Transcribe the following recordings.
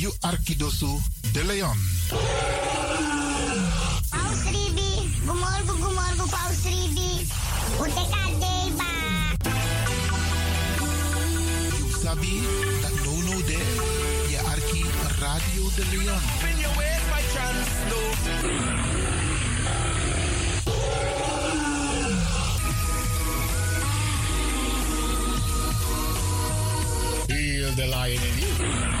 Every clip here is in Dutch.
Is na you Arkidosu de Leon. Paus Ribi, gumorgo gumorgo Paus Ribi. Uteka deba. You sabi dat no no de je Arki Radio de Leon. Spin your ways, my chance, no. Heal the lion in you.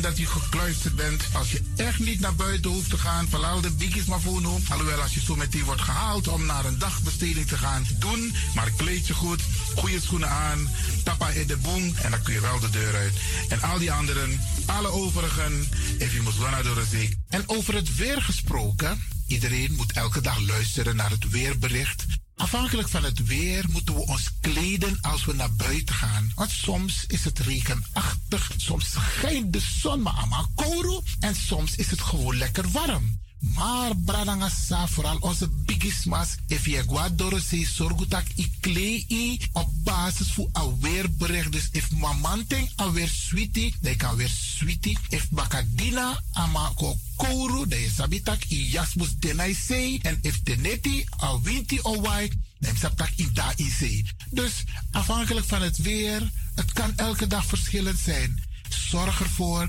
Dat u gekluisterd bent. Als je echt niet naar buiten hoeft te gaan, verlaal de biggies maar voor nu. Alhoewel, als je zo meteen wordt gehaald om naar een dagbesteding te gaan, doen. Maar kleed je goed, goede schoenen aan, tappa in de boom en dan kun je wel de deur uit. En al die anderen, alle overigen, you must naar door de zee. En over het weer gesproken, iedereen moet elke dag luisteren naar het weerbericht. Afhankelijk van het weer moeten we ons kleden als we naar buiten gaan. Want soms is het regenachtig, soms schijnt de zon maar kouro en soms is het gewoon lekker warm. Maar bradangasa, vooral onze bigismas, if je guadoro se sorgutak i klei op basis voor een weerbericht. Dus if mamanting alweer sweetie, dan kan weer sweetie. If bakadina ama ko kouru, dan je sabitak i jasmus denai sei. En if teneti a winti o wai, dan sabitak i da i. Dus afhankelijk van het weer, het kan elke dag verschillend zijn. Zorg ervoor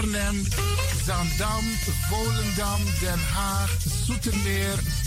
Zandam, Volendam, Den Haag, Zoetermeer,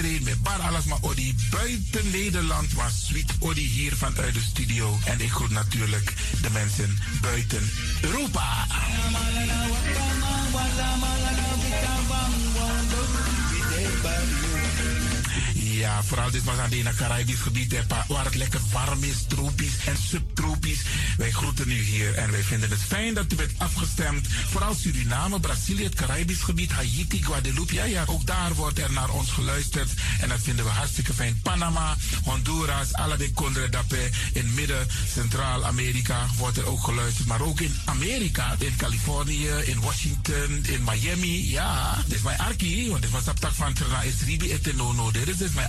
met Bar Alasma Odi buiten Nederland. Maar Sweet Odi hier vanuit de studio. En ik groet natuurlijk de mensen buiten Europa. Ja, vooral dit was aan het Caribisch gebied, waar het lekker warm is, tropisch en subtropisch. Wij groeten u hier en wij vinden het fijn dat u bent afgestemd. Vooral Suriname, Brazilië, het Caribisch gebied, Haiti, Guadeloupe. Ja, ja, ook daar wordt er naar ons geluisterd. En dat vinden we hartstikke fijn. Panama, Honduras, alle de Dapé. In midden, Centraal-Amerika wordt er ook geluisterd. Maar ook in Amerika, in Californië, in Washington, in Miami. Ja, dit is mijn arki, want dit was op van Trana is Ribi no. Dit is dus mijn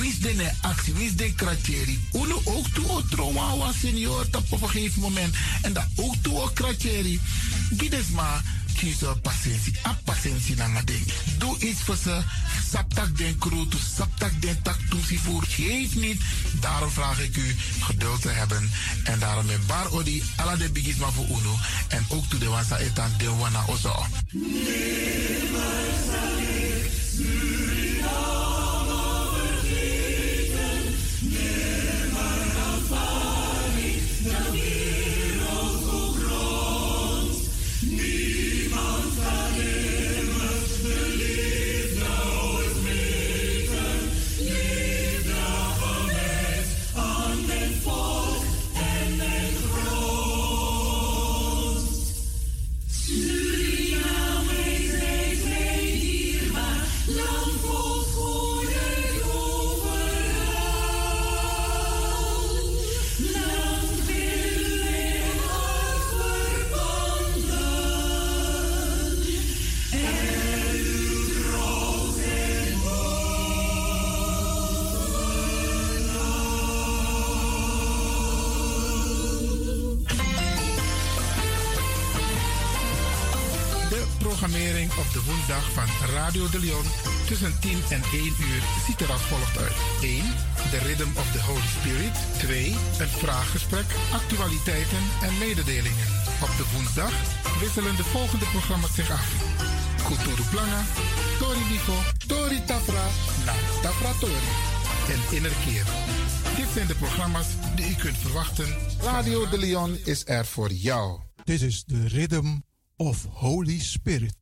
Is de actie? Wie is de kratjeri? Uno ook toe o trouwawa senior op een gegeven moment. En dat ook toe o kratjeri. Gides maar kiezen patiëntie. A patiëntie na ding. Doe iets voor ze. Saptak den kroto, saptak den tak toesie voor. Geef niet. Daarom vraag ik u geduld te hebben. En daarom met bar odi ala de bigisma voor uno. En ook toe de wansa etan de wana ozo. De woensdag van Radio de Leon tussen 10 en 1 uur ziet er als volgt uit. 1. De Rhythm of the Holy Spirit. 2. Een vraaggesprek, actualiteiten en mededelingen. Op de woensdag wisselen de volgende programma's zich af. Kulturu Planga, Tori Bifo, Tori Tafra, na Tafra Tori en Innerkeer. Dit zijn de programma's die u kunt verwachten. Radio de Leon is er voor jou. This is the rhythm of Holy Spirit.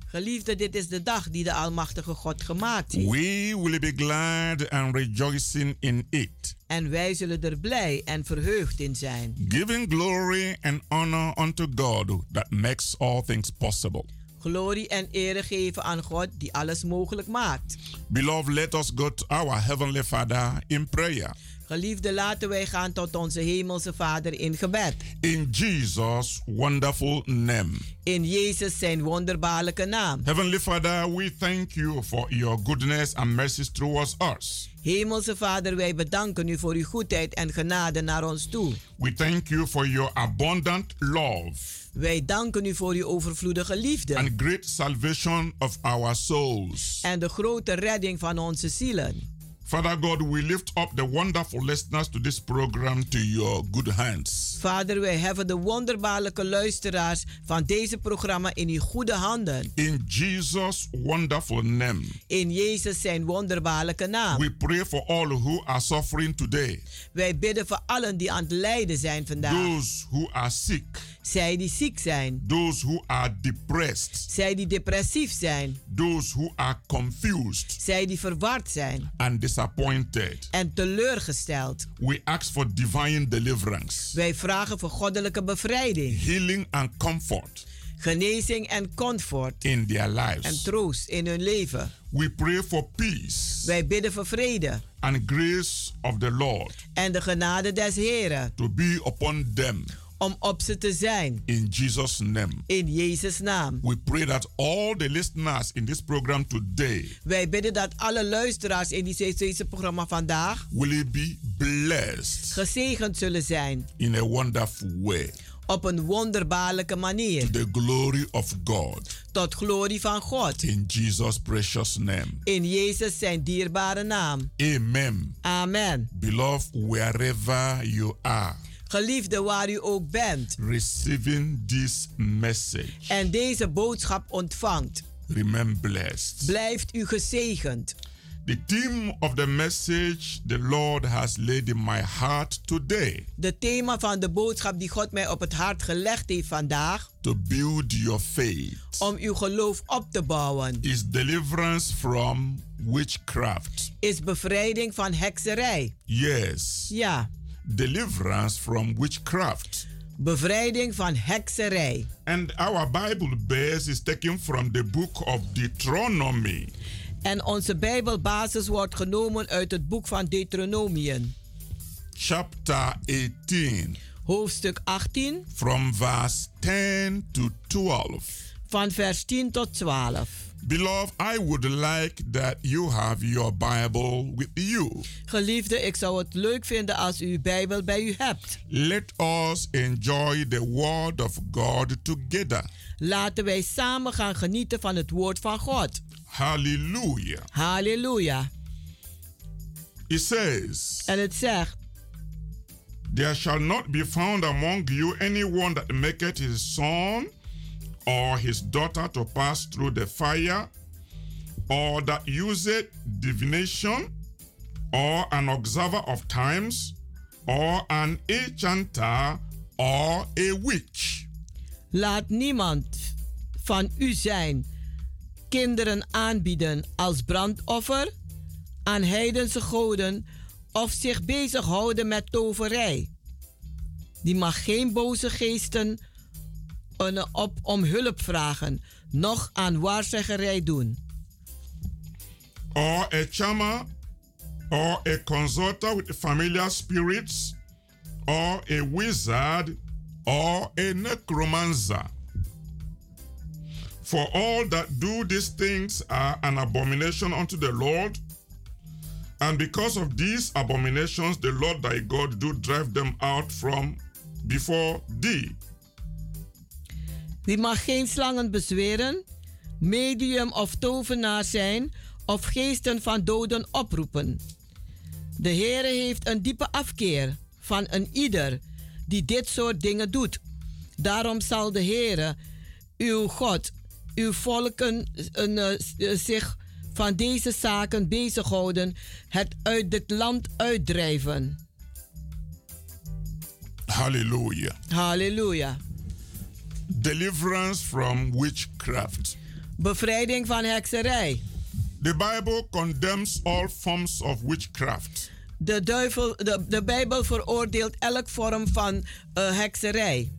Geliefde, dit is de dag die de Almachtige God gemaakt heeft. We will be glad and rejoicing in it, En wij zullen er blij en verheugd in zijn. giving glory and honor unto God that makes all things possible. Glorie en ere geven aan God die alles mogelijk maakt. Beloved, let us go to our Heavenly Father in prayer. Geliefde, laten wij gaan tot onze Hemelse Vader in gebed. In Jesus' wonderful name. In Jezus zijn wonderbaarlijke naam. Heavenly Father, we thank you for your goodness and mercies towards us. Hemelse Vader, wij bedanken u voor uw goedheid en genade naar ons toe. We thank you for your abundant love Wij danken u voor uw overvloedige liefde and great salvation of our souls. en de grote redding van onze zielen. Father God, we lift up the wonderful listeners to this program to your good hands. Vader, wij hebben de wonderbaarlijke luisteraars van deze programma in uw goede handen. In Jesus' wonderful name, In Jezus zijn wonderbaarlijke naam. we pray for all who are suffering today, Wij bidden voor allen die aan het lijden zijn vandaag. those who are sick, Zij die ziek zijn. those who are depressed, Zij die depressief zijn. those who are confused Zij die verward zijn. and disappointed. En teleurgesteld. We ask for divine deliverance, Wij vragen voor goddelijke bevrijding. healing, and comfort Genezing en comfort. in their En lives. troost in hun leven. We pray for peace Wij bidden voor vrede. and grace of the Lord En de genade des Heren. to be upon them Om op ze te zijn. in Jesus' name. In Jezus' naam. We pray that all the listeners in this program today Wij bidden dat alle luisteraars in die- deze programma vandaag will be blessed gezegend zullen zijn. in a wonderful way Op een wonderbaarlijke manier. to the glory of God Tot glorie van God. in Jesus' precious name. In Jezus zijn dierbare naam. Amen. Amen. Beloved, wherever you are Geliefde waar u ook bent. receiving this message, En deze boodschap ontvangt. remain blessed. Blijft u gezegend. The theme of the message the Lord has laid in my heart today De thema van de boodschap die God mij op het hart gelegd heeft vandaag. to build your faith Om uw geloof op te bouwen. is deliverance from witchcraft. Is bevrijding van hekserij. Yes, Ja, deliverance from witchcraft. bevrijding van hekserij. And our Bible base is taken from the book of Deuteronomy, En onze Bijbelbasis wordt genomen uit het boek van Deuteronomium. chapter 18, Hoofdstuk 18 from verse 10 to 12. van vers 10 tot 12. Beloved, I would like that you have your Bible with you. Geliefde, ik zou het leuk vinden als u uw Bijbel bij u hebt. Let us enjoy the Word of God together. Laten wij samen gaan genieten van het woord van God. Hallelujah. Halleluja. It says, En het zegt: There shall not be found among you anyone that maketh his son or his daughter to pass through the fire, or that useth divination, or an observer of times, or an enchanter, or a witch. Laat niemand van u zijn kinderen aanbieden als brandoffer aan heidense goden of zich bezighouden met toverij. Die mag geen boze geesten op om hulp vragen, noch aan waarzeggerij doen. or a charmer, or a consulter with familiar spirits, or a wizard, or a necromancer. For all that do these things are an abomination unto the Lord. And because of these abominations, the Lord thy God do drive them out from before thee. Wie mag geen slangen bezweren, medium of tovenaar zijn of geesten van doden oproepen. De Heere heeft een diepe afkeer van een ieder die dit soort dingen doet. Daarom zal de Heere, uw God, uw volken eh, eh, zich van deze zaken bezighouden, het uit dit land uitdrijven. Hallelujah. Halleluja. Deliverance from witchcraft. Bevrijding van hekserij. The Bible condemns all forms of witchcraft. De, duivel, de, de Bijbel veroordeelt elk vorm van eh, hekserij.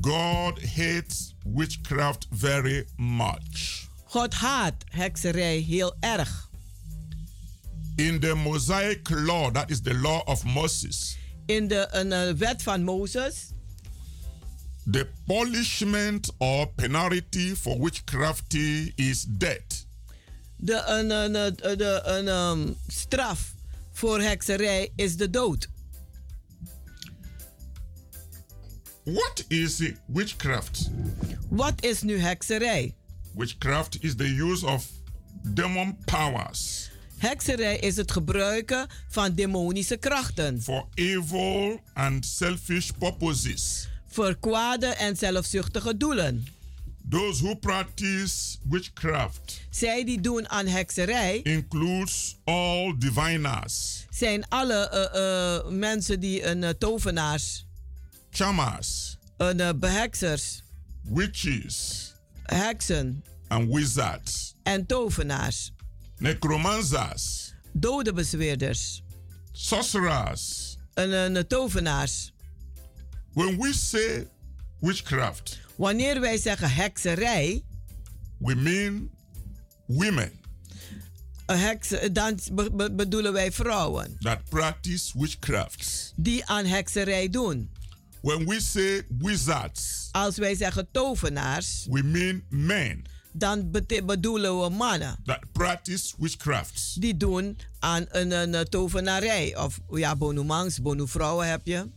God hates witchcraft very much. God haat hekserij heel erg. In the Mosaic law, that is the law of Moses, In de een, eh, wet van Mozes, the punishment or penalty for witchcraft is death. de, een, een, een- de, een ehm, straf voor hekserij is de dood. What is witchcraft? Wat is nu hekserij? Witchcraft is the use of demon powers Hekserij is het gebruiken van demonische krachten for evil and selfish purposes. Voor kwade en zelfzuchtige doelen. Those who practice witchcraft Zij die doen aan hekserij includes all diviners, zijn alle eh, eh, mensen die een eh, tovenaars, charmers, een eh, beheksers, witches, heksen and wizards, en tovenaars, necromancers, dodenbezweerders sorcerers. en een tovenaars. When we say witchcraft, Wanneer wij zeggen hekserij, we mean women een heks, dan be- be- bedoelen wij vrouwen that practice witchcraft. die aan hekserij doen. When we say wizards, Als wij zeggen tovenaars, we mean men dan bedoelen we mannen that practice witchcraft. die doen aan een, een, tovenarij. Of ja, bonumangs, bonuvrouwen heb je.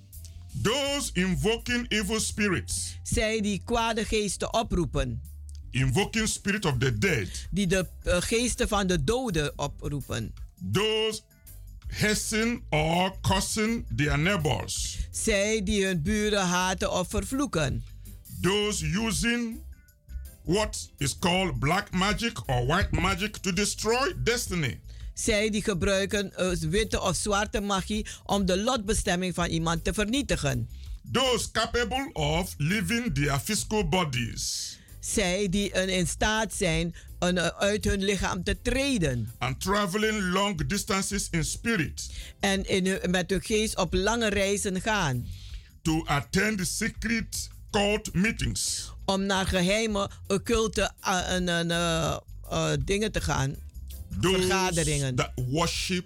Those invoking evil spirits, Zij die kwade geesten oproepen. invoking spirit of the dead, Die de eh, geesten van de doden oproepen. those hissing or cursing their neighbors, Zij die hun buren haten of vervloeken. those using what is called black magic or white magic to destroy destiny. Zij die gebruiken eh, witte of zwarte magie om de lotbestemming van iemand te vernietigen. Those capable of leaving their physical bodies Zij die in staat zijn een, eh, uit hun lichaam te treden. and traveling long distances in spirit En in met hun geest op lange reizen gaan. to attend secret cult meetings. Om naar geheime, occulte en, en, eh, eh, dingen te gaan. Vergaderingen. that worship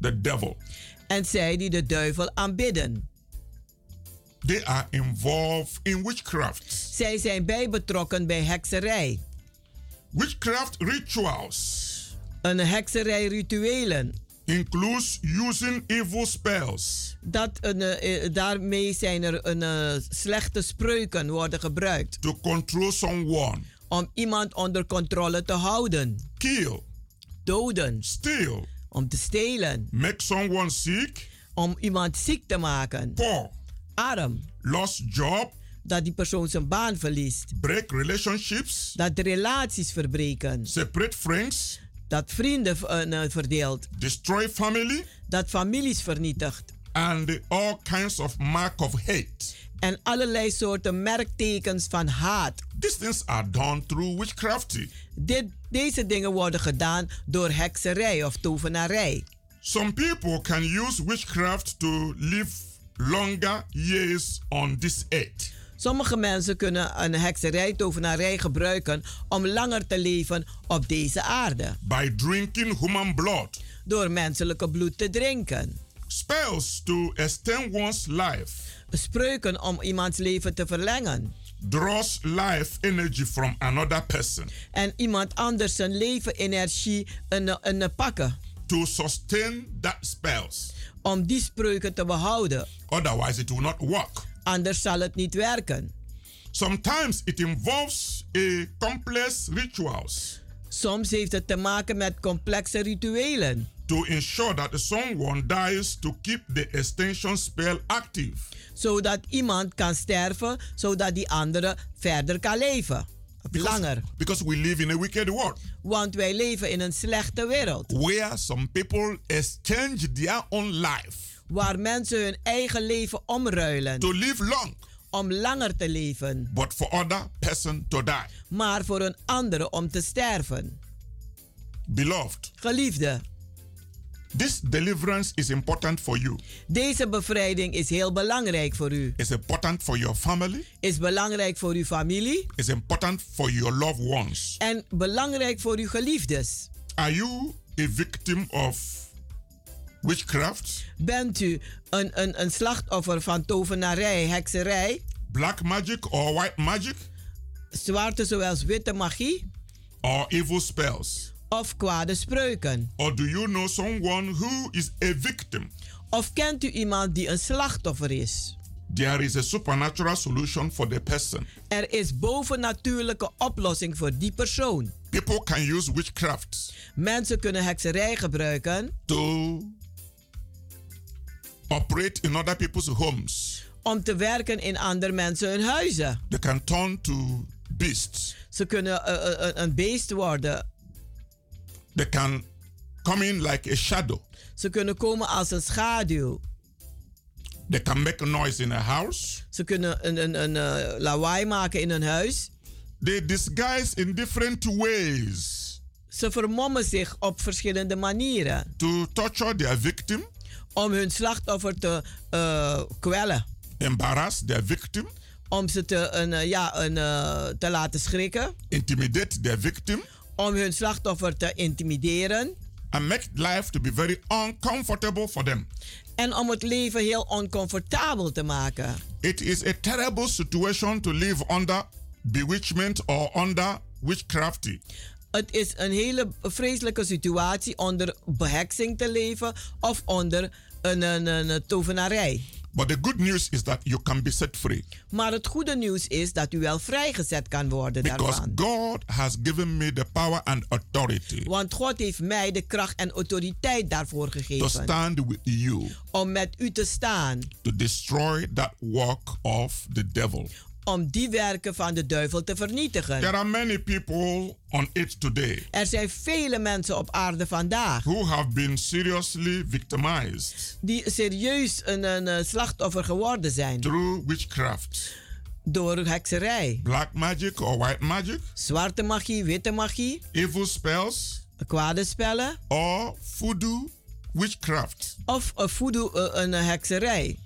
the devil. En zij die de duivel aanbidden. They are involved in witchcraft. Zij zijn bij betrokken bij hekserij. Witchcraft rituals Een hekserij rituelen. includes using evil spells Dat een, eh, daarmee zijn er een, eh, slechte spreuken worden gebruikt. to control someone, Om iemand onder controle te houden. kill, Doden. steal, Om te stelen. make someone sick, Om iemand ziek te maken. poor, Arm. lost job, Dat die persoon zijn baan verliest. break relationships, Dat de relaties verbreken. separate friends, Dat vrienden eh, verdeelt. destroy family, Dat families vernietigt. and all kinds of mark of hate. En allerlei soorten merktekens van haat. These things are done through witchcraft. Dit, deze dingen worden gedaan door hekserij of tovenarij. Some people can use witchcraft to live longer years on this earth. Sommige mensen kunnen een hekserij, tovenarij gebruiken om langer te leven op deze aarde. by drinking human blood. Door menselijke bloed te drinken. Spells to extend one's life Spreuken om iemands leven te verlengen. draws life energy from another person En iemand anders zijn leven energie een, een pakken. to sustain that spells. Om die spreuken te behouden. Otherwise, it will not work. Anders zal het niet werken. Sometimes it involves a complex rituals Soms heeft het te maken met complexe rituelen. To ensure that someone dies to keep the extension spell active. Zodat iemand kan sterven, zodat die andere verder kan leven. Of langer. because we live in a wicked world Want wij leven in een slechte wereld. where some people exchange their own life Waar mensen hun eigen leven omruilen. to live long, Om langer te leven. but for other person to die. Maar voor een andere om te sterven. Beloved, Geliefde, this deliverance is important for you. deze bevrijding is heel belangrijk voor u. It's important for your family. Is belangrijk voor uw familie. It's important for your loved ones. En belangrijk voor uw geliefdes. Are you a victim of witchcraft, Bent u een, een, een slachtoffer van tovenarij, hekserij, black magic or white magic, zwarte zoals witte magie or evil spells? Of kwade spreuken? Or do you know someone who is a victim? Of kent u iemand die een slachtoffer is? there is a supernatural solution for the person. Er is bovennatuurlijke oplossing voor die persoon. People can use witchcraft Mensen kunnen hekserij gebruiken to operate in other people's homes. om te werken in andere mensen hun huizen. They can turn to beasts. Ze kunnen eh, eh, een beest worden. They can come in like a shadow. Ze kunnen komen als een schaduw. They can make a noise in a house. Ze kunnen een, een, een eh, lawaai maken in een huis. They disguise in different ways Ze vermommen zich op verschillende manieren to torture their victim, om hun slachtoffer te eh, kwellen. embarrass their victim, Om ze te, een, eh, ja, een, te laten schrikken. intimidate their victim, Om hun slachtoffer te intimideren. and make life to be very uncomfortable for them. En om het leven heel oncomfortabel te maken. It is a terrible situation to live under bewitchment or under witchcraft. Het is een hele vreselijke situatie onder beheksing te leven of onder een, een, een, een tovenarij. But the good news is that you can be set free Maar het goede nieuws is dat u wel vrijgezet kan worden because daarvan. God has given me the power and authority Want God heeft mij de kracht en autoriteit daarvoor to gegeven. stand with you Om met u te staan. to destroy that work of the devil. Om die werken van de duivel te vernietigen. There are many people on it today Er zijn vele mensen op aarde vandaag. who have been seriously victimized Die serieus een, een eh, slachtoffer geworden zijn. through witchcraft, Door hekserij. black magic or white magic, Zwarte magie, witte magie. evil spells, Kwade spellen. or voodoo witchcraft. Of een voodoo, eh, een hekserij.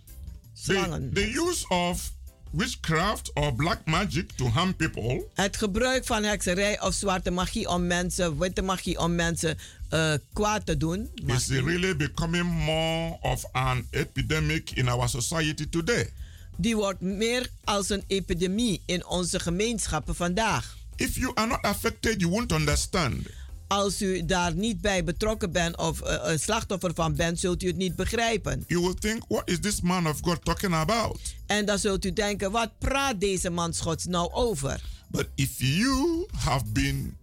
The, Slangen. the use of witchcraft or black magic to harm people Het gebruik van hekserij of zwarte magie om mensen, witte magie om mensen eh, kwaad te doen. is really becoming more of an epidemic in our society today. Die wordt meer als een epidemie in onze gemeenschappen vandaag. If you are not affected, you won't understand. Als u daar niet bij betrokken bent of eh, een slachtoffer van bent, zult u het niet begrijpen. You will think, what is this man of God talking about? En dan zult u denken, wat praat deze man Schots nou over? But if you have been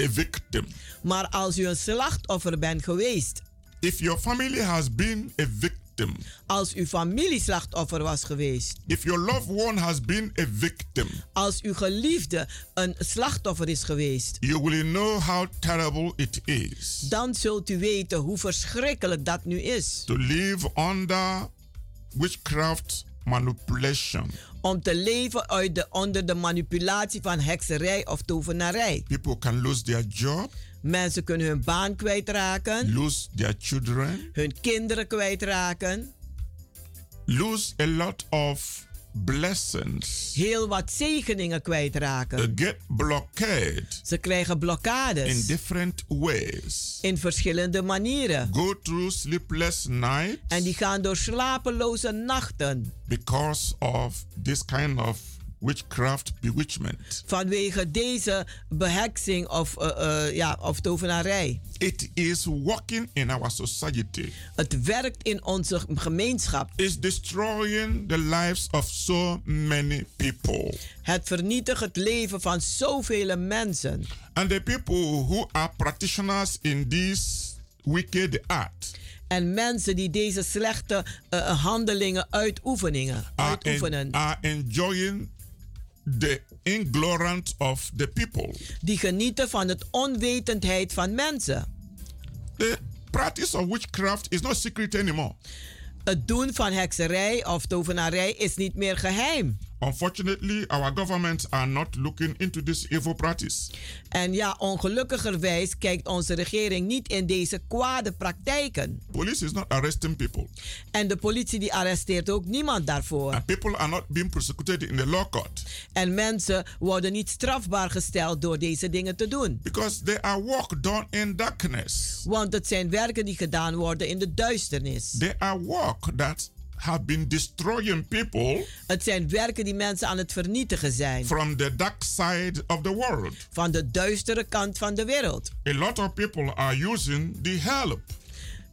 a victim, Maar als u een slachtoffer bent geweest, if your family has been a victim, als uw familie slachtoffer was geweest, if your loved one has been a victim, als uw geliefde een slachtoffer is geweest, you will know how terrible it is dan zult u weten hoe verschrikkelijk dat nu is. to live under witchcraft manipulation. Om te leven uit de, onder de manipulatie van hekserij of tovenarij. People can lose their job, Mensen kunnen hun baan kwijtraken, lose their children, hun kinderen kwijtraken, lose a lot of blessings, heel wat zegeningen kwijtraken. get blockade Ze krijgen in blokkades different ways, in verschillende manieren. go through sleepless nights En die gaan door slapeloze nachten. because of this kind of witchcraft bewitchment. vanwege deze beheksing of, eh, eh, ja, of tovenarij. It is working in our society. Het werkt in onze gemeenschap. It's destroying the lives of so many people. Het vernietigt het leven van zoveel mensen. And the people who are practitioners in this wicked art En mensen die deze slechte eh, handelingen uitoefeningen, are, uitoefenen, en- are enjoying the ignorance of the people. die genieten van het onwetendheid van mensen. The practice of witchcraft is not secret anymore. Het doen van hekserij of tovenarij is niet meer geheim. Unfortunately, our governments are not looking into this evil practice. En ja, ongelukkigerwijs kijkt onze regering niet in deze kwade praktijken. Police is not arresting people, En de politie die arresteert ook niemand daarvoor. and people are not being prosecuted in the law court En mensen worden niet strafbaar gesteld door deze dingen te doen. because they are work done in darkness. Want het zijn werken die gedaan worden in de duisternis. They are work that have been destroying people Het zijn werken die mensen aan het vernietigen zijn. from the dark side of the world. Van de duistere kant van de wereld. A lot of people are using the help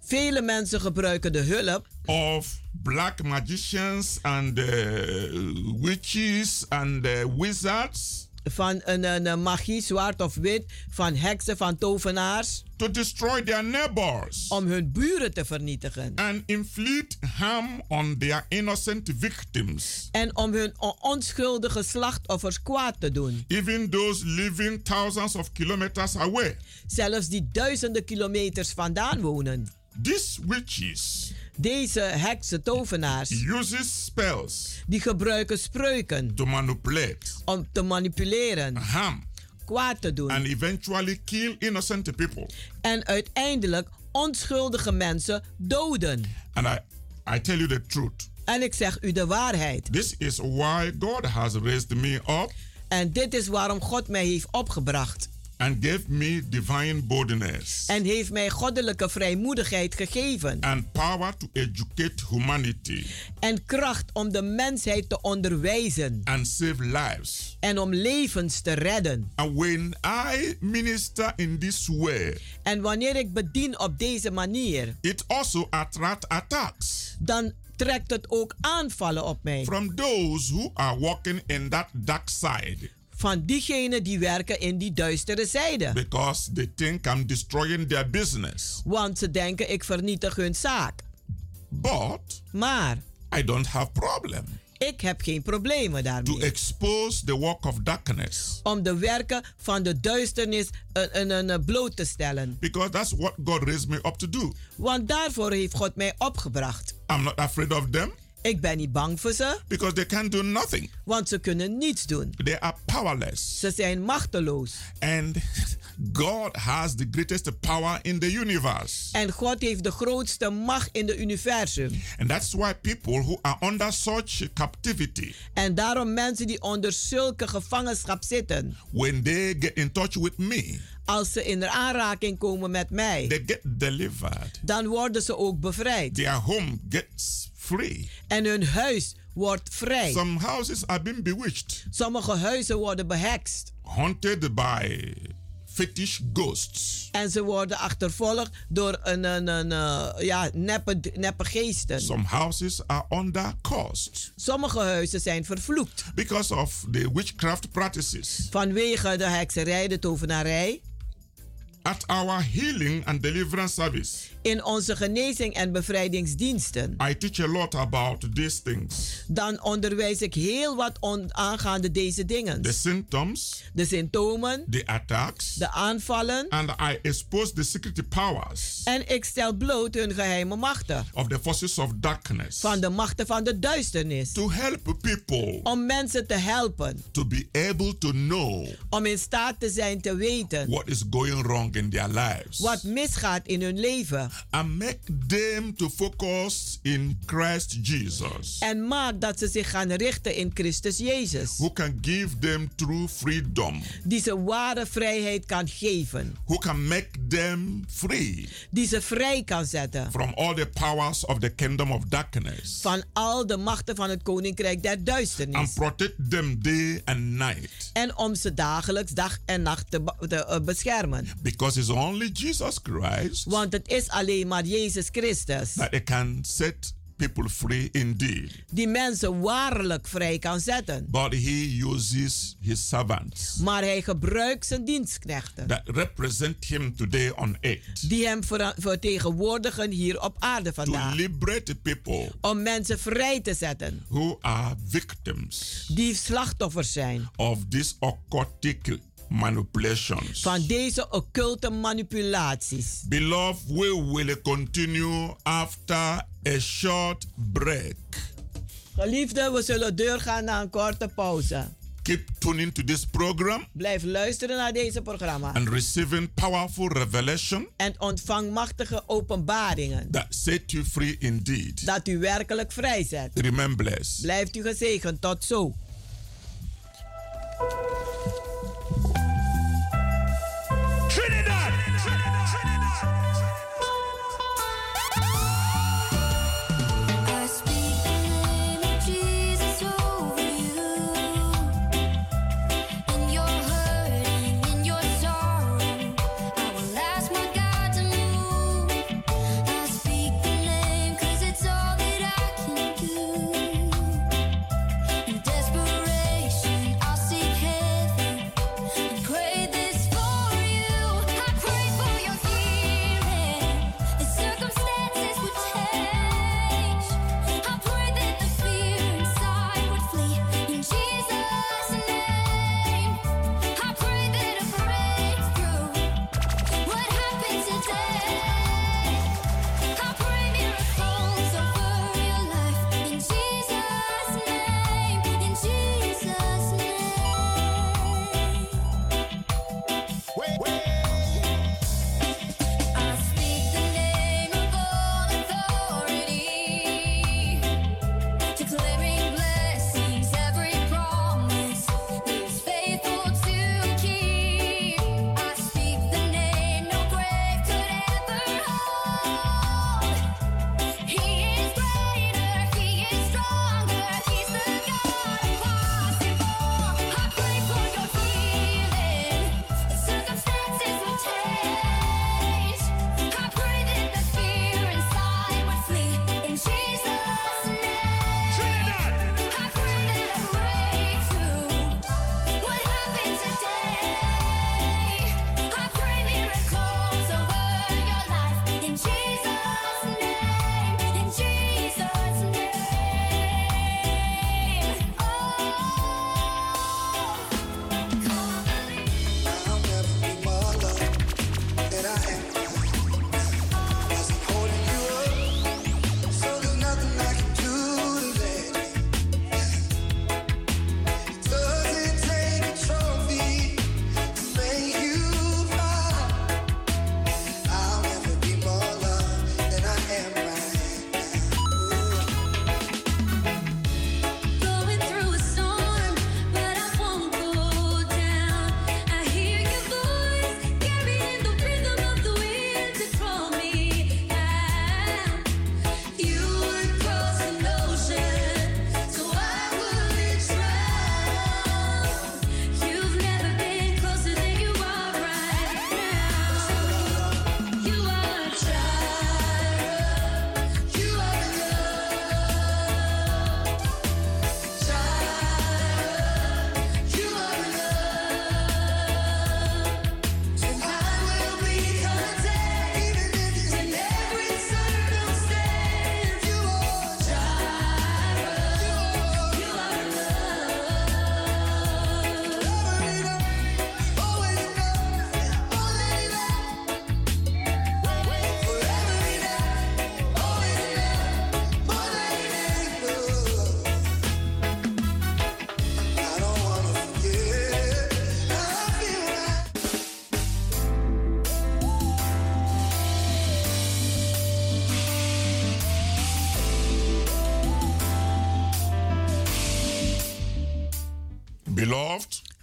Vele mensen gebruiken de hulp of black magicians and uh, witches and uh, wizards van een, een, een magie, zwart of wit, van heksen, van tovenaars, to destroy their neighbors om hun buren te vernietigen. and inflict harm on their innocent victims, En om hun on- onschuldige slachtoffers kwaad te doen. even those living thousands of kilometers away. Zelfs die duizenden kilometers vandaan wonen. These witches Deze heksen, tovenaars, uses spells die gebruiken spreuken to manipulate, om te manipuleren, kwaad te doen. and eventually kill innocent people. En uiteindelijk onschuldige mensen doden. And I, I tell you the truth. En ik zeg u de waarheid. This is why God has raised me up En dit is waarom God mij heeft opgebracht. And gave me divine boldness En heeft mij goddelijke vrijmoedigheid gegeven. and power to educate humanity En kracht om de mensheid te onderwijzen. and save lives. En om levens te redden. And when I minister in this way, En wanneer ik bedien op deze manier, it also attracts attacks dan trekt het ook aanvallen op mij. from those who are walking in that dark side Van diegenen die werken in die duistere zijde. because they think I'm destroying their business. Want ze denken ik vernietig hun zaak. But Maar I don't have problem ik heb geen problemen to daarmee. expose the work of darkness Om de werken van de duisternis een, een, een bloot te stellen. because that's what God raised me up to do. Want daarvoor heeft God mij opgebracht. I'm not afraid of them Ik ben niet bang voor ze, because they can't do nothing. want ze kunnen niets doen. They are powerless. Ze zijn machteloos. And God has the greatest power in the universe. En God heeft de grootste macht in het universum. And that's why people who are under such captivity, En daarom mensen die onder zulke gevangenschap zitten, when they get in touch with me, als ze in aanraking komen met mij, they get delivered. dan worden ze ook bevrijd. Their home gets free. En hun huis wordt vrij. Some houses are being bewitched, Sommige huizen worden behekst. haunted by fetish ghosts. En ze worden achtervolgd door een, een, een, eh, ja, neppe, neppe geesten. Some houses are under cursed Sommige huizen zijn vervloekt. because of the witchcraft practices. Vanwege de hekserij, de tovenarij. At our healing and deliverance service, In onze genezing en bevrijdingsdiensten. I teach a lot about these things. Dan onderwijs ik heel wat on, aangaande deze dingen. The symptoms, De symptomen, the attacks, de aanvallen. and I expose the secret powers En ik stel bloot hun geheime machten. of the forces of darkness Van de machten van de duisternis. to help people Om mensen te helpen. to be able to know Om in staat te zijn te weten. what is going wrong in their lives Wat misgaat in hun leven. And make them to focus in Christ Jesus En maak dat ze zich gaan richten in Christus Jezus. who can give them true freedom Die ze ware vrijheid kan geven. who can make them free Die ze vrij kan zetten. from all the powers of the kingdom of darkness Van al de machten van het koninkrijk der and duisternis. protect them day and night En om ze dagelijks, dag en nacht te, te, eh, beschermen. because it's only Jesus Christ Want het is alleen maar Jezus Christus. that it can set people free indeed. Die mensen waarlijk vrij kan zetten. But he uses his servants Maar hij gebruikt zijn dienstknechten. that represent him today on earth Die hem vertegenwoordigen hier op aarde to vandaag. liberate people Om mensen vrij te zetten. who are victims Die slachtoffers zijn. of these occultic manipulations. Van deze occulte manipulaties. Beloved, we will continue after a short break. Geliefde, we zullen doorgaan naar een korte pauze. Keep tuning to this program Blijf luisteren naar deze programma. and receiving powerful revelation En ontvang machtige openbaringen. that set you free indeed. Dat u werkelijk vrij zet. Remain blessed. Blijft u gezegend. Tot zo.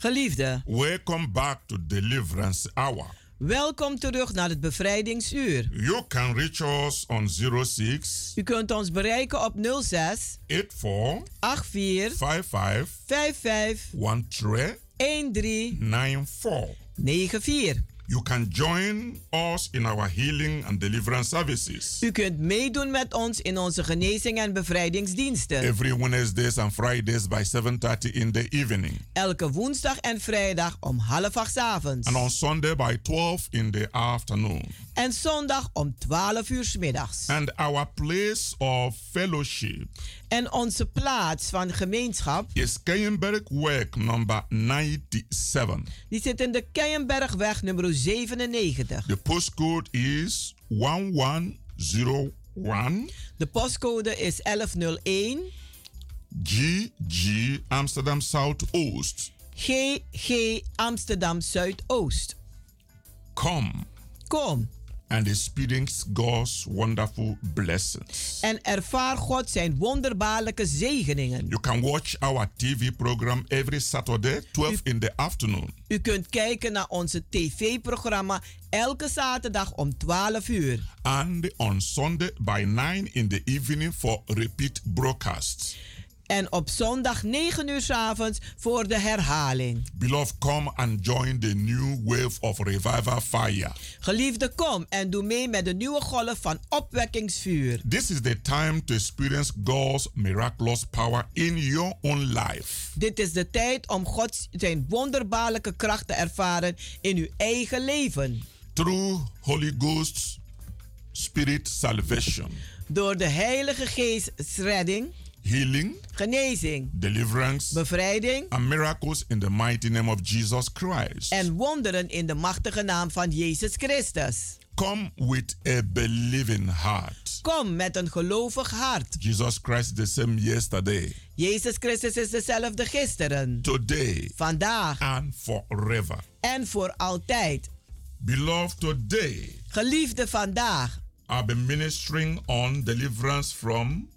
Geliefde, welcome back to Deliverance Hour. welkom terug naar het bevrijdingsuur. You can reach us on 06 U kunt ons bereiken op 06 84 84 55 55 13 13 94. 94. You can join us in our healing and deliverance services U kunt meedoen met ons in onze genezing en bevrijdingsdiensten. every Wednesdays and Fridays by 7:30 in the evening, Elke woensdag en vrijdag om half acht 's avonds. and on Sunday by 12 in the afternoon. En zondag om 12 uur 's middags. And our place of fellowship En onze plaats van gemeenschap, is Keienberg Work number 97. die zit in de Keienbergweg nummer 97. The postcode is 1101 De postcode is 1101 GG Amsterdam Southoost. GG Amsterdam Zuidoost. Come Kom and experience God's wonderful blessings. en ervaar God zijn wonderbaarlijke zegeningen. You can watch our TV program every Saturday, 12 in the afternoon. U kunt kijken naar onze tv-programma elke zaterdag om 12 uur. And on Sunday by 9 in the evening for repeat broadcasts. En op zondag 9 uur 's avonds voor de herhaling. Beloved, come and join the new wave of revival fire. Geliefde, kom en doe mee met de nieuwe golf van opwekkingsvuur. This is the time to experience God's miraculous power in your own life. Dit is de tijd om God zijn wonderbaarlijke kracht te ervaren in uw eigen leven. Through Holy Ghost Spirit salvation, Door de Heilige Geest redding, healing, genezing, deliverance, bevrijding and miracles in the mighty name of Jesus Christ. en wonderen in de machtige naam van Jezus Christus. Come with a believing heart. Kom met een gelovig hart. Jesus Christ the same yesterday, Jezus Christus is dezelfde gisteren, today, vandaag and forever. en voor altijd. Beloved, today Geliefde vandaag, I've been ministering on deliverance from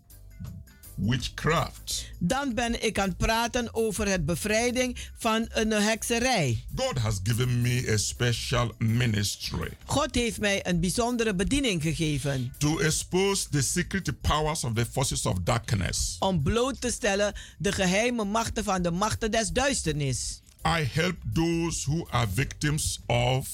witchcraft. dan ben ik aan het praten over het bevrijding van een hekserij. God has given me a special ministry God heeft mij een bijzondere bediening gegeven to expose the secret powers of the forces of darkness. om bloot te stellen de geheime machten van de machten des duisternis. I help those who are victims of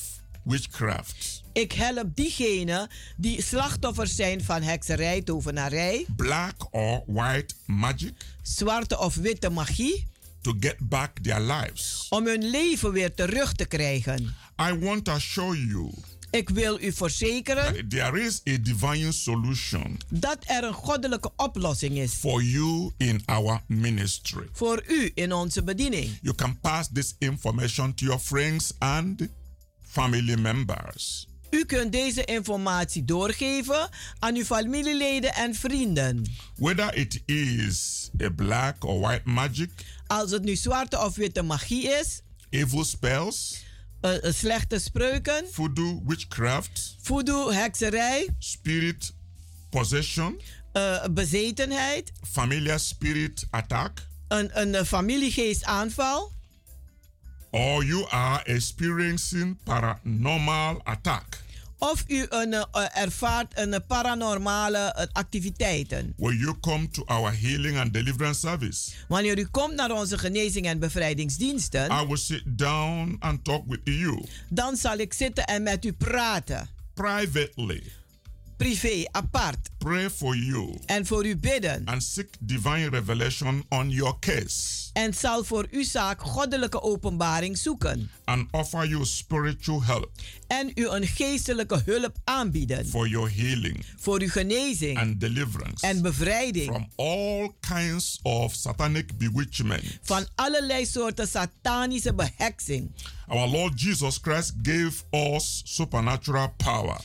witchcraft, Ik help diegenen die slachtoffers zijn van hekserij, tovenarij, black or white magic, zwarte of witte magie, to get back their lives. om hun leven weer terug te krijgen. I want to show you Ik wil u verzekeren there is a divine solution dat er een goddelijke oplossing is for you in our ministry. voor u in onze bediening. You can pass this information to your friends and family members. U kunt deze informatie doorgeven aan uw familieleden en vrienden. Whether it is a black or white magic, Als het nu zwarte of witte magie is, evil spells, eh, eh, slechte spreuken, voodoo, witchcraft, voodoo, hekserij, spirit possession, eh, bezetenheid, familiar spirit attack, een, een familiegeestaanval. Or you are experiencing paranormal attack Of u een, eh, ervaart een paranormale eh, activiteiten. when you come to our healing and deliverance service. Wanneer u komt naar onze genezing en bevrijdingsdiensten, I will sit down and talk with you dan zal ik zitten en met u praten. privately, Privé, apart. pray for you, En voor u bidden. and seek divine revelation on your case, En zal voor uw zaak goddelijke openbaring zoeken. and offer you spiritual help En u een geestelijke hulp aanbieden. for your healing Voor uw genezing and deliverance en bevrijding. from all kinds of satanic bewitchment. Van allerlei soorten satanische beheksing. Our Lord Jesus Christ gave us supernatural power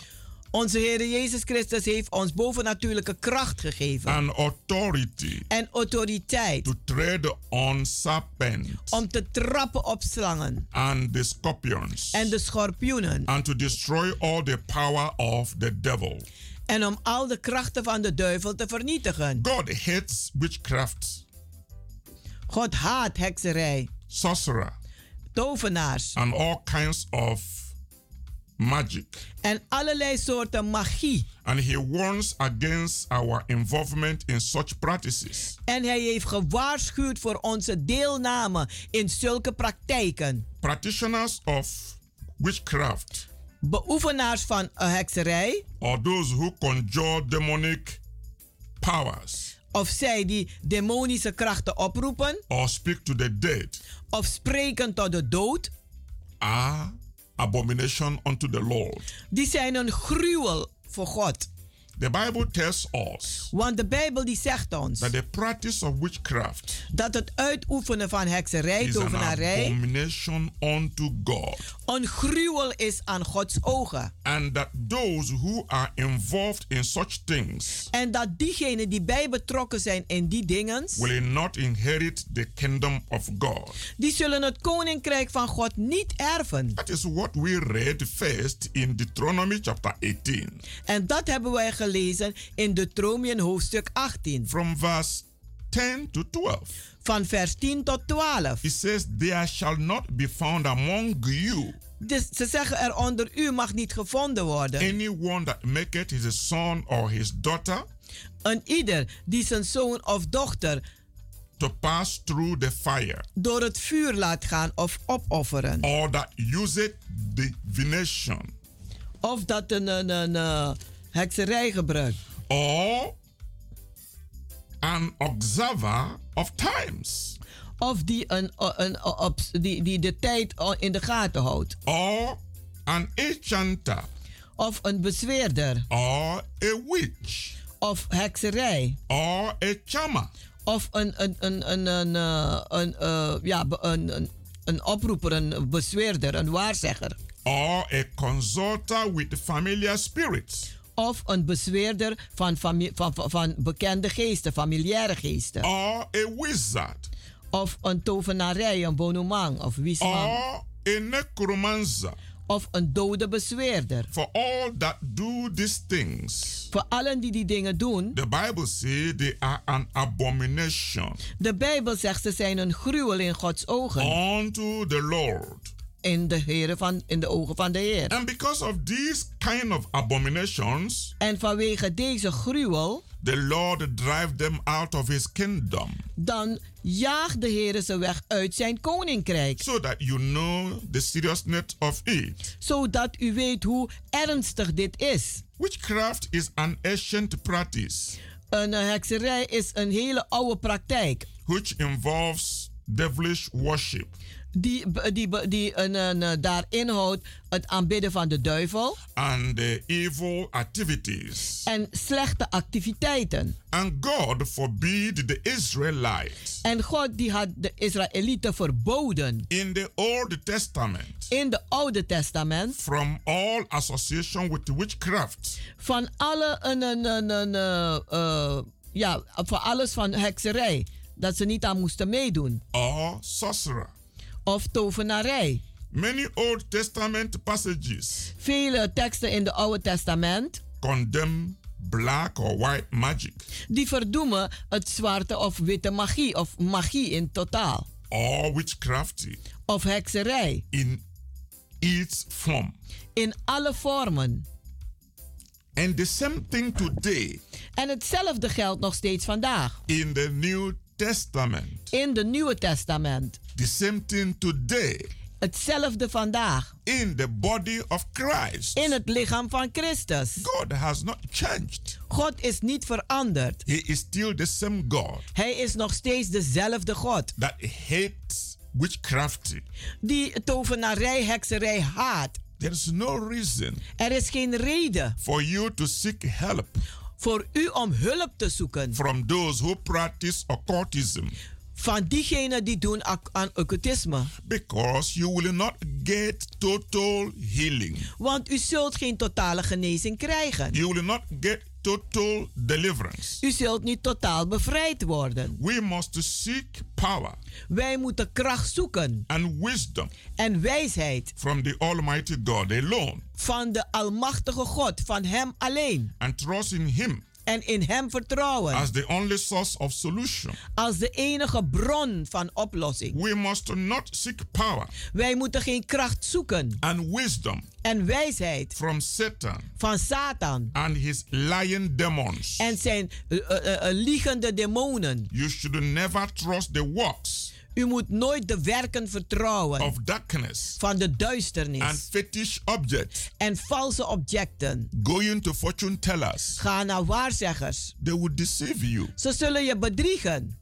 Onze Heer Jezus Christus heeft ons bovennatuurlijke kracht gegeven. authority En autoriteit. to tread on serpents Om te trappen op slangen. and the scorpions En de schorpioenen. and to destroy all the power of the devil. En om al de krachten van de duivel te vernietigen. God hates witchcraft, God haat hekserij, sorcerer, tovenaars and all kinds of magic. en allerlei soorten magie. And he warns against our involvement in such practices. En hij heeft gewaarschuwd voor onze deelname in zulke praktijken. Practitioners of witchcraft Beoefenaars van een hekserij, or those who conjure demonic powers of zij die demonische krachten oproepen, or speak to the dead of spreken tot de dood, are abomination unto the Lord. die zijn een gruwel voor God. The Bible tells us Want de Bijbel die zegt ons that the practice of witchcraft dat het uitoefenen van hekserij, is an tovenarij, abomination unto God. een gruwel is aan Gods ogen. And that those who are involved in such things En dat diegenen die bij betrokken zijn in die dingen, will not inherit the kingdom of God. die zullen het koninkrijk van God niet erven. That is what we read first in Deuteronomy chapter 18, En dat hebben wij gelezen in Deuteronomium hoofdstuk 18, from verse 10 to 12. van vers 10 tot 12. It says, There shall not be found among you Dus ze zeggen er onder u mag niet gevonden worden. anyone that maketh his son or his daughter Een ieder die zijn zoon of dochter to pass through the fire, door het vuur laat gaan of opofferen. or that useth divination, Of dat een, een, een eh, hekserij gebruikt. or an observer of times, Of die, een, een, op, die, die de tijd in de gaten houdt. or an enchanter, Of een bezweerder. or a witch, Of hekserij. or a charmer, Of een, een, een, een, een, eh, een, eh, ja, een, een, een oproeper, een bezweerder, een waarzegger. or a consulter with familiar spirits, Of een bezweerder van, van, van, van bekende geesten, familiaire geesten. or a wizard, Of een tovenarij, een bonumang of wisman. or a necromancer. Of een dode bezweerder. For all that do these things, Voor allen die die dingen doen, the Bible says they are an abomination de Bijbel zegt ze zijn een gruwel in Gods ogen. unto the Lord. In de, heren van, in de ogen van de Heer. And because of these kind of abominations, En vanwege deze gruwel, the Lord drive them out of his kingdom. dan jaagt de Heer ze weg uit zijn koninkrijk. So that you know the seriousness of it. Zodat u weet hoe ernstig dit is. Witchcraft is an ancient practice Een hekserij is een hele oude praktijk. which involves devilish worship. Die, die, die een, een, eh, daar inhoudt het aanbidden van de duivel. And the evil activities. en slechte activiteiten. And God forbid the Israelites. En God die had de Israëlieten verboden. In the Old Testament. In de Oude Testament. From all association with witchcraft. Van alle een, een, een, een, eh, eh, ja, voor alles van hekserij. Dat ze niet aan moesten meedoen. Or sorcerer. Of tovenarij. Many Old Testament passages Vele teksten in het Oude Testament condemn black or white magic die verdoemen het zwarte of witte magie of magie in totaal or witchcraft of hekserij in its form. in alle vormen. And the same thing today En hetzelfde geldt nog steeds vandaag in the New Testament. in de Nieuwe Testament. The same thing today Hetzelfde vandaag in the body of Christ. in het lichaam van Christus. God has not changed. God is niet veranderd. He is still the same God Hij is nog steeds dezelfde God. that hates witchcraft. Die tovenarij, hekserij haat. There is no reason Er is geen reden for you to seek help voor u om hulp te zoeken from those who practice occultism van diegenen die doen aan occultisme. because you will not get total healing. Want u zult geen totale genezing krijgen. You will not get total deliverance. U zult niet totaal bevrijd worden. We must seek power Wij moeten kracht zoeken and wisdom en wijsheid from the Almighty God alone van de Almachtige God, van Hem alleen. and trust in Him En in Hem vertrouwen. as the only source of solution. Als de enige bron van oplossing. We must not seek power Wij moeten geen kracht zoeken and wisdom en wijsheid from Satan van Satan and his lying demons. en zijn eh, eh, eh, liegende demonen. You should never trust the works U moet nooit de werken vertrouwen of darkness van de and duisternis fetish objects. en valse objecten. Going to fortune tellers, Ga naar waarzeggers. they will deceive you Ze zullen je bedriegen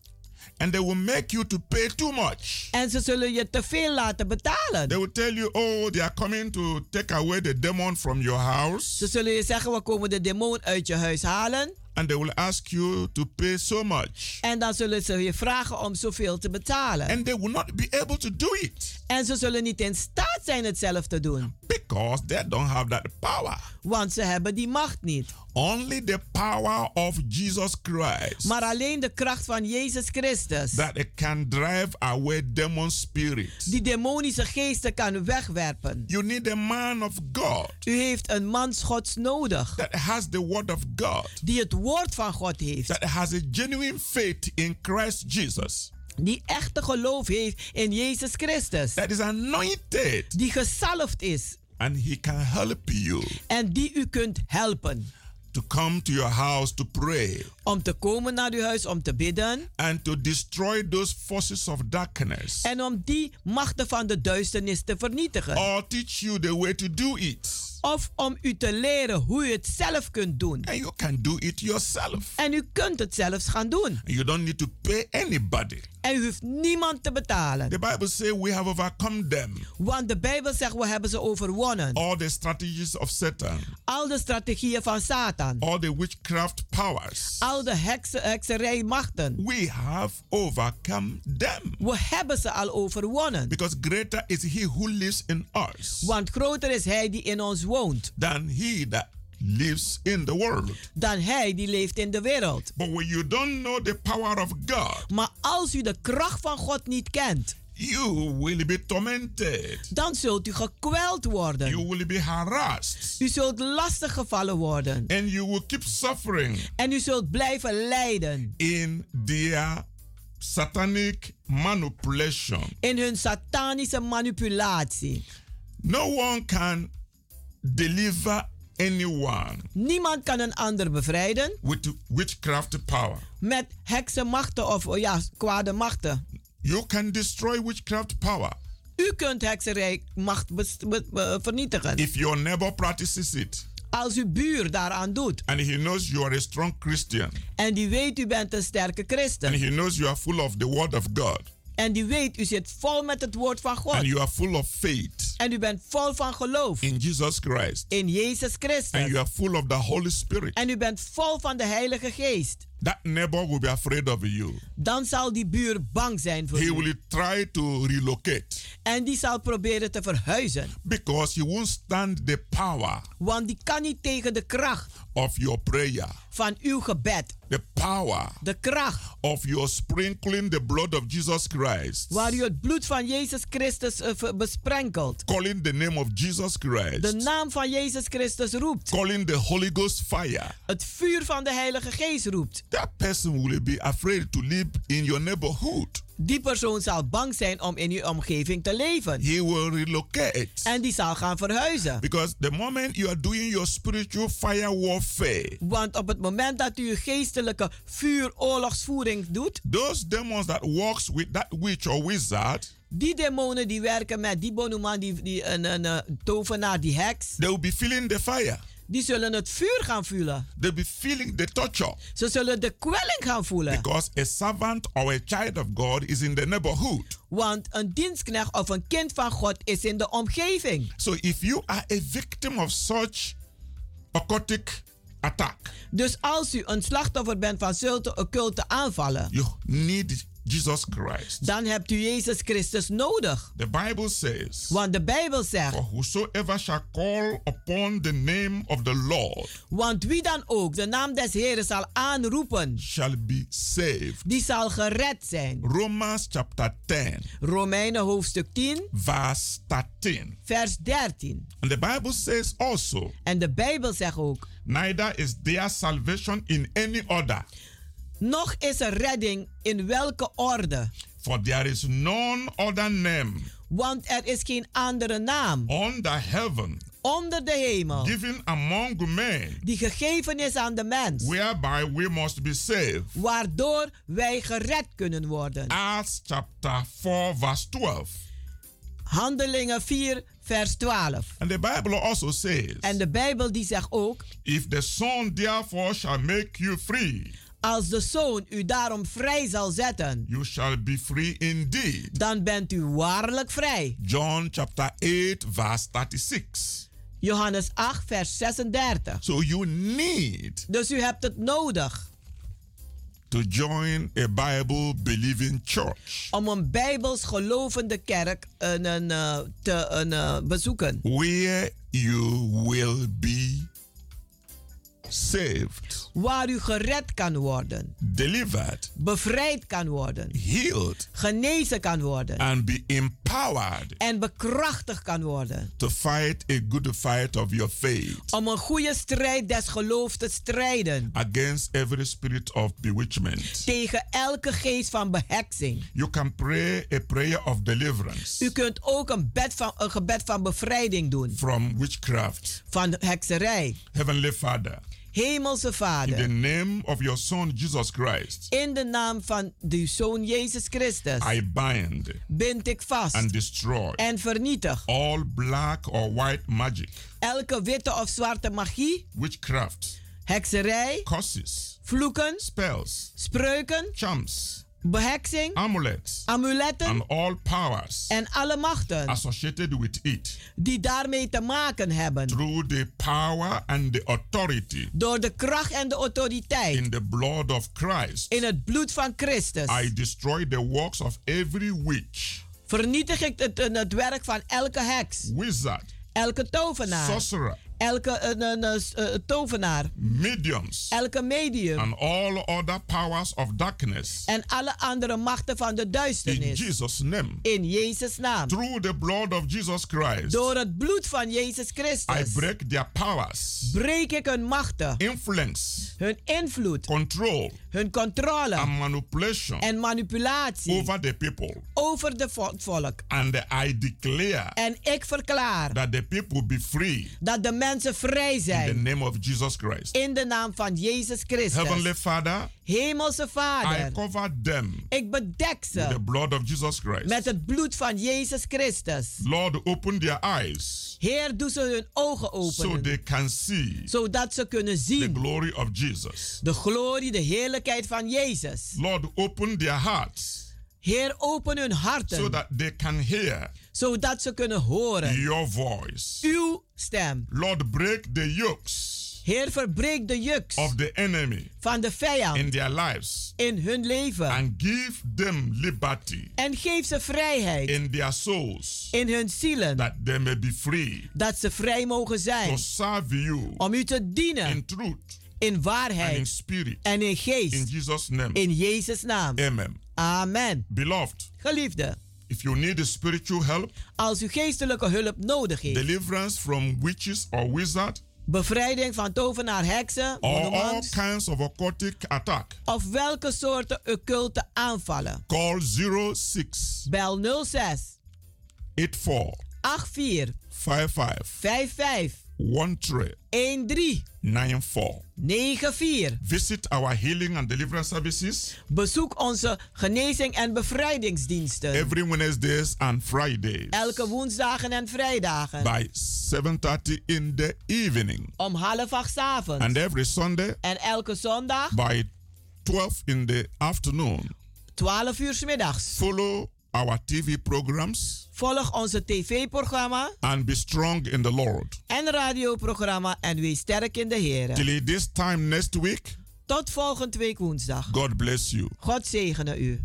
and they will make you to pay too much. en ze zullen je te veel laten betalen. They will tell you, oh, they are coming to take away the demon from your house. Ze zullen je zeggen, we komen de demon uit je huis halen. And they will ask you to pay so much. En dan zullen ze je vragen om zoveel te betalen. And they will not be able to do it En ze zullen niet in staat zijn het zelf te doen. because they don't have that power. Want ze hebben die macht niet. Only the power of Jesus Christ Maar alleen de kracht van Jezus Christus. that it can drive away demon spirits. Die demonische geesten kan wegwerpen. You need a man of God U heeft een man Gods nodig. that has the word of God, Die het woord van God heeft. that has a genuine faith in Christ Jesus, Die echte geloof heeft in Jezus Christus. that is anointed, Die gezalfd is. And he can help you En die u kunt helpen. to come to your house to pray Om te komen naar uw huis om te bidden. and to destroy those forces of darkness En om die machten van de duisternis te vernietigen. or teach you the way to do it. Of om u te leren hoe u het zelf kunt doen. And you can do it yourself. En u kunt het zelfs gaan doen. And you don't need to pay anybody. En u hoeft niemand te betalen. The Bible says we have overcome them. Want de Bijbel zegt we hebben ze overwonnen. All the strategies of Satan, Al de strategieën van Satan. all the witchcraft powers. Al de heksen, hekserijmachten. We have overcome them. We hebben ze al overwonnen. Because greater is he who lives in us Want groter is hij die in ons woont. than he that lives in the world. Dan hij die leeft in de wereld. But when you don't know the power of God, Maar als u de kracht van God niet kent. you will be tormented. Dan zult u gekweld worden. You will be harassed. U zult lastig gevallen worden. And you will keep suffering En u zult blijven lijden. in their satanic manipulation. In hun satanische manipulatie. No one can deliver anyone Niemand kan een ander bevrijden with witchcraft power. met heksenmachten of oh ja, kwade machten. You can destroy witchcraft power U kunt be- be- vernietigen. if your neighbor practices it Als uw buur daaraan doet. and he knows you are a strong Christian En die weet u bent een sterke and christen. he knows you are full of the word of God En die weet u zit vol met het woord van God. and you are full of faith En u bent vol van geloof in Jesus Christ in Jezus and Christus. you are full of the Holy Spirit. En u bent vol van de Heilige Geest. That neighbor will be afraid of you. Dan zal die buur bang zijn voor He u. will try to relocate En die zal proberen te verhuizen. because he won't stand the power Want die kan niet tegen de kracht of your prayer, van uw gebed. the power De kracht of your sprinkling the blood of Jesus Christ, waar u het bloed van Jezus Christus eh, besprenkelt. calling the name of Jesus De Christ, naam van Jezus Christus roept. calling the Holy Ghost fire. Het vuur van de Heilige Geest roept. That person will be afraid to live in your neighborhood. Die persoon zal bang zijn om in uw omgeving te leven. He will relocate. En die zal gaan verhuizen. Because the moment you are doing your spiritual fire warfare, Want op het moment dat u geestelijke vuuroorlogsvoering doet, those demons that works with that witch or wizard, die demonen die werken met die bonuman, die, die een, een, eh, tovenaar, die heks, they will be feeling the fire. Die zullen het vuur gaan voelen. They'll be feeling the torture. Ze zullen de kwelling gaan voelen. Because a servant or a child of God is in the neighborhood. Want een dienstknecht of een kind van God is in de omgeving. So if you are a victim of such occultic attack, Dus als u een slachtoffer bent van zulke occulte aanvallen, you need Jesus Christ. dan hebt u Jezus Christus nodig. The Bible says, Want de Bijbel zegt, For whosoever shall call upon the name of the Lord want wie dan ook de naam des Heeren zal aanroepen, shall be saved. die zal gered zijn. Romans chapter 10, Romeinen hoofdstuk 10, verse 13. vers 13. And the Bible says also, En de Bijbel zegt ook, Neither is there salvation in any other, nog is er redding in welke orde. for there is none other name Want er is geen andere naam under heaven onder de hemel given among men die gegeven is aan de mens, whereby we must be saved. waardoor wij gered kunnen worden. Acts chapter 4, verse 12. Handelingen 4, vers 12. And the Bible also says, En de Bijbel die zegt ook, If the Son therefore shall make you free, als de zoon u daarom vrij zal zetten, you shall be free indeed. dan bent u waarlijk vrij. John chapter 8, verse 36. Johannes 8, vers 36. So you need Dus u hebt het nodig to join a Bible believing church om een bijbels gelovende kerk een, een, eh, te een, eh, bezoeken. where you will be saved, Waar u gered kan worden, delivered, bevrijd kan worden, healed, genezen kan worden and be empowered en bekrachtigd kan worden. to fight a good fight of your faith Om een goede strijd des geloofs te strijden against every spirit of bewitchment. tegen elke geest van beheksing. You can pray a prayer of deliverance U kunt ook een, bed van, een gebed van bevrijding doen from witchcraft. van hekserij. Heavenly Father, Hemelse in the Vader, name of your Son Jesus Christ, in de naam van uw Zoon Jezus Christus. I bind bind ik vast and destroy en vernietig all black or white magic, elke witte of zwarte magie, witchcraft, hekserij, curses, vloeken, spells, spreuken, charms, beheksing, amulets, amuletten and all powers en alle machten associated with it die daarmee te maken hebben. through the power and the authority Door de kracht en de autoriteit in the blood of Christ. in het bloed van Christus I destroy the works of every witch, vernietig ik het, het werk van elke heks, wizard, elke tovenaar, sorcerer, elke eh, eh, eh, eh, tovenaar, mediums, elke medium. And all other powers of darkness. en alle andere machten van de In duisternis. Jesus' name. In Jezus' naam. Through the blood of Jesus Christ, Door het bloed van Jezus I Christus break their powers, breek ik hun machten, influence, hun invloed, control, hun controle and manipulation en manipulatie over the people. over de vo- volk. And I declare En ik verklaar that the people be free dat de mensen vrij in the zijn name of Jesus Christ. in de naam van Jezus Christus. Heavenly Father, Hemelse I Vader, cover them ik bedek with the ze blood of Jesus Christ. met het bloed van Jezus Christus. Lord, open their eyes Heer, doe ze hun ogen so openen, they can see zodat ze kunnen the zien glory of Jesus. de glorie, de heerlijkheid van Jezus. Lord, open their hearts Heer, open hun so harten, that they can hear zodat ze kunnen horen your voice. uw stem. Lord, break the yokes Heer, verbreek de juks of the enemy van de vijand in their lives in hun leven and give them liberty en geef ze vrijheid in their souls in hun zielen, that they may be free dat ze vrij mogen to zijn serve you om u te dienen in truth in and in waarheid spirit. en in In geest. Jesus' name. In Jezus' naam. Amen. Amen. Beloved, Geliefde, if you need a spiritual help, als u geestelijke hulp nodig heeft, deliverance from witches or wizards, bevrijding van tovenaar, heksen, or all kinds of occultic attack, of welke soorten occulte aanvallen, call 06 bel 06 84 84 55 55 13 13 94. 94. Visit our healing and deliverance services Bezoek onze genezing en bevrijdingsdiensten. every Wednesdays and Fridays Elke woensdagen en vrijdagen. by 7:30 in the evening Om half acht 's avonds. and every Sunday En elke zondag by 12 in the afternoon. 12 uur 's middags. Follow our TV programs Volg onze tv-programma and be strong in the Lord. en radioprogramma en wees sterk in de Heer. Till this time next week, Tot volgende week woensdag. God bless you. God zegene u.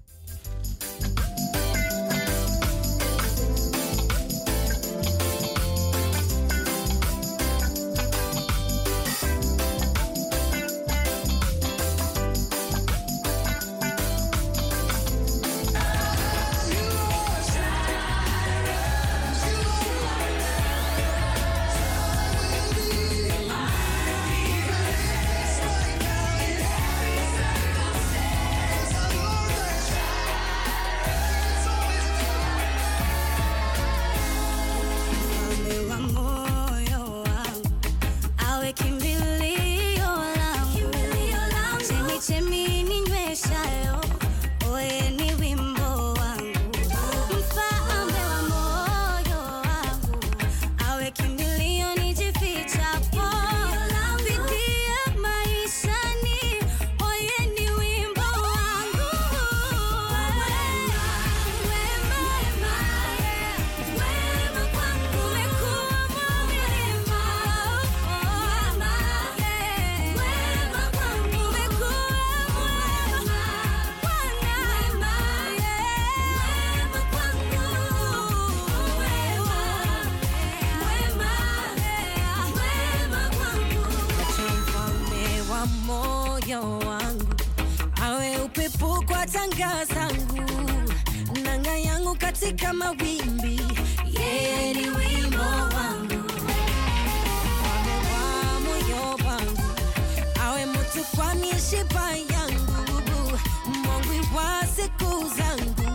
matanga zangu nanga yangu katika mawimbi. Yeye ni wimbo wangu. Wame wa moyo wangu. Awe mtu kwa mishipa yangu. Mongwi wa siku zangu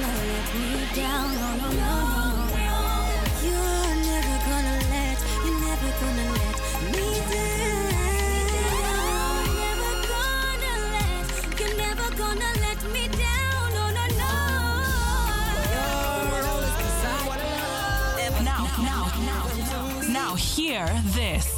gonna let me down. No, no, no, no. You're never gonna let, you're never gonna let me down. You're never gonna let, you're never gonna let me down. No, no, no. You're always beside me. Now, now, now, now, hear this.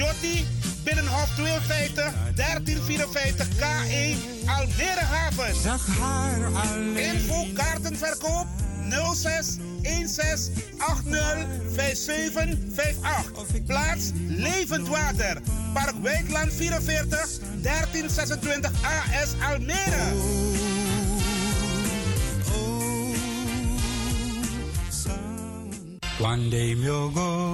Amarjotti. Binnenhof 52 1354 K1 Almere Haven. Info kaartenverkoop 06 16 80 5758. Plaats Levend Water. Park Wijkland 44 1326 AS Almere.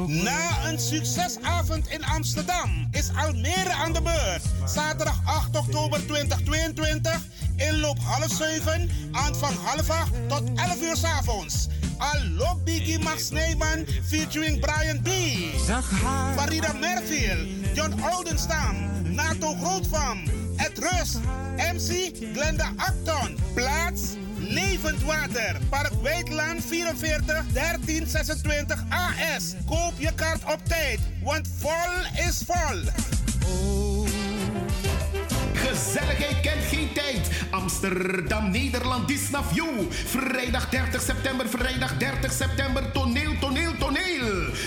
Na een succesavond in Amsterdam is Almere aan de beurt. Zaterdag 8 oktober 2022. Inloop half 7, aanvang half 8 tot 11 uur 's avonds. Allo Biggie Max Sneeman featuring Brian B. Farida Merfield, John Oldenstam, Nato Grootvam, Ed Rust, MC Glenda Acton. Plaats Levend Water, Park Wijklaan 44 1326 AS. Koop je kaart op tijd, want vol is vol. Gezelligheid kent geen tijd. Amsterdam, Nederland, Disnaf You. Vrijdag 30 september, vrijdag 30 september. Toneel.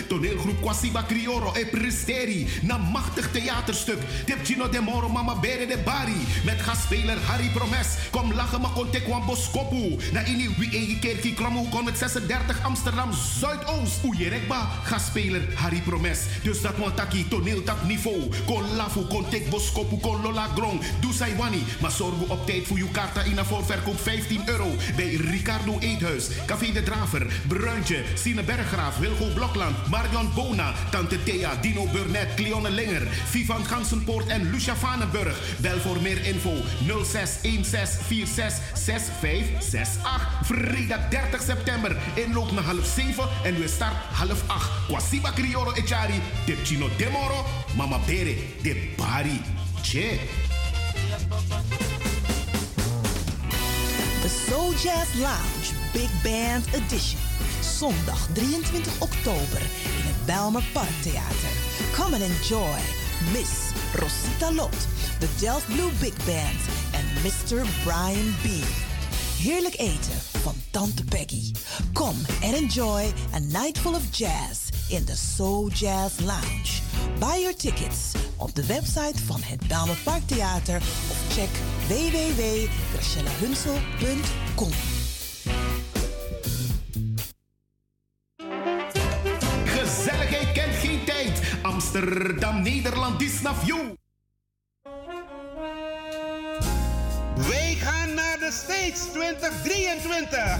Toneelgroep Kwasiba Crioro e Pristeri. Na machtig theaterstuk. Tipchino de Moro, Mama Bere de Bari. Met gastspeler Harry Promes. Kom lachen, maar kon tekwan boskopu. Na ini wie egi kerkie klamu kon met 36 Amsterdam Zuidoost. Oejerekba, gastspeler Harry Promes. Dus dat want taki toneeltap niveau. Kon lafu, kon tek boskopu, kon lola grong. Doe zij wani, maar zorg op tijd voor uw kaarta in een voorverkoop 15 euro. Bij Ricardo Eethuis, Café de Draver, Bruintje, Sine Berggraaf, Wilgo Blokland, Marion Bona, Tante Thea, Dino Burnett, Cleone Linger, Vivan Gansenpoort en Lucia Vanenburg. Bel voor meer info 0616466568. Vrijdag 30 september, inloop naar half 7 en we start half 8. Kwasiba Crioro Echari, Tipchino Demoro, Mama Bere, de Bari. Che. The Soul Jazz Lounge Big Band Edition. Zondag 23 oktober in het Belmer Parktheater. Come and enjoy Miss Rosita Lot, the Delft Blue Big Band en Mr. Brian B. Heerlijk eten van Tante Peggy. Come and enjoy a night full of jazz in the Soul Jazz Lounge. Buy your tickets op de website van het Belmer Parktheater of check www.gracielahunsel.com. Amsterdam, Nederland, Disnaf You. Wij gaan naar de States 2023.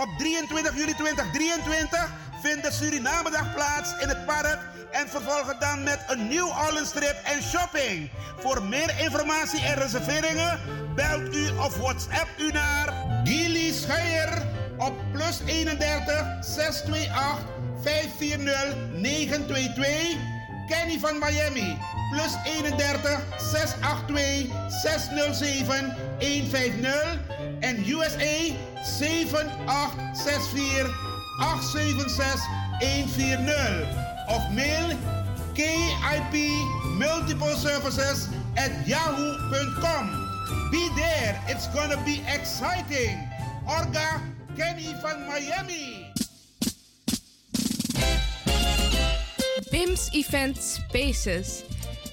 Op 23 juli 2023 vindt de Surinamedag plaats in het park en vervolgen dan met een New Orleans en shopping. Voor meer informatie en reserveringen belt u of WhatsApp u naar Gilly Scheier op plus 31 628 540 922. Kenny van Miami plus 31 682 607 150 en USA 7864 876 140 of mail KIP Multiple Services at yahoo.com. Be there, it's gonna be exciting. Orga Kenny van Miami. BIMS Event Spaces.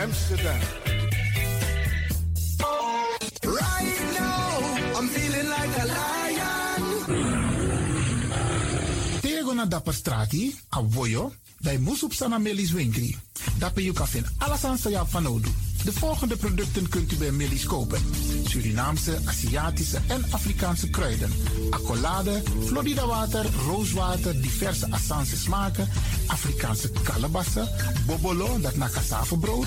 Amsterdam. Right now, I'm feeling like a lion. Tego na dapper strati, dai musup sana melis winkri. Dapper you kafin alasan sa ya fanodu. De volgende producten kunt u bij Millie's kopen. Surinaamse, Aziatische en Afrikaanse kruiden. Accolade, Florida water, rooswater, diverse Assange smaken. Afrikaanse kalebassen, bobolo, dat na cassavebrood.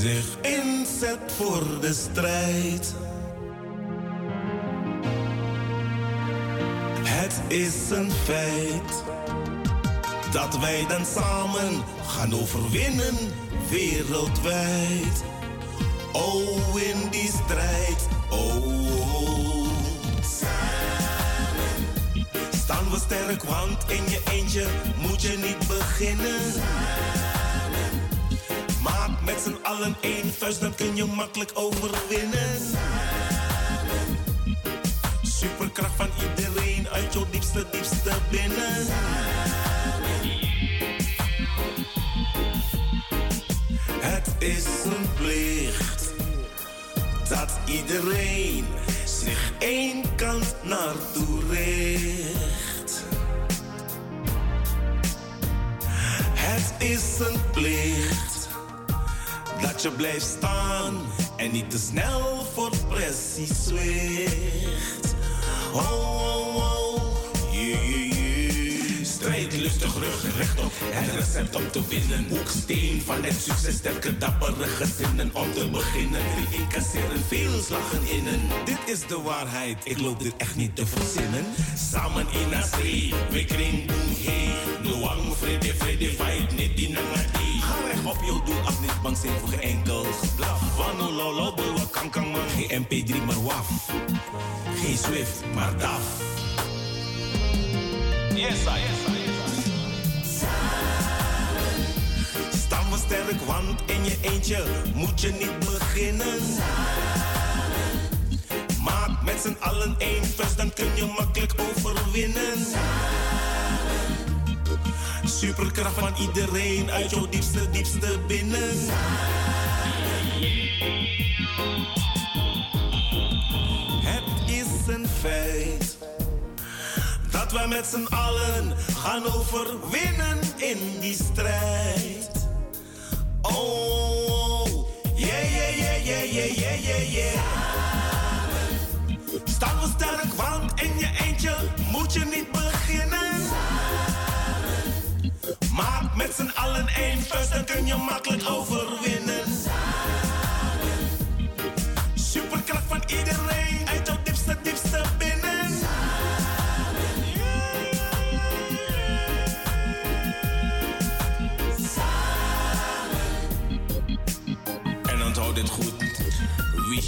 Zich inzet voor de strijd. Het is een feit. Dat wij dan samen gaan overwinnen wereldwijd. Oh, in die strijd. Oh. Samen staan we sterk, want in je eentje moet je niet beginnen. Maak met z'n allen één vuist, dan kun je makkelijk overwinnen. Samen. Superkracht van iedereen uit jouw diepste, diepste binnen. Samen. Het is een plicht dat iedereen zich één kant naartoe richt. Het is een plicht dat je blijft staan en niet te snel voor precies zwicht. Oh, oh, oh. Strijd lustig, rug rechtop. Het recept om te winnen. Hoeksteen van het succes, sterke, dappere gezinnen om te beginnen. Die incasseren veel slagen innen. Dit is de waarheid, ik loop dit echt niet te verzinnen. Samen in street, we kring boem hey. Noang, vrede, vrede, fight, niet die nangati. Ga recht op je doel, af niet bang zijn voor geen enkel geblaf. Wano, lolo, kan, kan, man. Geen MP3, maar waf. Geen Swift, maar DAF. Yes, I, I, Staan we sterk, want in je eentje moet je niet beginnen. Maak met z'n allen één vers, dan kun je makkelijk overwinnen. Superkracht van iedereen uit jouw diepste, diepste binnen. Het is een feit we met z'n allen gaan overwinnen in die strijd. Oh, yeah, yeah, yeah, yeah, yeah, yeah, yeah, yeah. Staan we sterk, want in je eentje moet je niet beginnen. Maak met z'n allen één vuist, dan kun je makkelijk overwinnen.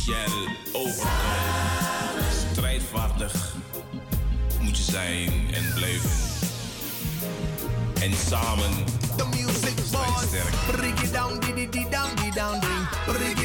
Shall overkomen. Strijdvaardig moet je zijn en blijven. En samen The music boss. Break it down, diddy down, dee down, ding.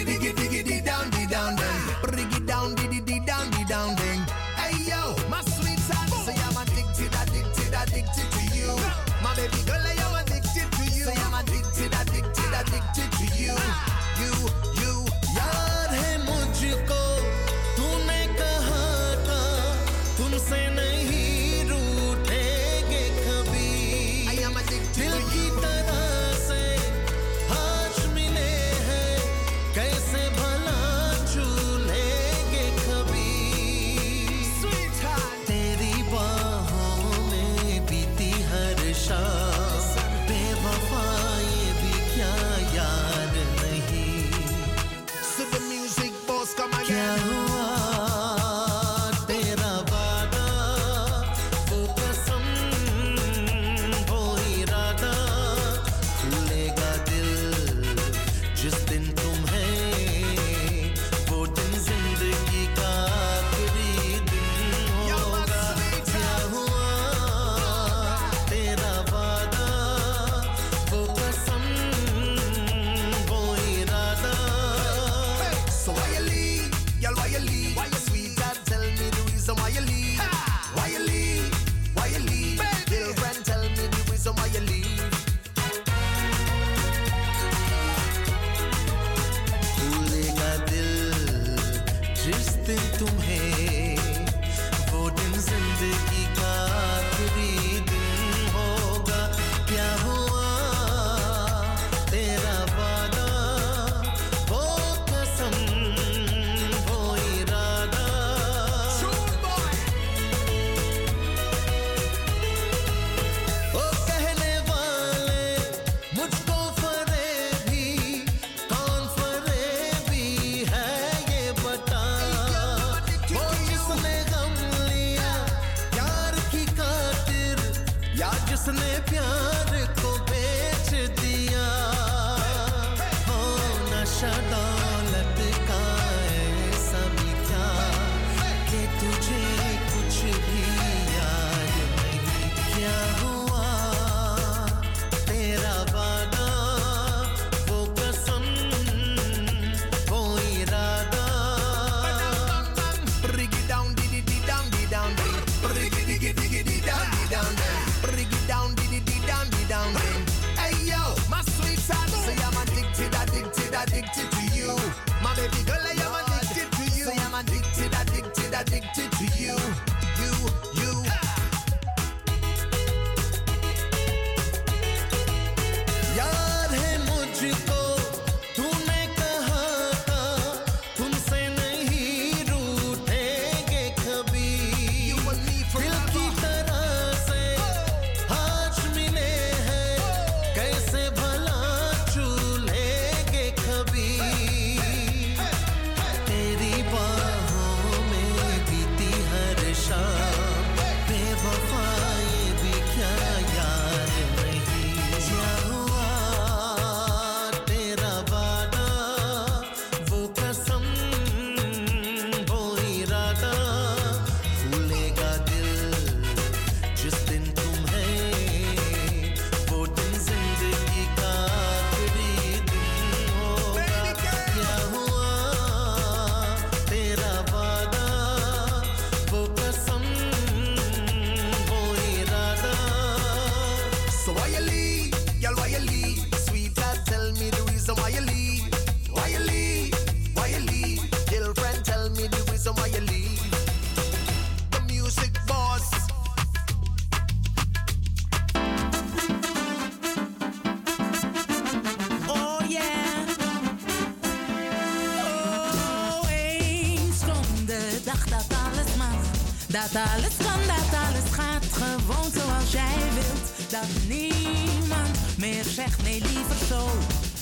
Dat alles kan, dat alles gaat gewoon zoals jij wilt. Dat niemand meer zegt nee, liever zo.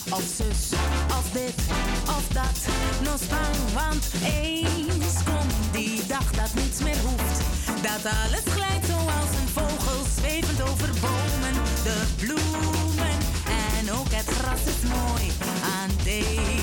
Of zus, of dit, of dat. No spang, want eens komt die dag dat niets meer hoeft. Dat alles glijdt zoals een vogel zwevend over bomen. De bloemen en ook het gras is mooi aan deze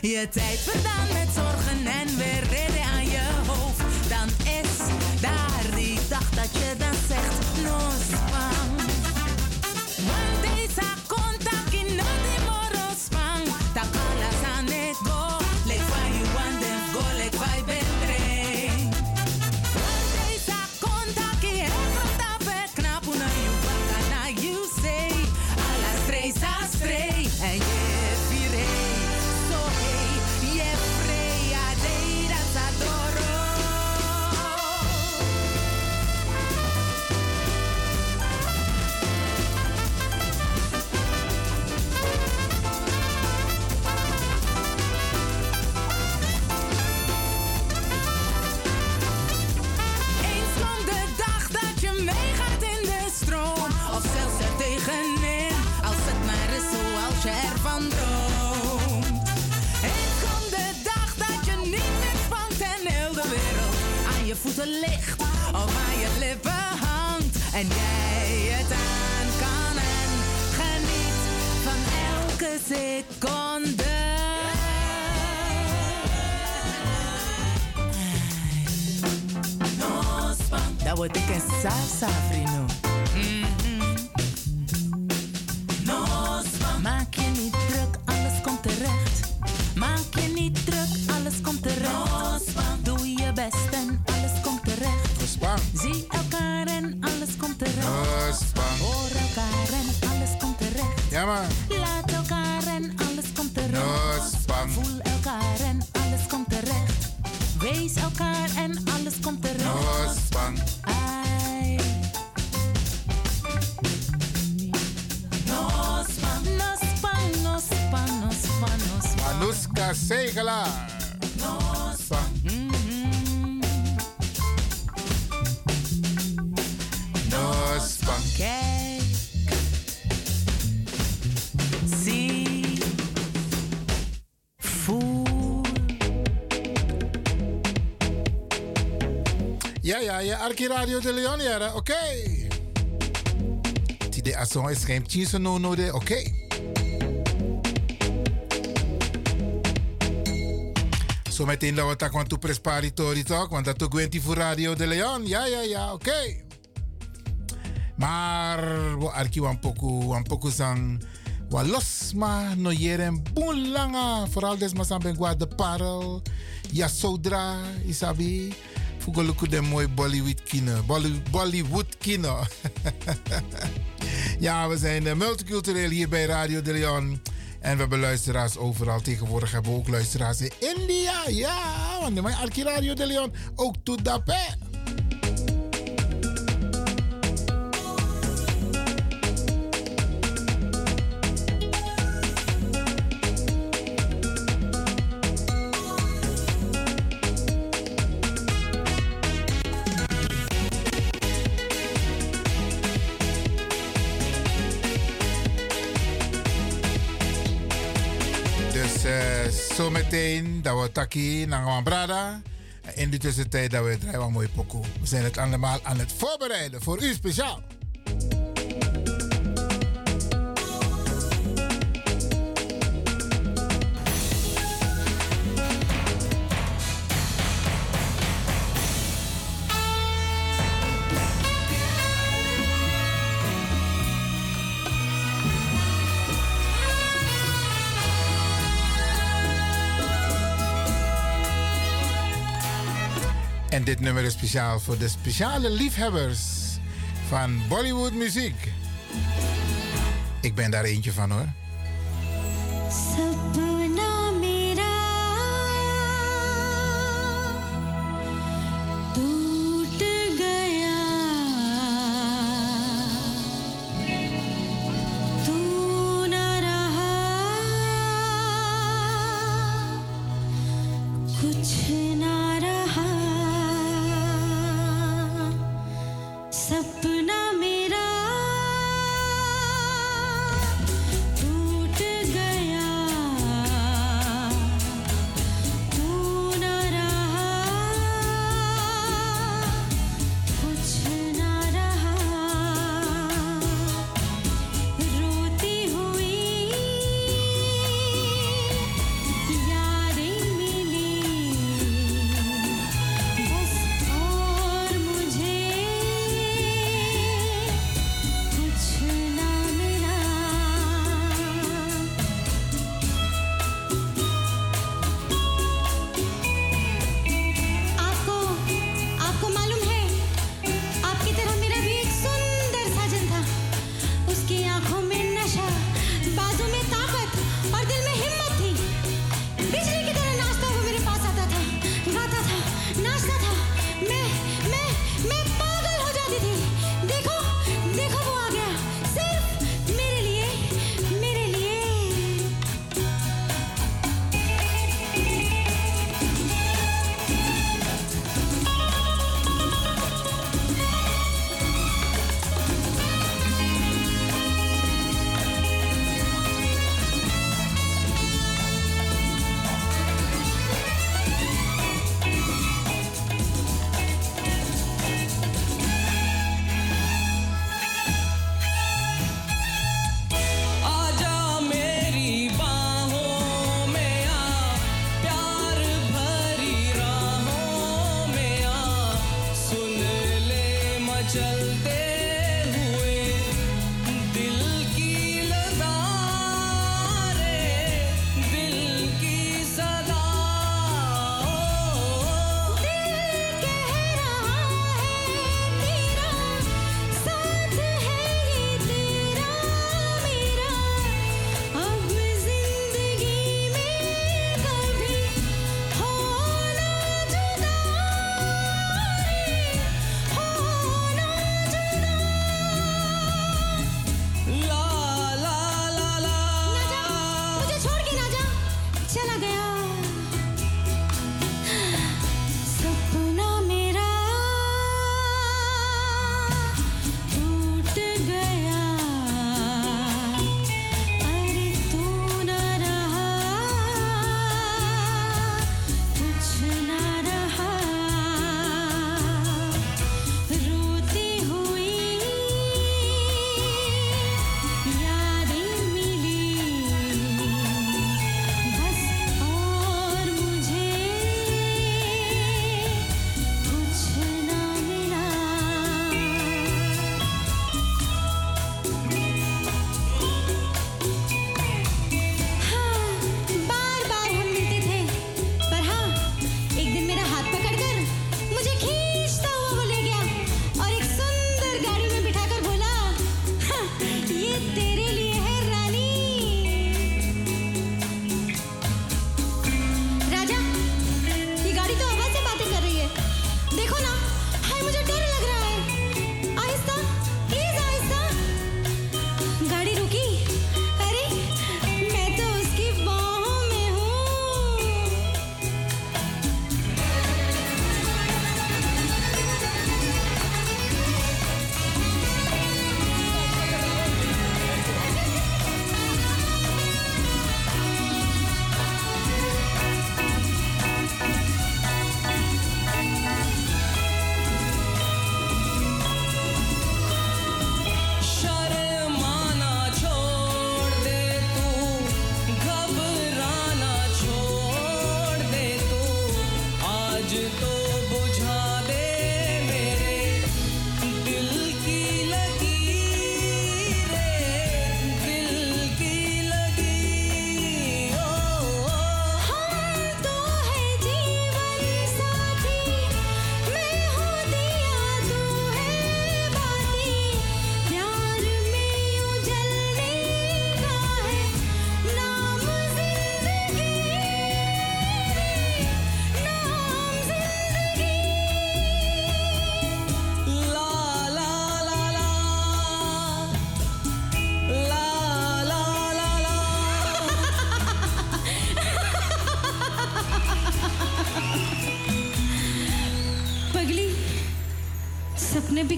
Je tijd verdaan met zorgen en weer reden Of aan je lippen hangt. En jij het aan kan en geniet van elke seconde. Dat wordt ik een salsa, vriendo. Arki Radio de Leon. Oké. Tide ason is geen tjinse no no de. Oké. Zometeen dat we tak want to presparitori toch? Want dat ook voor Radio de Leon. Ja, ja, ja. Oké. Maar we arki wan poku, wan poku sang. Wa los ma no yeren langa. Vooral des ma sang ben de parel. Ja sodra, isabi. Fugoluku de mooi Bollywood. Bolly- Bollywood ja, we zijn eh, multicultureel hier bij Radio de Leon. En we hebben luisteraars overal. Tegenwoordig hebben we ook luisteraars in India. Ja, want mijn Arki Radio de Leon ook tot taki naar Brada. En in die tussentijd dat we draaien wat mooi pokoe. We zijn het allemaal aan het voorbereiden voor u speciaal. En dit nummer is speciaal voor de speciale liefhebbers van Bollywood muziek. Ik ben daar eentje van hoor.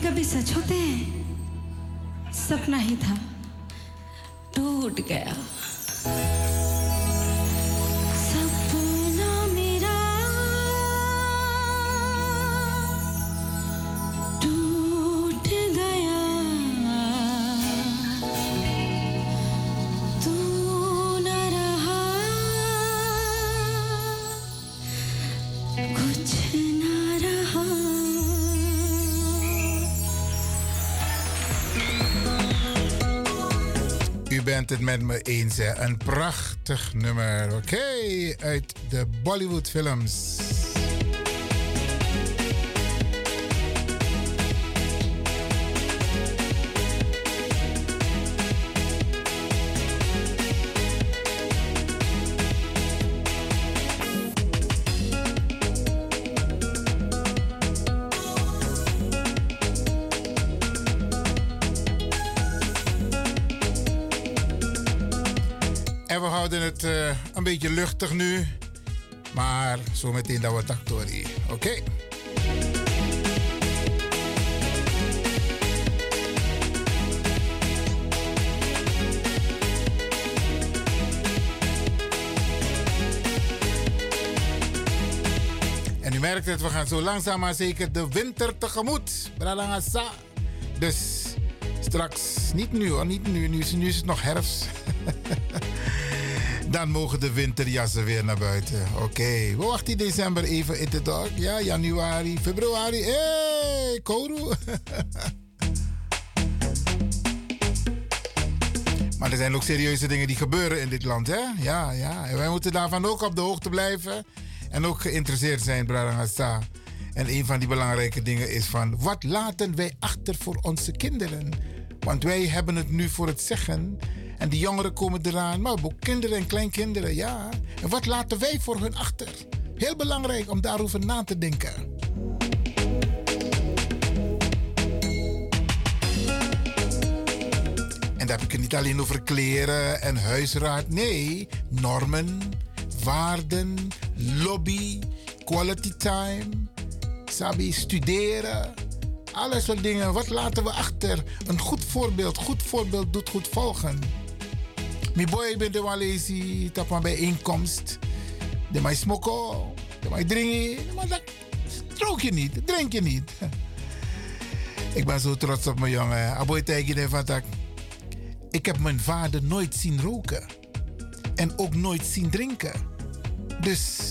कभी सच होते हैं? सपना ही था। टूट गया। Bent het met me eens, hè? Een prachtig nummer. Oké, uit de Bollywood films. Luchtig nu. Maar zometeen dat we tactori. Oké. En u merkt het, we gaan zo langzaam maar zeker de winter tegemoet. Dus straks, niet nu hoor, niet nu. Nu is het nog herfst. Dan mogen de winterjassen weer naar buiten. Oké, we wachten december even in de dag. Ja, januari, februari. Hé, hey, Koru. maar er zijn ook serieuze dingen die gebeuren in dit land, hè? Ja, ja. En wij moeten daarvan ook op de hoogte blijven. En ook geïnteresseerd zijn, Brarangasa. En een van die belangrijke dingen is van... wat laten wij achter voor onze kinderen? Want wij hebben het nu voor het zeggen... En die jongeren komen eraan, maar ook kinderen en kleinkinderen, ja. En wat laten wij voor hun achter? Heel belangrijk om daarover na te denken. En daar heb ik het niet alleen over kleren en huisraad. Nee, normen, waarden, lobby, quality time, sabi, studeren. Alle soort dingen. Wat laten we achter? Een goed voorbeeld. Goed voorbeeld doet goed volgen. Mijn boy ben de walezi, tap een bijeenkomst. De mij smoko, de mij drinken. Maar dat rook je niet, drink je niet. Ik ben zo trots op mijn jongen. Aboy tegen van dat. Ik heb mijn vader nooit zien roken. En ook nooit zien drinken. Dus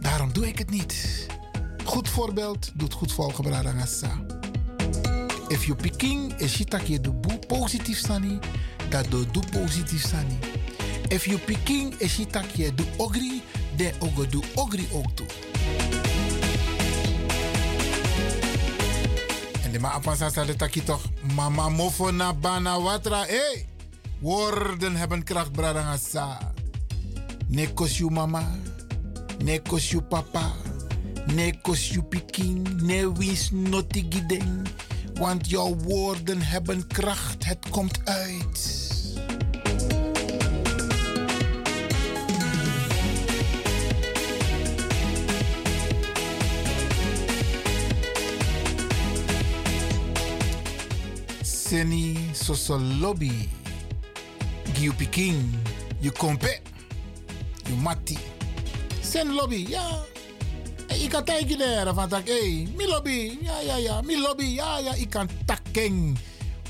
daarom doe ik het niet. Goed voorbeeld doet goed volgen, Bradangasa. If you picking, is je tak je doe positief sani dat do do positief sani. If you picking is je do ogri, de ogo do ogri ook toe. En de ma apasa sa de toch mama mofo na bana watra. Hey, woorden hebben kracht bradangasa. Ne kos you mama, ne you papa, ne kos you picking, ne wis noti gideng. Want jouw woorden hebben kracht, het komt uit. Seni soso lobby. Giu piking. You kompe. You mati. Sen lobby, ja. Ik kan tegen daar van tak, hey, mi lobby, ja, ja, ja, mi lobby, ja, ja, ik kan takken.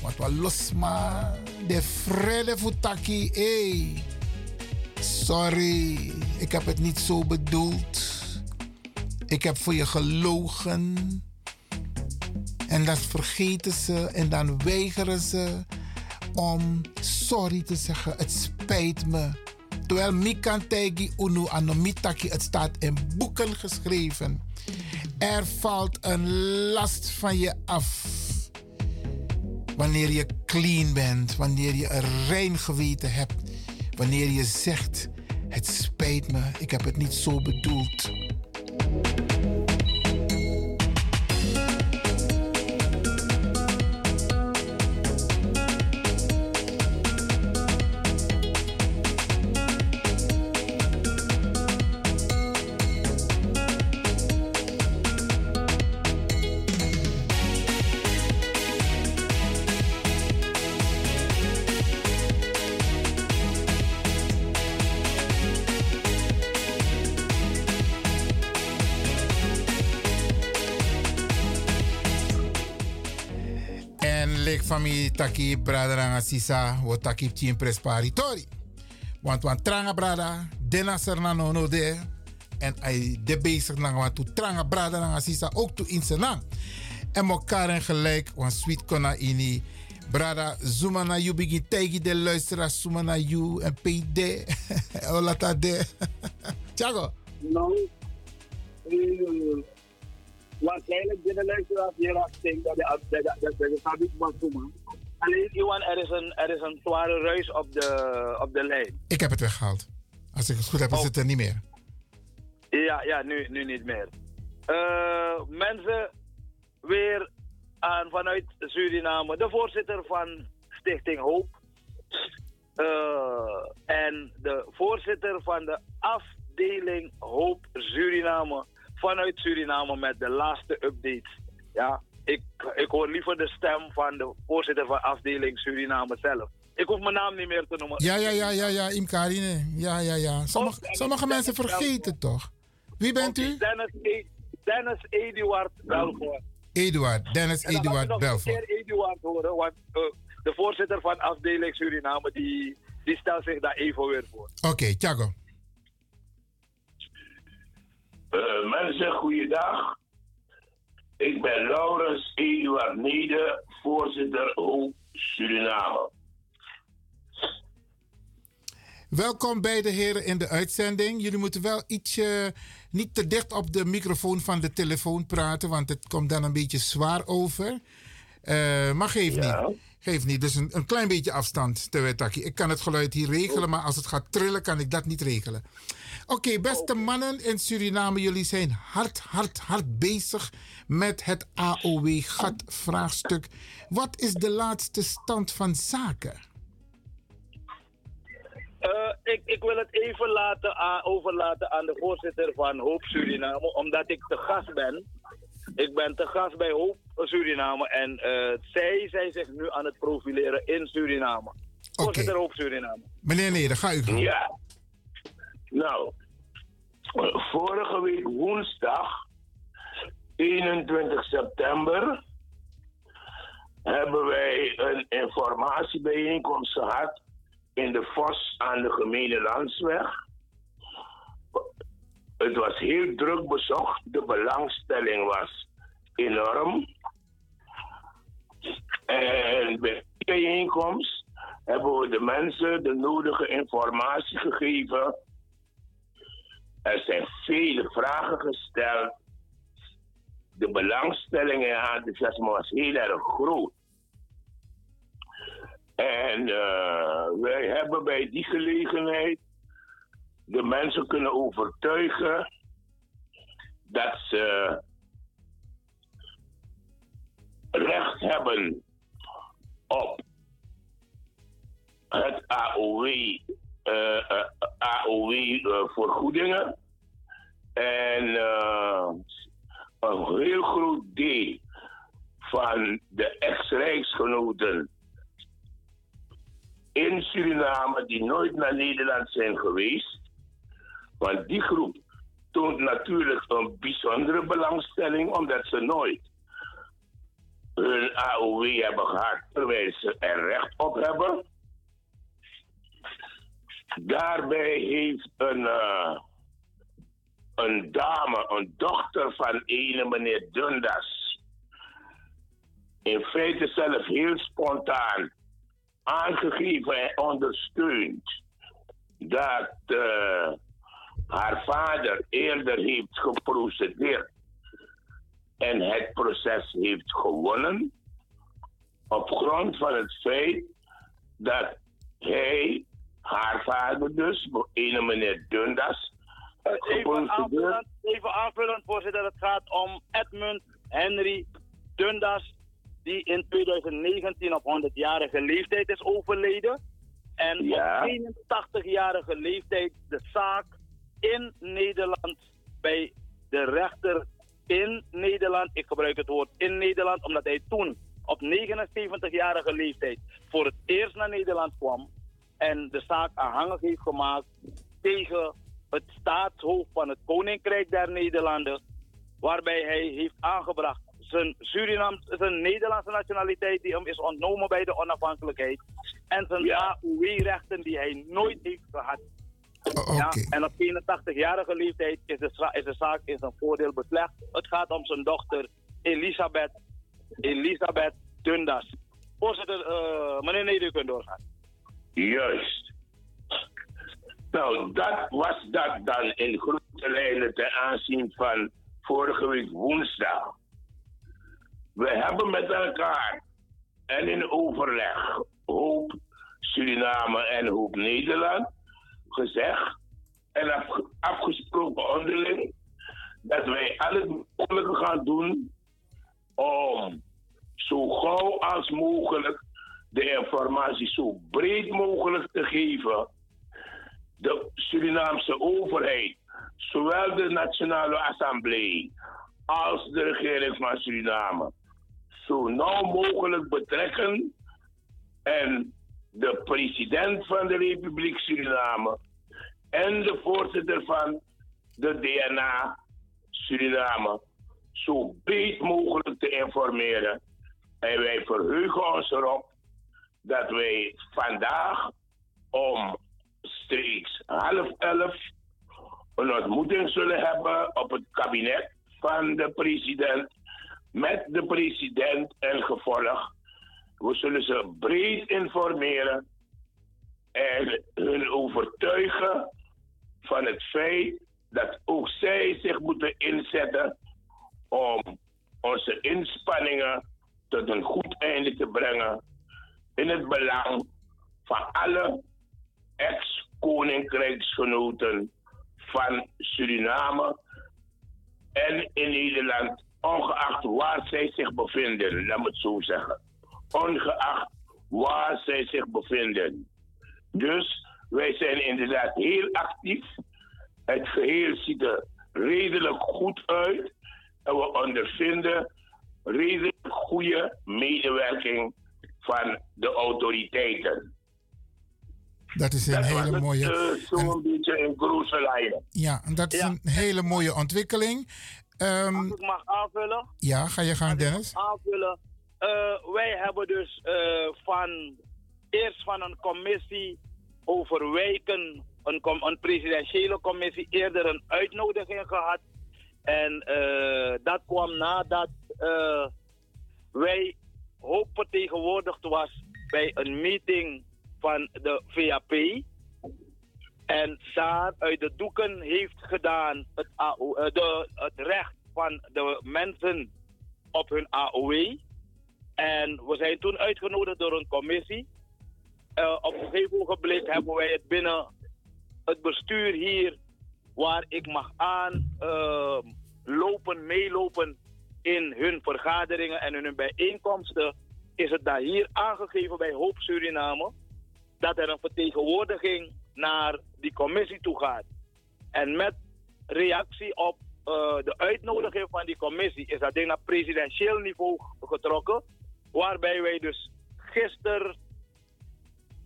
Wat wel los maar, de vrede voor takkie, hey. Sorry, ik heb het niet zo bedoeld. Ik heb voor je gelogen. En dat vergeten ze en dan weigeren ze om sorry te zeggen. Het spijt me. Terwijl Mikan Tegi Unu Anomitaki, het staat in boeken geschreven. Er valt een last van je af. Wanneer je clean bent, wanneer je een rein geweten hebt. Wanneer je zegt, het spijt me, ik heb het niet zo bedoeld. Van mij taki brada ranga sisa wo taki tien presparitori. Want want tranga brada, dena serna no no de. En hij de bezig na want tu tranga brada ranga sisa ook tu in. En mokaren gelijk, want sweet kona ini. Brada, zuma na you bigi tegi de luisteraars, zuma na you en PD. Olata de. Tiago. Nou, eh, waarschijnlijk de luisteraars hier afsteen dat de dat dat dat wat doen. Alleen Iwan, er is een er is een zware ruis op de op de lijn. Ik heb het weggehaald. Als ik het goed heb, is het er niet meer. Ja, ja, nu, nu niet meer. Eh, mensen, weer aan vanuit Suriname, de voorzitter van Stichting Hoop. Eh, en de voorzitter van de afdeling Hoop Suriname vanuit Suriname met de laatste updates. Ja, ik, ik hoor liever de stem van de voorzitter van afdeling Suriname zelf. Ik hoef mijn naam niet meer te noemen. Ja, ja, ja, ja, ja, Imkarine. Ja, ja, ja. Sommige, sommige mensen vergeten toch? Wie bent u? Dennis, E- Dennis Eduard Belvoort. Eduard, Dennis Eduard Belfort. keer Eduard horen, want eh, de voorzitter van afdeling Suriname die, die stelt zich daar even weer voor. Oké, Thiago. Eh, mensen, goeiedag. Ik ben Laurens Eduard Nede, voorzitter Hoop Suriname. Welkom beide heren in de uitzending. Jullie moeten wel ietsje niet te dicht op de microfoon van de telefoon praten, want het komt dan een beetje zwaar over. Eh, maar geef niet. Geef niet. Dus een, een klein beetje afstand, Tewetaki. Ik kan het geluid hier regelen, maar als het gaat trillen, kan ik dat niet regelen. Oké, beste mannen in Suriname, jullie zijn hard, hard, hard bezig met het AOW-gat-vraagstuk. Wat is de laatste stand van zaken? Eh, ik, ik wil het even laten aan, overlaten aan de voorzitter van Hoop Suriname, omdat ik te gast ben. Ik ben te gast bij Hoop Suriname en eh, zij zijn zich nu aan het profileren in Suriname. Voorzitter Hoop Suriname. Meneer Neder, ga u gang. Ja. Nou, vorige week woensdag, 21 september, hebben wij een informatiebijeenkomst gehad in de Vos aan de Gemene Landsweg. Het was heel druk bezocht, de belangstelling was enorm. En bij die bijeenkomst hebben we de mensen de nodige informatie gegeven. Er zijn vele vragen gesteld. De belangstelling en enthousiasme was heel erg groot. En eh, wij hebben bij die gelegenheid de mensen kunnen overtuigen dat ze recht hebben op het AOW, eh, eh, AOW eh. En een heel groot deel van de ex-rijksgenoten in Suriname die nooit naar Nederland zijn geweest. Want die groep toont natuurlijk een bijzondere belangstelling omdat ze nooit hun AOW hebben gehad terwijl ze er recht op hebben. Daarbij heeft een, eh, een dame, een dochter van ene meneer Dundas, in feite zelf heel spontaan aangegeven en ondersteund dat eh, haar vader eerder heeft geprocedeerd en het proces heeft gewonnen op grond van het feit dat hij, haar vader dus, ene meneer Dundas, Even aanvullend, even aanvullend, voorzitter. Het gaat om Edmund Henry Dundas, die in 2019 op 100-jarige leeftijd is overleden. En Ja. op 81-jarige leeftijd de zaak in Nederland bij de rechter in Nederland. Ik gebruik het woord in Nederland, omdat hij toen op 79-jarige leeftijd voor het eerst naar Nederland kwam en de zaak aanhangig heeft gemaakt tegen het staatshoofd van het Koninkrijk der Nederlanden, waarbij hij heeft aangebracht zijn zijn Nederlandse nationaliteit die hem is ontnomen bij de onafhankelijkheid. En zijn AOW-rechten die hij nooit heeft gehad. Ja, en op 81-jarige leeftijd is de, is de zaak in zijn voordeel beslecht. Het gaat om zijn dochter Elisabeth, Elisabeth Dundas. Voorzitter, eh, meneer Neder, u kunt doorgaan. Juist. Nou, dat was dat dan in grote lijnen ten aanzien van vorige week woensdag. We hebben met elkaar en in overleg Hoop Suriname en Hoop Nederland gezegd en afge- afgesproken onderling dat wij al het mogelijke gaan doen om zo gauw als mogelijk de informatie zo breed mogelijk te geven. De Surinaamse overheid, zowel de Nationale Assemblée als de regering van Suriname, zo nauw mogelijk betrekken en de president van de Republiek Suriname en de voorzitter van de DNA Suriname zo breed mogelijk te informeren. En wij verheugen ons erop dat wij vandaag om streeks half elf een ontmoeting zullen hebben op het kabinet van de president met de president en gevolg. We zullen ze breed informeren en hun overtuigen van het feit dat ook zij zich moeten inzetten om onze inspanningen tot een goed einde te brengen in het belang van alle ex-koninkrijksgenoten van Suriname en in Nederland, ongeacht waar zij zich bevinden, laat me het zo zeggen. Ongeacht waar zij zich bevinden. Dus wij zijn inderdaad heel actief. Het geheel ziet er redelijk goed uit. En we ondervinden redelijk goede medewerking van de autoriteiten. Dat is een Dat hele het, mooie. eh, Zo'n beetje in grote lijnen. Ja, en dat is een hele mooie ontwikkeling. Ehm, Als ik mag aanvullen. ja, ga je gang, Dennis. aanvullen. Eh, wij hebben dus eh, van eerst van een commissie over wijken, een, com- een presidentiële commissie, eerder een uitnodiging gehad. En dat kwam nadat wij hoop vertegenwoordigd was bij een meeting van de VAP. En daar uit de doeken heeft gedaan het, eh, de, het recht van de mensen op hun AOW. En we zijn toen uitgenodigd door een commissie. Eh, op een gegeven ogenblik hebben wij het binnen het bestuur hier, waar ik mag aan eh, lopen, meelopen in hun vergaderingen en hun bijeenkomsten, is het daar hier aangegeven bij Hoop Suriname dat er een vertegenwoordiging naar die commissie toe gaat. En met reactie op eh, de uitnodiging van die commissie is dat ding naar presidentieel niveau getrokken. Waarbij wij dus gisteren,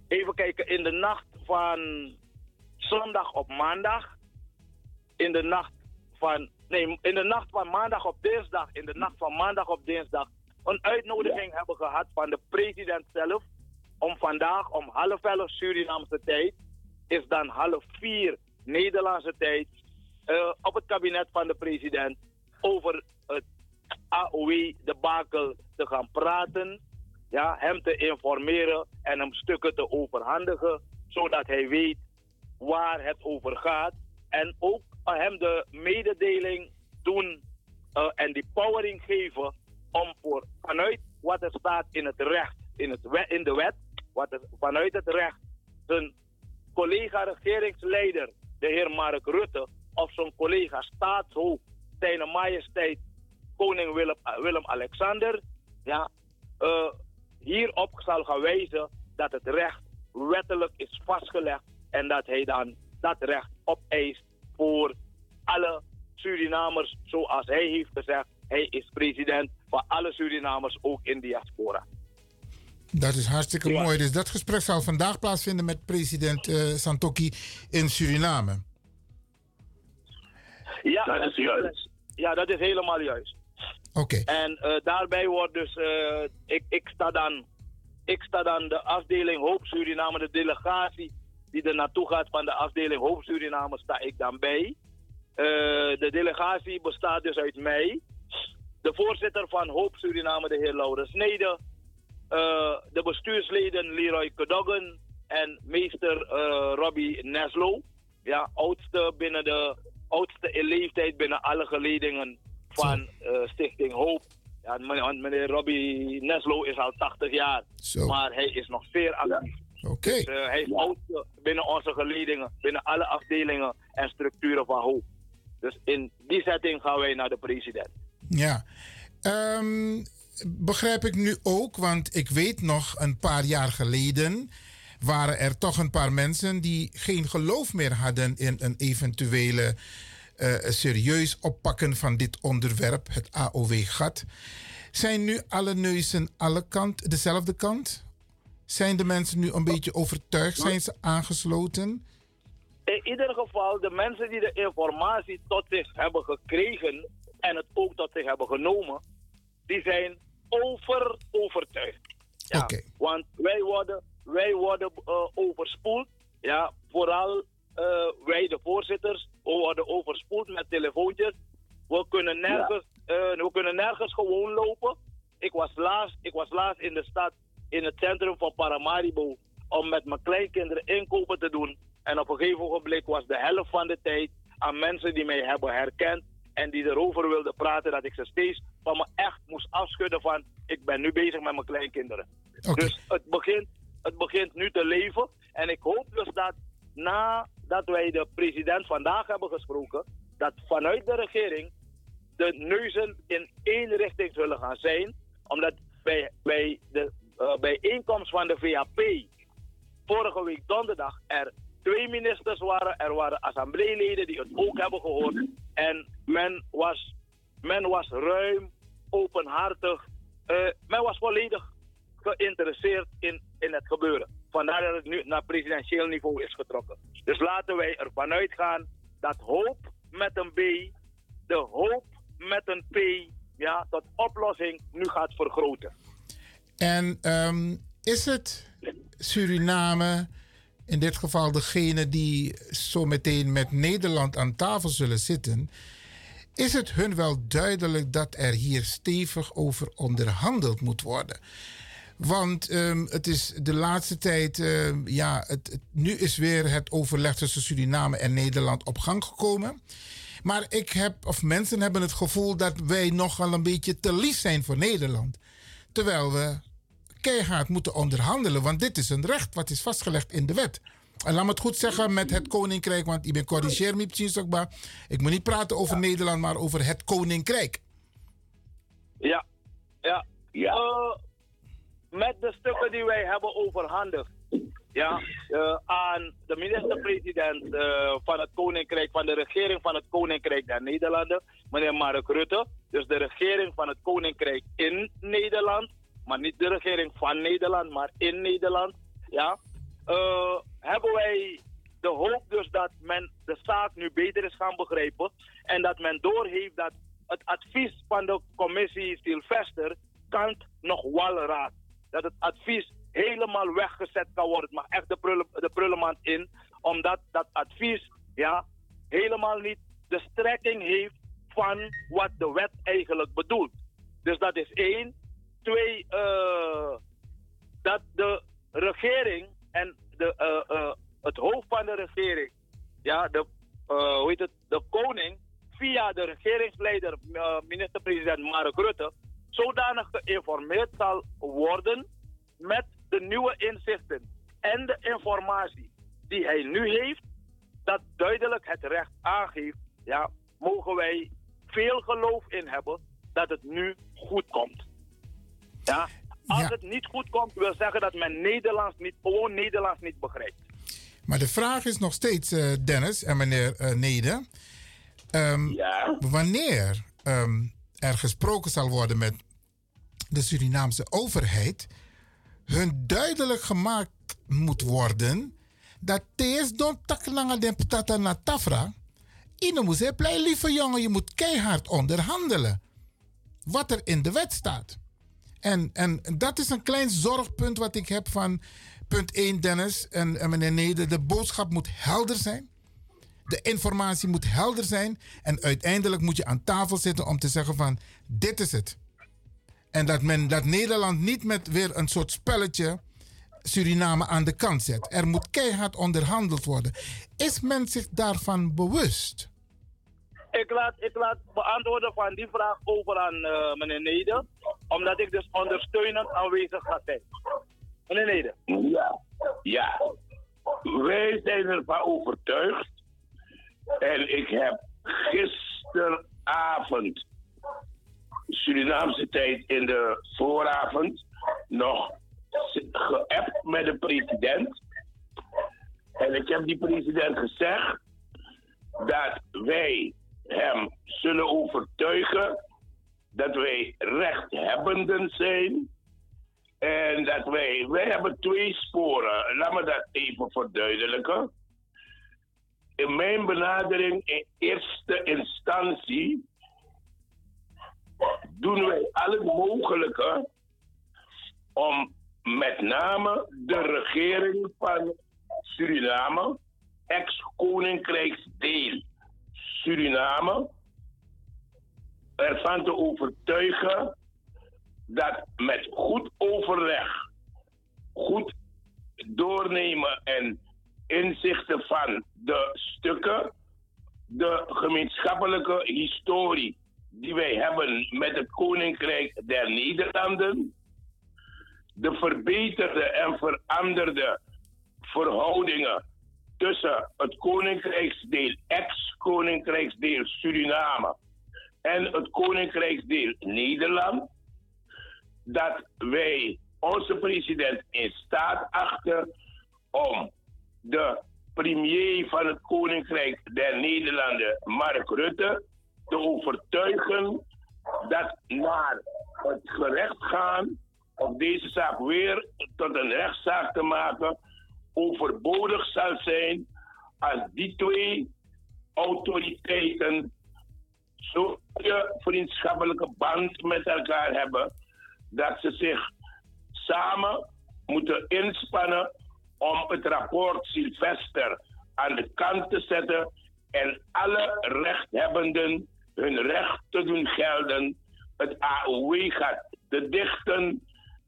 even kijken, in de nacht van zondag op maandag, in de nacht van, nee, in de nacht van maandag op dinsdag, in de nacht van maandag op dinsdag, een uitnodiging hebben gehad van de president zelf om vandaag om half elf Surinaamse tijd, is dan half vier Nederlandse tijd, eh, op het kabinet van de president over het AOW-debakel te gaan praten. Ja, hem te informeren en hem stukken te overhandigen, zodat hij weet waar het over gaat. En ook hem de mededeling doen eh, en die powering geven om voor, vanuit wat er staat in het recht, in, het in de wet, wat er, vanuit het recht, zijn collega-regeringsleider, de heer Mark Rutte, of zijn collega staatshoofd, zijn majesteit koning Willem, eh, Willem-Alexander, ja, eh, hierop zal gaan wijzen dat het recht wettelijk is vastgelegd en dat hij dan dat recht opeist voor alle Surinamers, zoals hij heeft gezegd. Hij is president van alle Surinamers, ook in diaspora. Dat is hartstikke mooi. Dus dat gesprek zal vandaag plaatsvinden met president Santoki in Suriname. Ja, dat is juist. Ja, dat is helemaal juist. Oké. En eh, daarbij wordt dus, eh, ik, ik, sta dan, ik sta dan de afdeling Hoop Suriname, de delegatie die er naartoe gaat van de afdeling Hoop Suriname, sta ik dan bij. Eh, de delegatie bestaat dus uit mij, de voorzitter van Hoop Suriname, de heer Laurens Nede, eh, de bestuursleden Leroy Kedoggen en meester eh, Robbie Neslo. Ja, oudste binnen de oudste in leeftijd binnen alle geledingen van Stichting Hoop. Ja, meneer, meneer Robbie Neslo is al 80 jaar, Zo. maar hij is nog zeer actief. Oké. Dus, eh, hij is binnen onze geledingen, binnen alle afdelingen en structuren van Hoop. Dus in die setting gaan wij naar de president. Ja. Ehm, begrijp ik nu ook, want ik weet nog een paar jaar geleden waren er toch een paar mensen die geen geloof meer hadden in een eventuele eh, serieus oppakken van dit onderwerp, het AOW-gat. Zijn nu alle neuzen alle kant, dezelfde kant? Zijn de mensen nu een beetje overtuigd? Zijn ze aangesloten? In ieder geval, de mensen die de informatie tot zich hebben gekregen en het ook tot zich hebben genomen, die zijn over overtuigd. Ja, Want wij worden, wij worden eh, overspoeld. Ja, vooral eh, wij de voorzitters, we worden overspoeld met telefoontjes. We kunnen nergens, eh, we kunnen nergens gewoon lopen. Ik was, laatst, ik was laatst in de stad, in het centrum van Paramaribo, om met mijn kleinkinderen inkopen te doen. En op een gegeven ogenblik was de helft van de tijd aan mensen die mij hebben herkend en die erover wilden praten, dat ik ze steeds van me echt moest afschudden van ik ben nu bezig met mijn kleinkinderen. Dus het begint, het begint nu te leven. En ik hoop dus dat nadat wij de president vandaag hebben gesproken, dat vanuit de regering de neuzen in één richting zullen gaan zijn. Omdat bij, bij de eh, bijeenkomst van de VAP vorige week donderdag er twee ministers waren. Er waren assembleeleden die het ook hebben gehoord. En men was, men was ruim, openhartig. eh, men was volledig geïnteresseerd in, in het gebeuren. Vandaar dat het nu naar presidentieel niveau is getrokken. Dus laten wij ervan uitgaan dat hoop met een B, de hoop met een P, ja, tot oplossing nu gaat vergroten. En ehm, is het Suriname, in dit geval degene die zo meteen met Nederland aan tafel zullen zitten, is het hun wel duidelijk dat er hier stevig over onderhandeld moet worden? Want ehm, het is de laatste tijd, ehm, ja, het, nu is weer het overleg tussen Suriname en Nederland op gang gekomen. Maar ik heb, of mensen hebben het gevoel dat wij nogal een beetje te lief zijn voor Nederland. Terwijl we keihard moeten onderhandelen, want dit is een recht wat is vastgelegd in de wet. En laat me het goed zeggen met het koninkrijk, want ik ben corrigeer me. Ik moet niet praten over Nederland, maar over het koninkrijk. Ja, ja. Eh, met de stukken die wij hebben overhandigd ja, eh, aan de minister-president eh, van het Koninkrijk, van de regering van het Koninkrijk der Nederlanden, meneer Mark Rutte. Dus de regering van het Koninkrijk in Nederland, maar niet de regering van Nederland, maar in Nederland. Ja, eh, hebben wij de hoop dus dat men de zaak nu beter is gaan begrijpen en dat men doorheeft dat het advies van de commissie Sylvester kant nog walraad. Dat het advies helemaal weggezet kan worden. Mag echt de, prullen, de prullenmand in, omdat dat advies ja, helemaal niet de strekking heeft van wat de wet eigenlijk bedoelt. Dus dat is één. Twee, eh, dat de regering en de, eh, eh, het hoofd van de regering, ja, de, hoe heet het, de koning, via de regeringsleider, minister-president Mark Rutte, zodanig geïnformeerd zal worden met de nieuwe inzichten en de informatie die hij nu heeft, dat duidelijk het recht aangeeft, ja, mogen wij veel geloof in hebben dat het nu goed komt. Ja, als het niet goed komt, wil zeggen dat men Nederlands niet, gewoon Nederlands niet begrijpt. Maar de vraag is nog steeds, eh, Dennis en meneer eh, Nede. ehm, Wanneer ehm, er gesproken zal worden met de Surinaamse overheid, hun duidelijk gemaakt moet worden dat thees don taklanga den patata na tafra. Ine moet zeggen, blij lieve jongen, je moet keihard onderhandelen. wat er in de wet staat. En, en dat is een klein zorgpunt wat ik heb van punt 1, Dennis en, en meneer Neder. De boodschap moet helder zijn. De informatie moet helder zijn. En uiteindelijk moet je aan tafel zitten om te zeggen van dit is het. En dat, men, dat Nederland niet met weer een soort spelletje Suriname aan de kant zet. Er moet keihard onderhandeld worden. Is men zich daarvan bewust? Ik laat, ik laat beantwoorden van die vraag over aan eh, meneer Neder. Omdat ik dus ondersteunend aanwezig ga zijn. Meneer Neder. Ja, ja. Wij zijn ervan overtuigd. En ik heb gisteravond, Surinaamse tijd in de vooravond, nog geappt met de president. En ik heb die president gezegd dat wij hem zullen overtuigen dat wij rechthebbenden zijn. En dat wij, wij hebben twee sporen. Laat me dat even verduidelijken. In mijn benadering in eerste instantie doen wij al het mogelijke om met name de regering van Suriname, ex-koninkrijksdeel Suriname, ervan te overtuigen dat met goed overleg, goed doornemen en inzichten van de stukken, de gemeenschappelijke historie die wij hebben met het Koninkrijk der Nederlanden, de verbeterde en veranderde verhoudingen tussen het Koninkrijksdeel, ex-Koninkrijksdeel Suriname en het Koninkrijksdeel Nederland, dat wij onze president in staat achten om de premier van het Koninkrijk der Nederlanden, Mark Rutte, te overtuigen dat naar het gerecht gaan of deze zaak weer tot een rechtszaak te maken overbodig zal zijn als die twee autoriteiten zo'n vriendschappelijke band met elkaar hebben dat ze zich samen moeten inspannen om het rapport Sylvester aan de kant te zetten en alle rechthebbenden hun recht te doen gelden. Het AOW gaat te dichten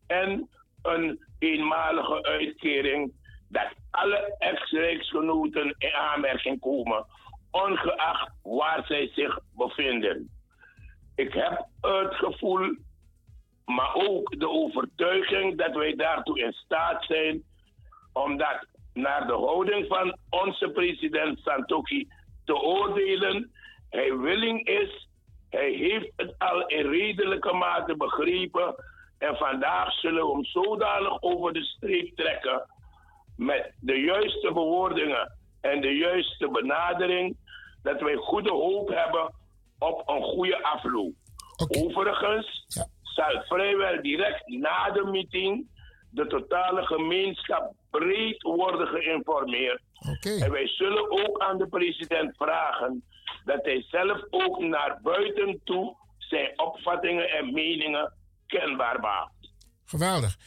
en een eenmalige uitkering dat alle ex-rijksgenoten in aanmerking komen, ongeacht waar zij zich bevinden. Ik heb het gevoel, maar ook de overtuiging dat wij daartoe in staat zijn, omdat naar de houding van onze president Santoki te oordelen, hij willing is, hij heeft het al in redelijke mate begrepen en vandaag zullen we hem zodanig over de streep trekken met de juiste bewoordingen en de juiste benadering, dat wij goede hoop hebben op een goede afloop. Overigens zal vrijwel direct na de meeting de totale gemeenschap breed worden geïnformeerd. En wij zullen ook aan de president vragen dat hij zelf ook naar buiten toe zijn opvattingen en meningen kenbaar maakt. Geweldig.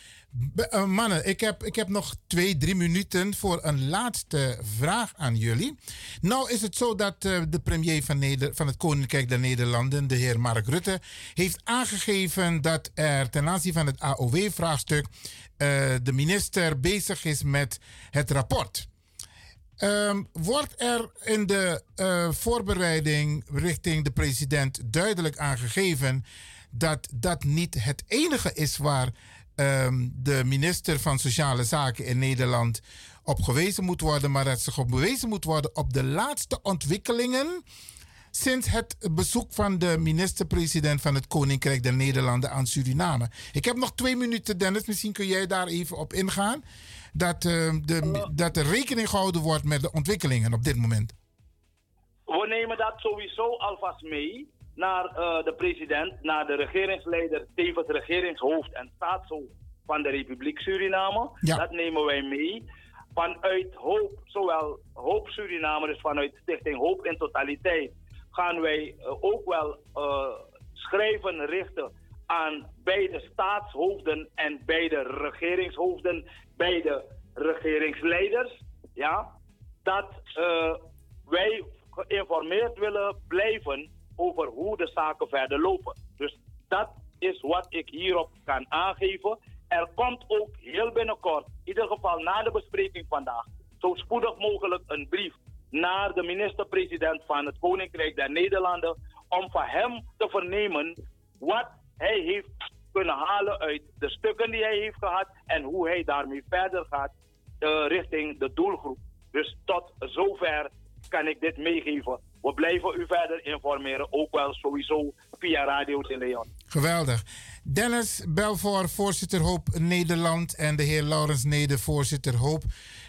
Uh, mannen, ik heb, ik heb nog twee, drie minuten voor een laatste vraag aan jullie. Nou is het zo dat uh, de premier van, Neder van het Koninkrijk der Nederlanden, de heer Mark Rutte, heeft aangegeven dat er ten aanzien van het AOW-vraagstuk uh, de minister bezig is met het rapport. Um, wordt er in de voorbereiding richting de president duidelijk aangegeven dat dat niet het enige is waar um, de minister van Sociale Zaken in Nederland op gewezen moet worden, maar dat zich op bewezen moet worden op de laatste ontwikkelingen sinds het bezoek van de minister-president van het Koninkrijk der Nederlanden aan Suriname. Ik heb nog twee minuten, Dennis. Misschien kun jij daar even op ingaan. Dat, uh, de, dat er rekening gehouden wordt met de ontwikkelingen op dit moment. We nemen dat sowieso alvast mee naar uh, de president, naar de regeringsleider, tevens regeringshoofd en staatshoofd van de Republiek Suriname. Ja. Dat nemen wij mee. Vanuit Hoop, zowel Hoop Suriname, dus vanuit Stichting Hoop in totaliteit, gaan wij uh, ook wel uh, schrijven richten aan beide staatshoofden en beide regeringshoofden, beide regeringsleiders. Ja, dat eh, wij geïnformeerd willen blijven over hoe de zaken verder lopen. Dus dat is wat ik hierop kan aangeven. Er komt ook heel binnenkort, in ieder geval na de bespreking vandaag, zo spoedig mogelijk een brief naar de minister-president van het Koninkrijk der Nederlanden om van hem te vernemen wat hij heeft kunnen halen uit de stukken die hij heeft gehad en hoe hij daarmee verder gaat uh, richting de doelgroep. Dus tot zover kan ik dit meegeven. We blijven u verder informeren, ook wel sowieso via Radio de Leon. Geweldig. Dennis Belvoor, voorzitter Hoop Nederland en de heer Laurens Neder, voorzitter Hoop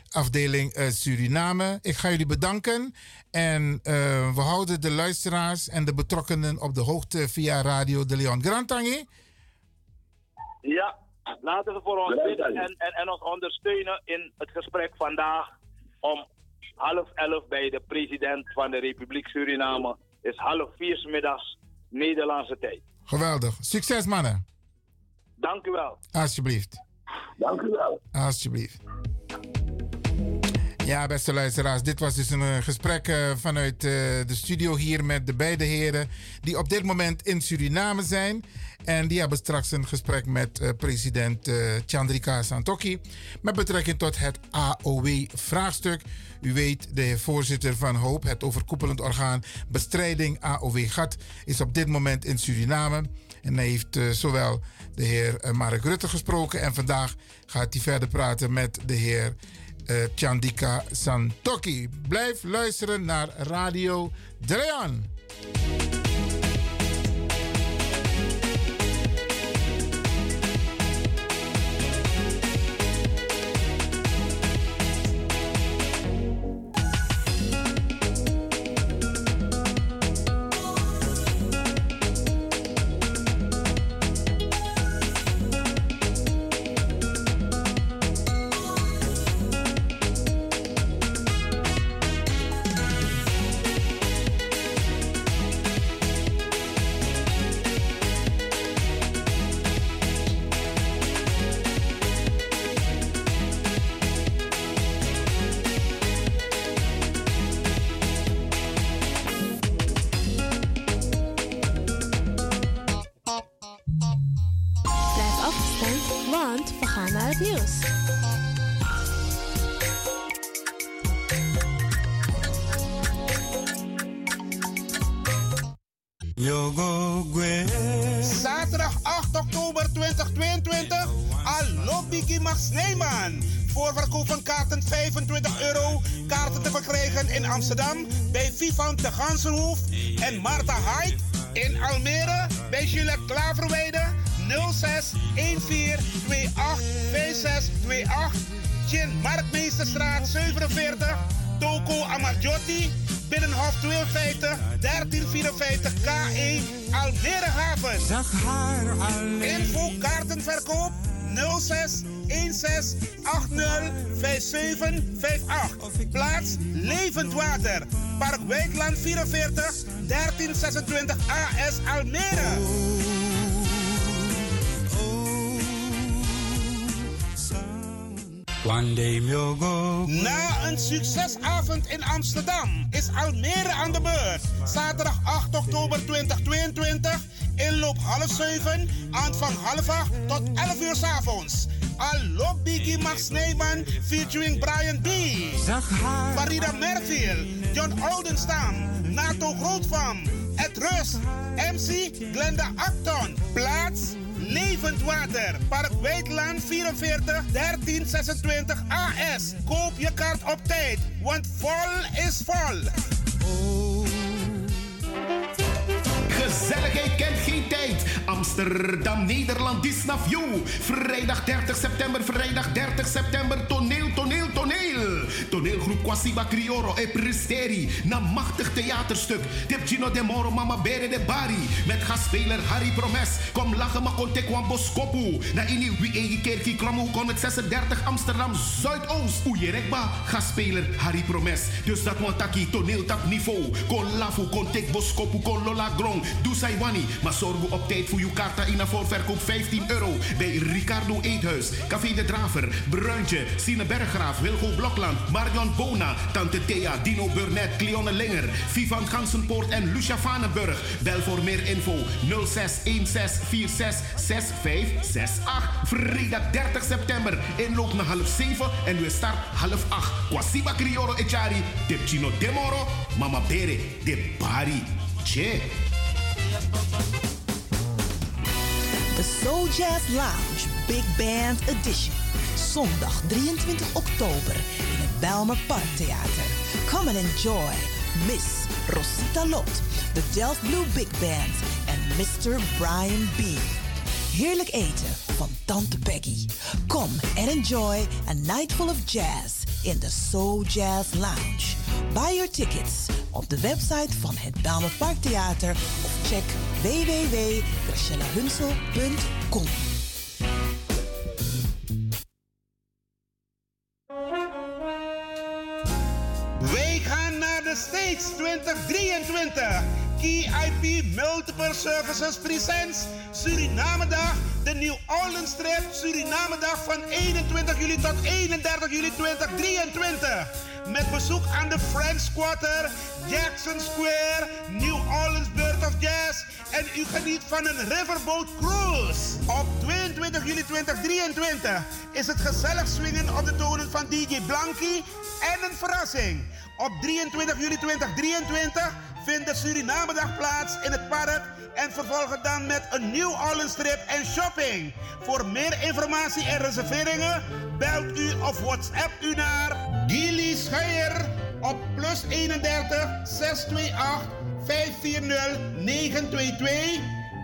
afdeling uh, Suriname. Ik ga jullie bedanken en uh, we houden de luisteraars en de betrokkenen op de hoogte via Radio de Leon. Grantangi? Ja, laten we voor ons bidden en, en, en ons ondersteunen in het gesprek vandaag om half elf bij de president van de Republiek Suriname. is half vier middags Nederlandse tijd. Geweldig. Succes mannen. Dank u wel. Alsjeblieft. Dank u wel. Alsjeblieft. Ja, beste luisteraars, dit was dus een uh, gesprek uh, vanuit uh, de studio hier met de beide heren die op dit moment in Suriname zijn. En die hebben straks een gesprek met president Chandrika Santokhi met betrekking tot het AOW-vraagstuk. U weet, de voorzitter van HOOP, het overkoepelend orgaan bestrijding AOW-gat, is op dit moment in Suriname. En hij heeft zowel de heer Mark Rutte gesproken en vandaag gaat hij verder praten met de heer uh, Chandika Santoki. Blijf luisteren naar Radio De Amsterdam bij Vivant de Gansenhoef en Marta Hyde. In Almere bij Gillette Klaverweide 06 14 28 5628. Chin Markmeesterstraat 47. Toko Amarjotti. Binnenhof 52 1354 K1 Almere Haven. Info kaartenverkoop 06 16 80 5758. Plaats Levend Water. Park Wijkland 44 1326 AS Almere. Na een succesavond in Amsterdam is Almere aan de beurt. Zaterdag 8 oktober 2022. Inloop half 7, aanvang half 8 tot 11 uur s avonds. Allo Biggie Max Neyman featuring Brian B. Farida Merfield, John Oldenstam, Nato Grootvam, Ed Rust, MC Glenda Acton. Plaats Levend Water, Park Weidland 44 1326 AS. Koop je kaart op tijd, want vol is vol. Gezelligheid kent Amsterdam, Nederland, Disney View. Vrijdag 30 september, vrijdag 30 september, toneel. Toneelgroep Kwasiba Crioro e Presteri. Na machtig theaterstuk. Tip Gino de Moro Mama Bere de Bari. Met gastspeler Harry Promes. Kom lachen maar kon tekwan boskopu. Na ini wie egi kerkie klamu kon het 36 Amsterdam Zuidoost. Oejerekba. Gastspeler Harry Promes. Dus dat want taki toneeltap niveau. Kon lafu kon tek boskopu kon lola grong. Doe sai wani. Maar zorg op tijd voor uw kaarta in een voorverkoop 15 euro. Bij Ricardo Eethuis. Café de Draver. Bruintje. Sine Berggraaf. Wilgo Blokland. Marion Bona. Tante Thea. Dino Burnett. Cleone Linger. Vivan Gansenpoort en Lucia Vanenburg. Bel voor meer info 0616466568. Vrijdag 30 september. Inloop naar half 7 en we start half 8. Kwasiba Crioro Echari. De Chino Demoro. Mama Bere. De Bari. Che. De Soul Jazz Lounge Big Band Edition. Zondag 23 oktober Belmer Parktheater. Come and enjoy Miss Rosita Lot, de Delft Blue Big Band en Mr. Brian B. Heerlijk eten van Tante Peggy. Come and enjoy a night full of jazz in the Soul Jazz Lounge. Buy your tickets op de website van het Belmer Parktheater of check www.gracielahunsel.com. States 2023. KIP Multiple Services Presents Suriname Dag, de New Orleans Trip Suriname Dag van 21 juli tot 31 juli 2023. Met bezoek aan de French Quarter, Jackson Square, New Orleans Birth of Jazz en u geniet van een Riverboat Cruise. Op 22 juli 2023 is het gezellig swingen op de tonen van DJ Blanky en een verrassing. Op 23 juli 2023 vindt de Surinamedag plaats in het park en vervolgen dan met een New Orleans trip en shopping. Voor meer informatie en reserveringen belt u of WhatsApp u naar Gilly Scheier op plus 31 628 540 922.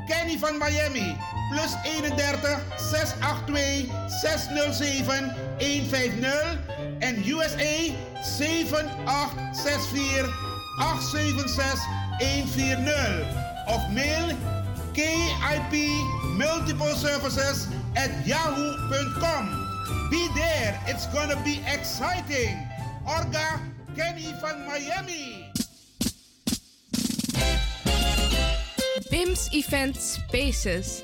Kenny van Miami plus 31 682 607 150 en USA 7864 876 140 of mail KIP Multiple Services at yahoo.com. Be there, it's gonna be exciting. Orga Kenny van Miami. BIMS Event Spaces.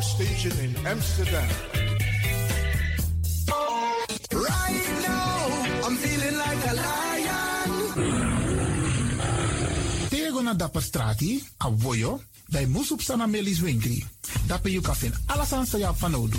Power station in Amsterdam. Right now, I'm feeling like a lion. Tego na dapper strati, a voyo, bij Moesop Sana Melis Winkri. Dapper you kan vinden alles aan van Odu.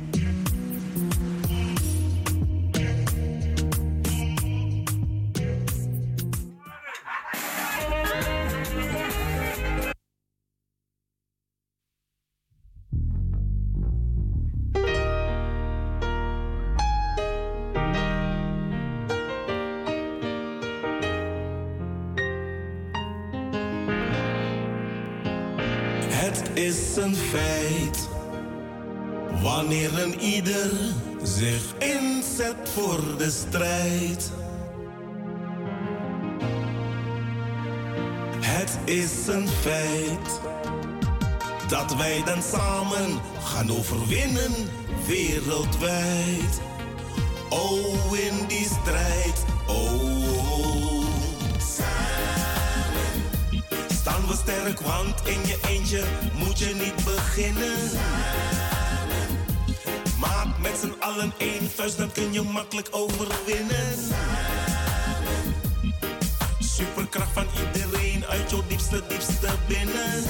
Strijd. Het is een feit. Dat wij dan samen gaan overwinnen wereldwijd. Oh, in die strijd. Oh, samen staan we sterk, want in je eentje moet je niet beginnen. Met z'n allen één vuist, dan kun je makkelijk overwinnen. Superkracht van iedereen uit jouw diepste, diepste binnen.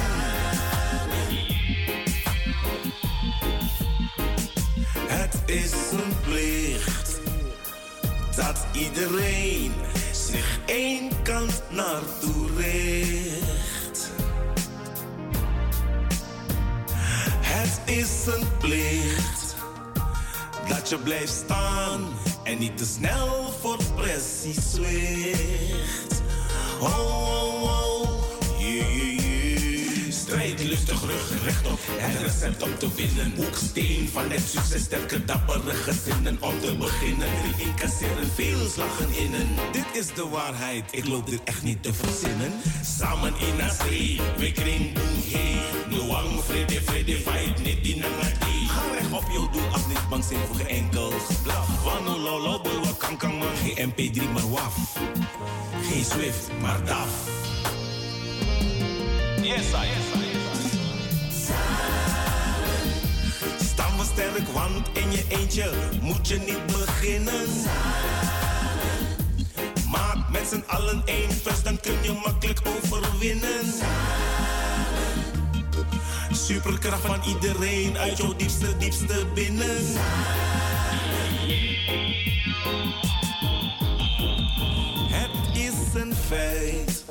Het is een plicht dat iedereen zich één kant naartoe richt. Het is een plicht dat je blijft staan en niet te snel voor pressie zwicht. Oh, oh, oh, yeah, yeah, yeah. Strijd lustig, rug rechtop. Het recept om te winnen. Hoeksteen van het succes. Sterke, dappere gezinnen om te beginnen. Drie incasseren, veel slagen innen. Dit is de waarheid, ik loop dit echt niet te verzinnen. Samen in zee, we kring boem hey. Noang, vrede, vrede, fight, niet die nangati. Op jouw doel, af niet bang zijn voor geen enkel geblaf. Wano bulwa kan kan man. Geen MP3, maar waf. Geen Swift, maar DAF. Yes, I, yes, I, Staan we sterk, want in je eentje moet je niet beginnen. Maak met z'n allen één vers, dan kun je makkelijk overwinnen. Superkracht van iedereen uit jouw diepste, diepste binnen. Het is een feit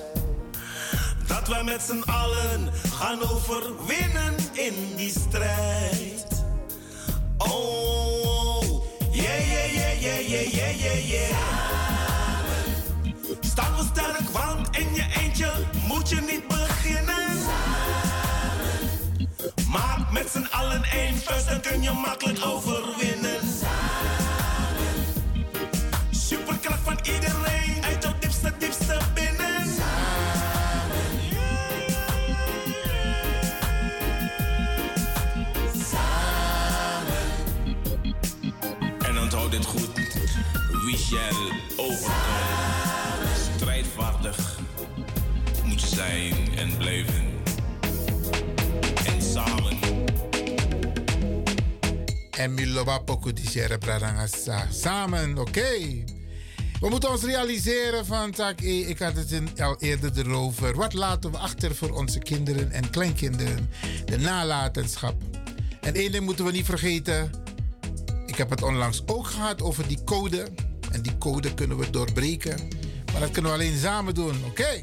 dat wij met z'n allen gaan overwinnen in die strijd. Oh, oh, oh. yeah, yeah, yeah, yeah, yeah, yeah, yeah, yeah. Staan we sterk, want in je eentje met z'n allen één vers, dan kun je makkelijk overwinnen. Superkracht van iedereen uit jouw diepste, diepste binnen. En onthoud dit goed. Wie shall overkomen. Strijdvaardig moet zijn en blijven. En Miloba Poku Bradangasa. Samen, oké. We moeten ons realiseren van, tak, eh, ik had het al eerder erover. Wat laten we achter voor onze kinderen en kleinkinderen? De nalatenschap. En één ding moeten we niet vergeten. Ik heb het onlangs ook gehad over die code. En die code kunnen we doorbreken. Maar dat kunnen we alleen samen doen, oké?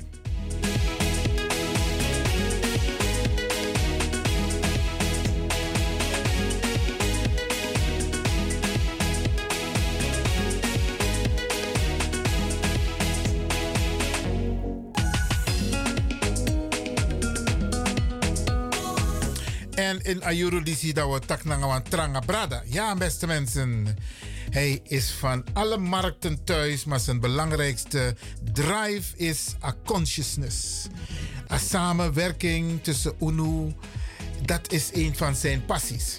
En in Ayuru dat we tak tranga brada. Ja, beste mensen. Hij is van alle markten thuis, maar zijn belangrijkste drive is a consciousness. A samenwerking tussen UNU. Dat is een van zijn passies.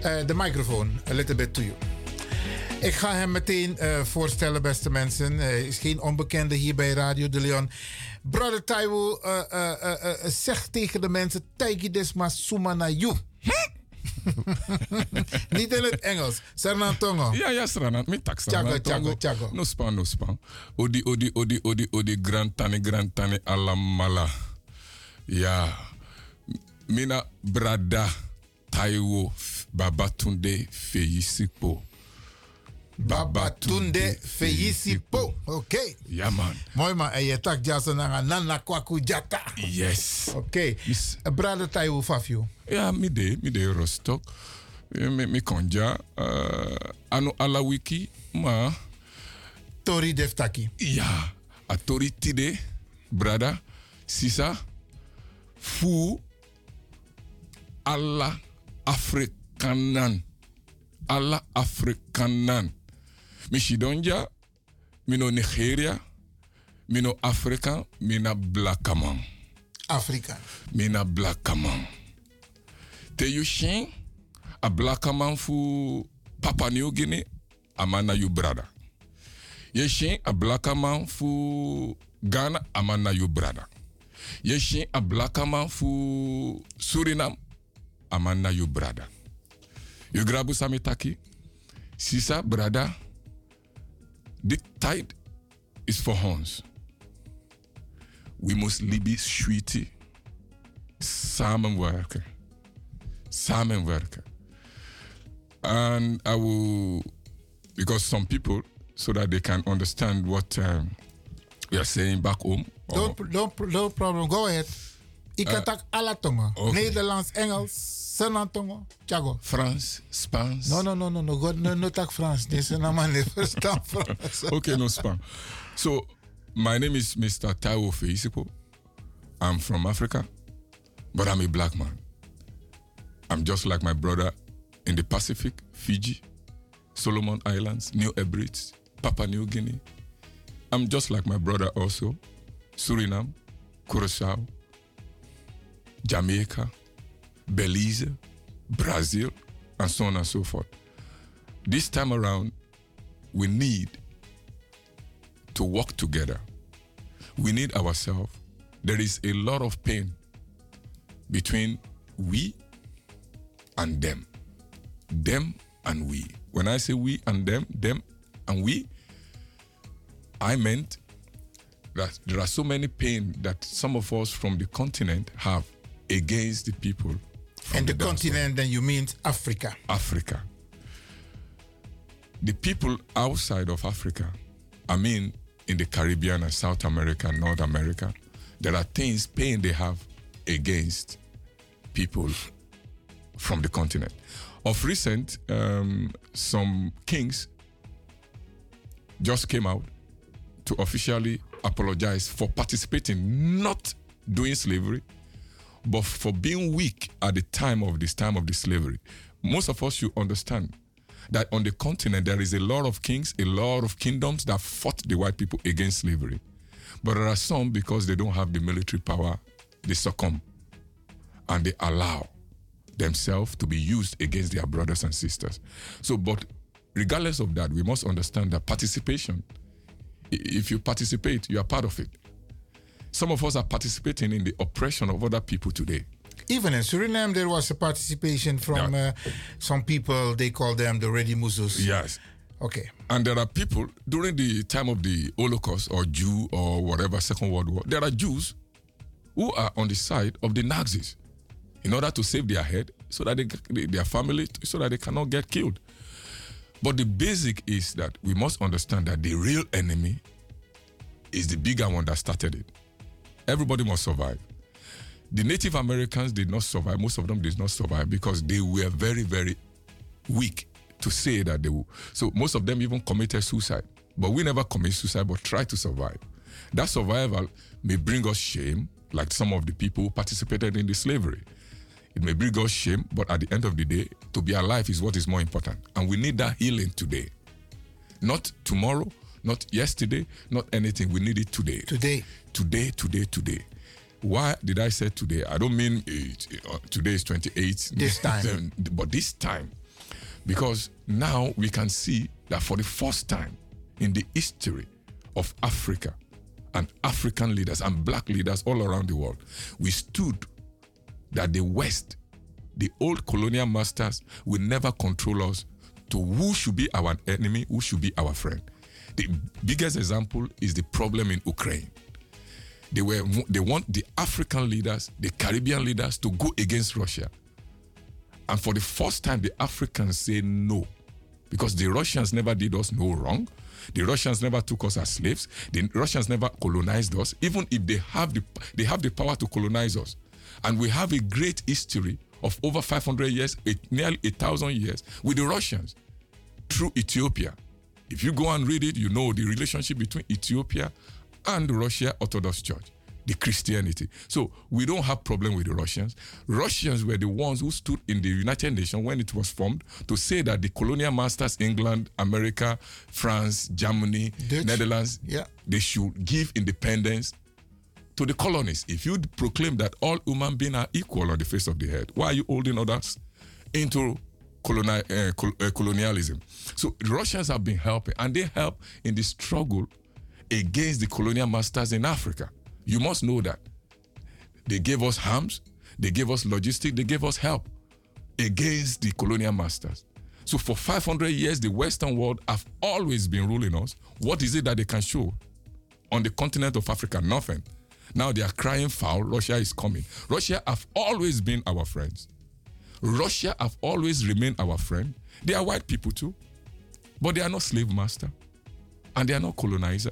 Eh, de microfoon, a little bit to you. Ik ga hem meteen eh, voorstellen, beste mensen. Hij is geen onbekende hier bij Radio de Leon. Brother Taiwo eh, eh, eh, eh, zegt tegen de mensen... Taiki desma suma na you. Niet in het Engels. Sernan Tongo. Ja, ja, Sranat. Mi tak chago, chago. No span, no span. Odi, odi, odi, odi, odi, grand tane, grand tane, alamala. Ja. Mina brada Taiwo Babatunde Feyisipo. Babatunde Feyisipo. Oké. Ja, man. Mooi man. En je tak jaso na nana kwaku jata. Yes. Oké. Brother Taiwo Fafio. Ja, mi de, mi de Rostock. Eh, Mi, mi konja. Uh, anu ala wiki, ma. Tori deftaki. Ja. A tori tide, brada, sisa, fu, alla Afrikanan. Alla Afrikanan. Michidonja, mino Nigeria, mino Afrika, mina blakaman. Afrika. Mina blakaman. Te you shin, a blakaman fu Papua New Guinea, amana you brada. Je shin a blakaman fu Ghana, amana you brada. Je shin a blakaman fu Suriname, amana you brada. You grabu samitaki, sisa brada, the tide is for ons. We must libi sweetie. Samenwerken. Samenwerken. And I will, because some people, so that they can understand what um, we are saying back home. or- Don't, don't, no problem. Go ahead. Ik kan tak alle tongen. Nederlands, Engels, Senan tongen. Tjago. Frans, Spaans. No, no, no, no, no. Go, no, no tak Frans. Deze naam niet verstaan Frans. okay, no spam. So, my name is Mr. Taiwo Feisipo. I'm from Africa, but I'm a black man. I'm just like my brother in the Pacific, Fiji, Solomon Islands, New Hebrides, Papua New Guinea. I'm just like my brother also, Suriname, Curacao, Jamaica, Belize, Brazil, and so on and so forth. This time around, we need to work together. We need ourselves. There is a lot of pain between we and them. Them and we. When I say we and them, them and we, I meant that there are so many pain that some of us from the continent have against the people And the diaspora. continent, then you mean Africa. Africa. The people outside of Africa, I mean in the Caribbean and South America, North America, there are things, pain they have against people from the continent. Of recent, um, some kings just came out to officially apologize for participating, not doing slavery, but for being weak at the time of this time of the slavery. Most of us should understand that on the continent there is a lot of kings, a lot of kingdoms that fought the white people against slavery. But there are some because they don't have the military power, they succumb and they allow themselves to be used against their brothers and sisters. So, but regardless of that, we must understand that participation, if you participate, you are part of it. Some of us are participating in the oppression of other people today. Even in Suriname, there was a participation from uh, some people. They call them the Ready Muzus. Yes. Okay. And there are people during the time of the Holocaust or Jew or whatever Second World War. There are Jews who are on the side of the Nazis in order to save their head, so that they, their family, so that they cannot get killed. But the basic is that we must understand that the real enemy is the bigger one that started it. Everybody must survive. The Native Americans did not survive. Most of them did not survive because they were very, very weak to say that they will. So most of them even committed suicide. But we never commit suicide, but try to survive. That survival may bring us shame, like some of the people who participated in the slavery. It may bring us shame, but at the end of the day, to be alive is what is more important. And we need that healing today. Not tomorrow, not yesterday, not anything. We need it today. Today. Today, today, today. Why did I say today? I don't mean it, uh, today is 28. This time. but this time. Because now we can see that for the first time in the history of Africa and African leaders and black leaders all around the world, we stood that the West, the old colonial masters, will never control us to who should be our enemy, who should be our friend. The biggest example is the problem in Ukraine. They were they want the African leaders, the Caribbean leaders to go against Russia. And for the first time, the Africans say no. Because the Russians never did us no wrong. The Russians never took us as slaves. The Russians never colonized us. Even if they have the they have the power to colonize us. And we have a great history of over 500 years, eh, nearly a thousand years with the Russians through Ethiopia. If you go and read it, you know the relationship between Ethiopia and the Russia Orthodox Church, the Christianity. So we don't have problem with the Russians. Russians were the ones who stood in the United Nations when it was formed to say that the colonial masters, England, America, France, Germany, Netherlands, Yeah. they should give independence to the colonies. If you proclaim that all human beings are equal on the face of the earth, why are you holding others into coloni- uh, col- uh, colonialism? So Russians have been helping, and they help in the struggle against the colonial masters in Africa. You must know that. They gave us arms, they gave us logistics, they gave us help against the colonial masters. So for 500 years, the Western world have always been ruling us. What is it that they can show on the continent of Africa? Nothing. Now they are crying foul. Russia is coming. Russia have always been our friends. Russia have always remained our friend. They are white people too, but they are not slave master. and they are not colonizer.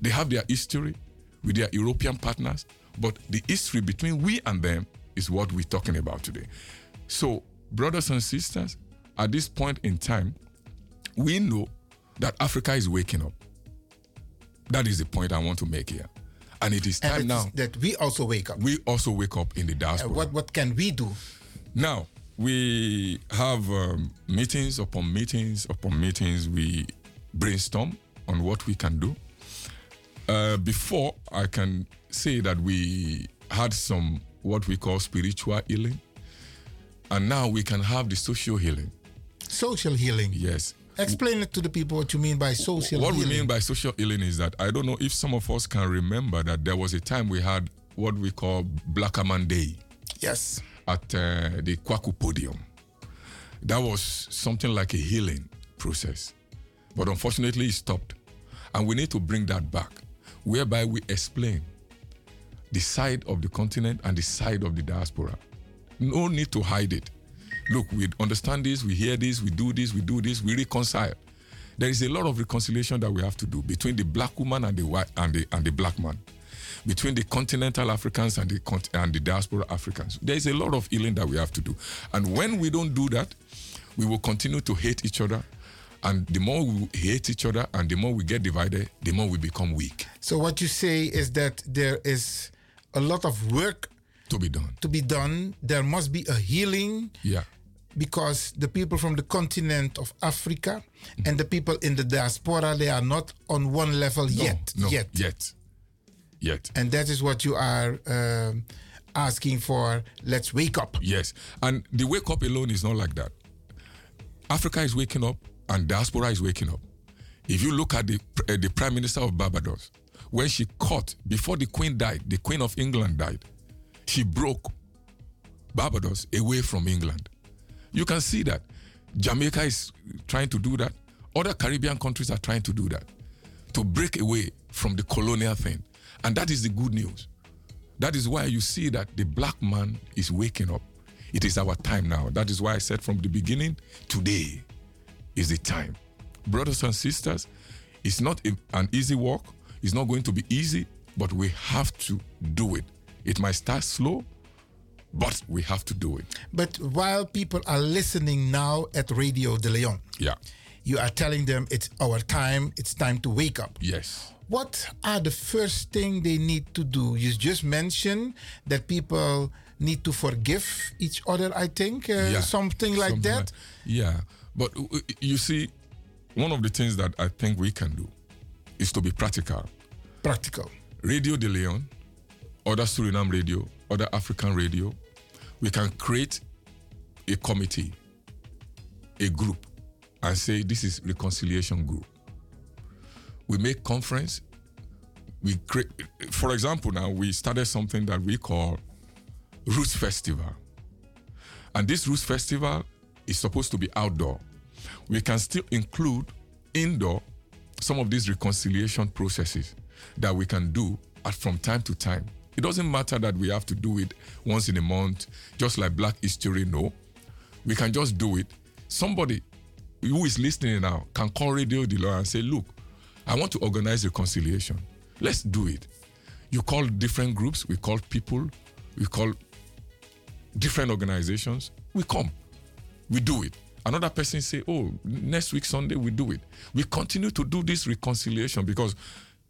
They have their history with their European partners, but the history between we and them is what we're talking about today. So, brothers and sisters, at this point in time, we know that Africa is waking up. That is the point I want to make here. And it is time now. that we also wake up. We also wake up in the Uh, what, what can we do? Now, we have um, meetings upon meetings upon meetings. We brainstorm on what we can do. Uh, before, I can say that we had some what we call spiritual healing. And now we can have the social healing. Social healing? Yes. Explain it to the people what you mean by social what healing. we mean by social healing is that I don't know if some of us can remember that there was a time we had what we call Blackaman Day. Yes. At uh, the Kwaku Podium. That was something like a healing process. But unfortunately, it stopped. And we need to bring that back, whereby we explain the side of the continent and the side of the diaspora. No need to hide it. Look, we understand this, we hear this, we do this, we do this, we reconcile. There is a lot of reconciliation that we have to do between the black woman and the white and the and the black man, between the continental Africans and the and the diaspora Africans. There is a lot of healing that we have to do, and when we don't do that, we will continue to hate each other, and the more we hate each other and the more we get divided, the more we become weak. So what you say is that there is a lot of work to be done. To be done, there must be a healing Yeah. because the people from the continent of Africa and the people in the diaspora they are not on one level No, yet. no, yet. Yet. Yet. And that is what you are um, asking for. Let's wake up. Yes. And the wake up alone is not like that. Africa is waking up and diaspora is waking up. If you look at the, uh, the Prime Minister of Barbados, when she caught, before the Queen died, the Queen of England died, she broke Barbados away from England. You can see that. Jamaica is trying to do that. Other Caribbean countries are trying to do that to break away from the colonial thing. And that is the good news. That is why you see that the black man is waking up. It is our time now. That is why I said from the beginning, today is the time. Brothers and sisters, it's not a- an easy walk. It's not going to be easy, but we have to do it. It might start slow, but we have to do it. But while people are listening now at Radio De Leon, Yeah. you are telling them it's our time, it's time to wake up. Yes. What are the first thing they need to do? You just mentioned that people need to forgive each other, I think, uh, something like Something that. yeah. But uh, you see, one of the things that I think we can do is to be practical. Practical. Radio De Leon, other Suriname radio, other African radio, we can create a committee, a group, and say this is reconciliation group. We make conference. We create, for example, now we started something that we call Roots Festival, and this Roots Festival is supposed to be outdoor. We can still include indoor some of these reconciliation processes that we can do at, from time to time. It doesn't matter that we have to do it once in a month, just like Black History. No, we can just do it. Somebody who is listening now can call Radio Dealer and say, "Look, I want to organize reconciliation. Let's do it." You call different groups. We call people. We call different organizations. We come. We do it. Another person say, "Oh, next week Sunday we do it." We continue to do this reconciliation because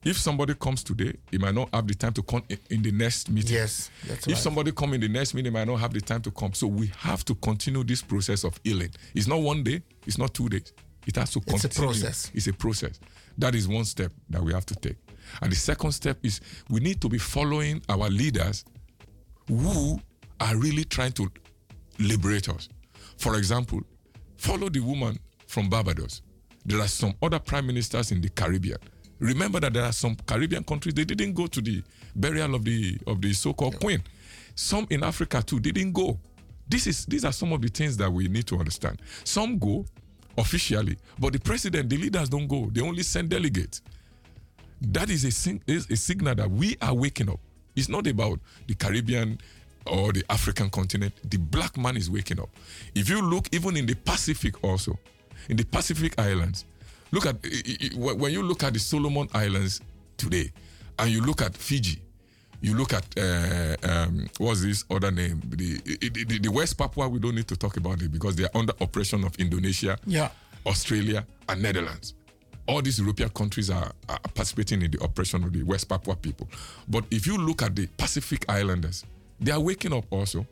if somebody comes today, he might not have the time to come in, the next meeting. Yes, that's If right. somebody come in the next meeting, he might not have the time to come. So we have to continue this process of healing. It's not one day. It's not two days. It has to It's a continue. process. It's a process. That is one step that we have to take. And the second step is we need to be following our leaders who are really trying to liberate us. For example, follow the woman from Barbados. There are some other prime ministers in the Caribbean. Remember that there are some Caribbean countries they didn't go to the burial of the of the so-called queen. Some in Africa too didn't go. This is these are some of the things that we need to understand. Some go officially, but the president, the leaders don't go. They only send delegates. That is a, is a signal that we are waking up. It's not about the Caribbean or the African continent. The black man is waking up. If you look even in the Pacific also, in the Pacific Islands, Look at when you look at the Solomon Islands today, and you look at Fiji, you look at uh, um, what's this other name? The, the, the, West Papua. We don't need to talk about it because they are under oppression of Indonesia, Yeah. Australia, and Netherlands. All these European countries are, are participating in the oppression of the West Papua people. But if you look at the Pacific Islanders, they are waking up also.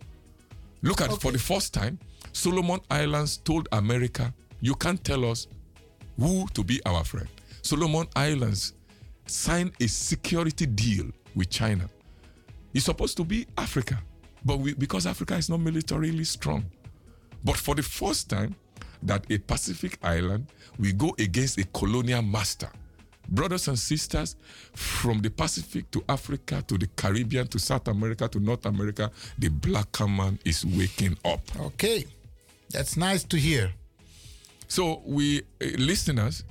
Look at for the first time, Solomon Islands told America, "You can't tell us who to be our friend." Solomon Islands signed a security deal with China. It's supposed to be Africa, but we, because Africa is not militarily strong. But for the first time, that a Pacific island will go against a colonial master. Brothers and sisters, from the Pacific to Africa to the Caribbean to South America to North America, the black man is waking up. Okay, that's nice to hear. So, we uh, listeners,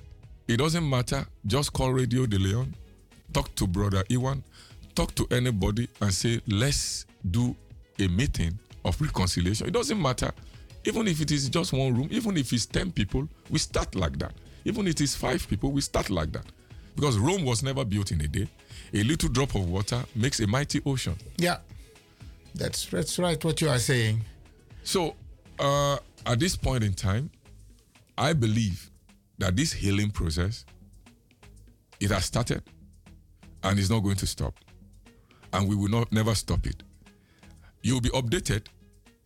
it doesn't matter. Just call Radio De Leon, talk to Brother Iwan, talk to anybody, and say, let's do a meeting of reconciliation. It doesn't matter. Even if it is just one room, even if it's 10 people, we start like that. Even if it is five people, we start like that. Because Rome was never built in a day. A little drop of water makes a mighty ocean. Yeah, that's that's right. What you are saying. So, uh, at this point in time, I believe that this healing process it has started and is not going to stop, and we will not never stop it. You will be updated,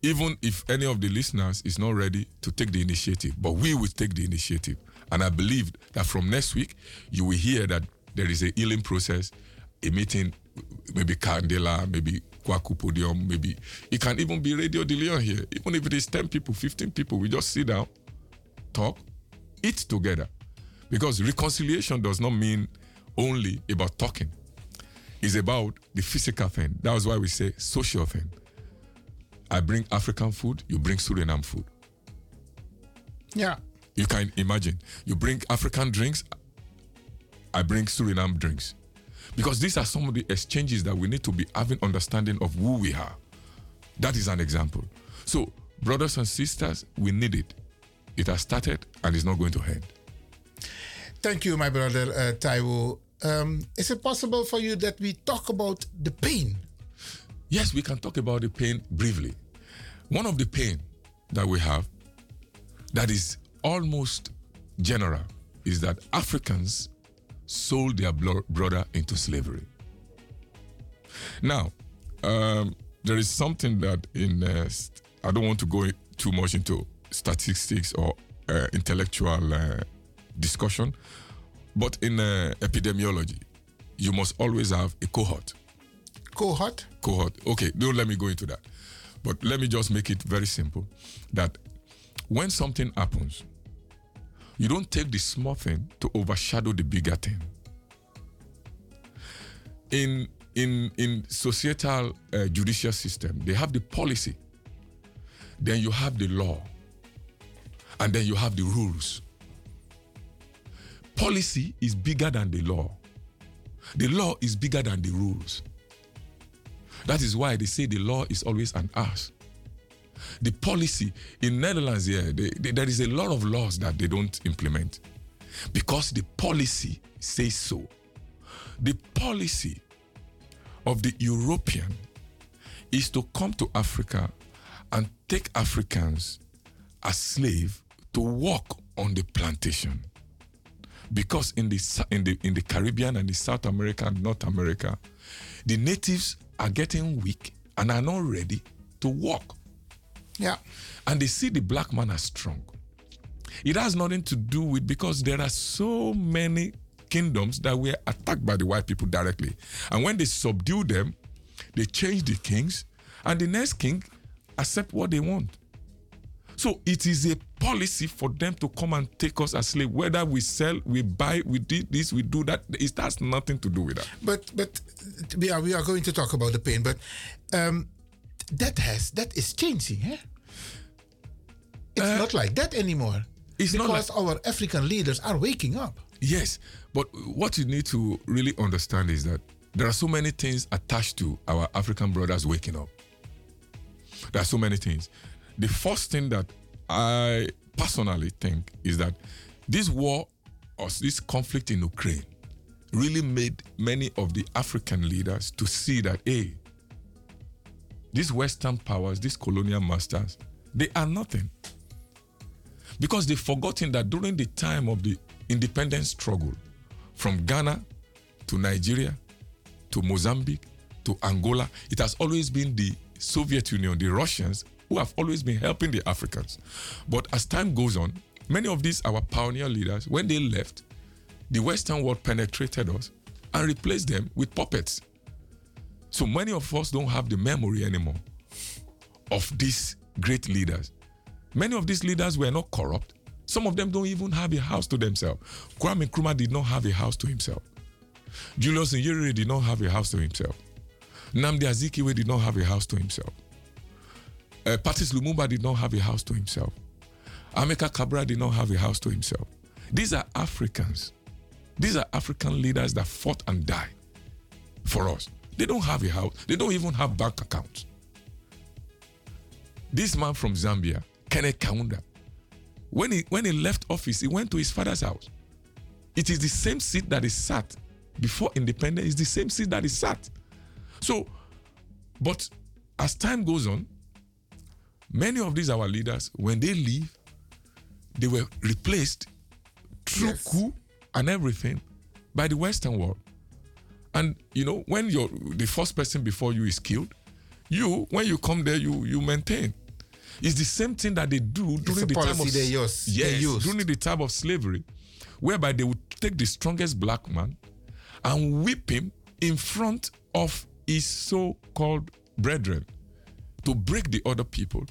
even if any of the listeners is not ready to take the initiative. But we will take the initiative, and I believe that from next week you will hear that there is a healing process, a meeting, maybe Candela, maybe Kwaku Podium, maybe it can even be Radio De Leon here. Even if it is 10 people, 15 people, we just sit down, talk, eat together. Because reconciliation does not mean only about talking. It's about the physical thing. That's why we say social thing. I bring African food, you bring Suriname food. Yeah. You can imagine. You bring African drinks, I bring Suriname drinks. Because these are some of the exchanges that we need to be having understanding of who we are. That is an example. So, brothers and sisters, we need it. It has started and it's not going to end. Thank you, my brother uh, Taiwo. Um, is it possible for you that we talk about the pain? Yes, we can talk about the pain briefly. One of the pain that we have that is almost general is that Africans sold their brother into slavery. Now, um, there is something that in uh, I don't want to go too much into statistics or uh, intellectual uh, discussion, but in uh, epidemiology, you must always have a cohort. Cohort? Cohort. Okay, don't let me go into that. But let me just make it very simple that when something happens, you don't take the small thing to overshadow the bigger thing. In in in societal uh, judicial system, they have the policy, then you have the law, and then you have the rules. Policy is bigger than the law. The law is bigger than the rules. That is why they say the law is always an ass. The policy in Netherlands here, they, they- there is a lot of laws that they don't implement because the policy says so. The policy of the European is to come to Africa and take Africans as slave to work on the plantation. Because in the in the in the Caribbean and the South America and North America, the natives are getting weak and are not ready to work. Yeah. And they see the black man as strong. It has nothing to do with because there are so many kingdoms that were attacked by the white people directly. And when they subdue them, they change the kings, and the next king accept what they want. So it is a policy for them to come and take us as slave. Whether we sell, we buy, we did this, we do that. It has nothing to do with that. But but we are we are going to talk about the pain, but um, that has that is changing, eh? It's not like that anymore. Uh, It's not because our African leaders are waking up. Yes, but what you need to really understand is that there are so many things attached to our African brothers waking up. There are so many things. The first thing that I personally think is that this war us, this conflict in Ukraine really made many of the African leaders to see that, hey, these Western powers, these colonial masters, they are nothing. Because they've forgotten that during the time of the independence struggle, from Ghana to Nigeria to Mozambique to Angola, it has always been the Soviet Union, the Russians, who have always been helping the Africans. But as time goes on, many of these our pioneer leaders, when they left, the Western world penetrated us and replaced them with puppets. So many of us don't have the memory anymore of these great leaders. Many of these leaders were not corrupt. Some of them don't even have a house to themselves. Kwame Nkrumah did not have a house to himself. Julius Nyerere did not have a house to himself. Namdi Azikiwe did not have a house to himself. Uh, Patrice Lumumba did not have a house to himself. Ameka Cabral did not have a house to himself. These are Africans. These are African leaders that fought and died for us. They don't have a house. They don't even have bank accounts. This man from Zambia, Kenneth Kaunda, when he when he left office, he went to his father's house. It is the same seat that he sat before independence. It's the same seat that he sat. So, but as time goes on, many of these our leaders, when they leave, they were replaced through coup and everything by the Western world. And you know, when you're the first person before you is killed, you when you come there, you you maintain. It's the same thing that they do during the time of they use. Yes, They during the time of slavery, whereby they would take the strongest black man and whip him in front of his so-called brethren to break the other people.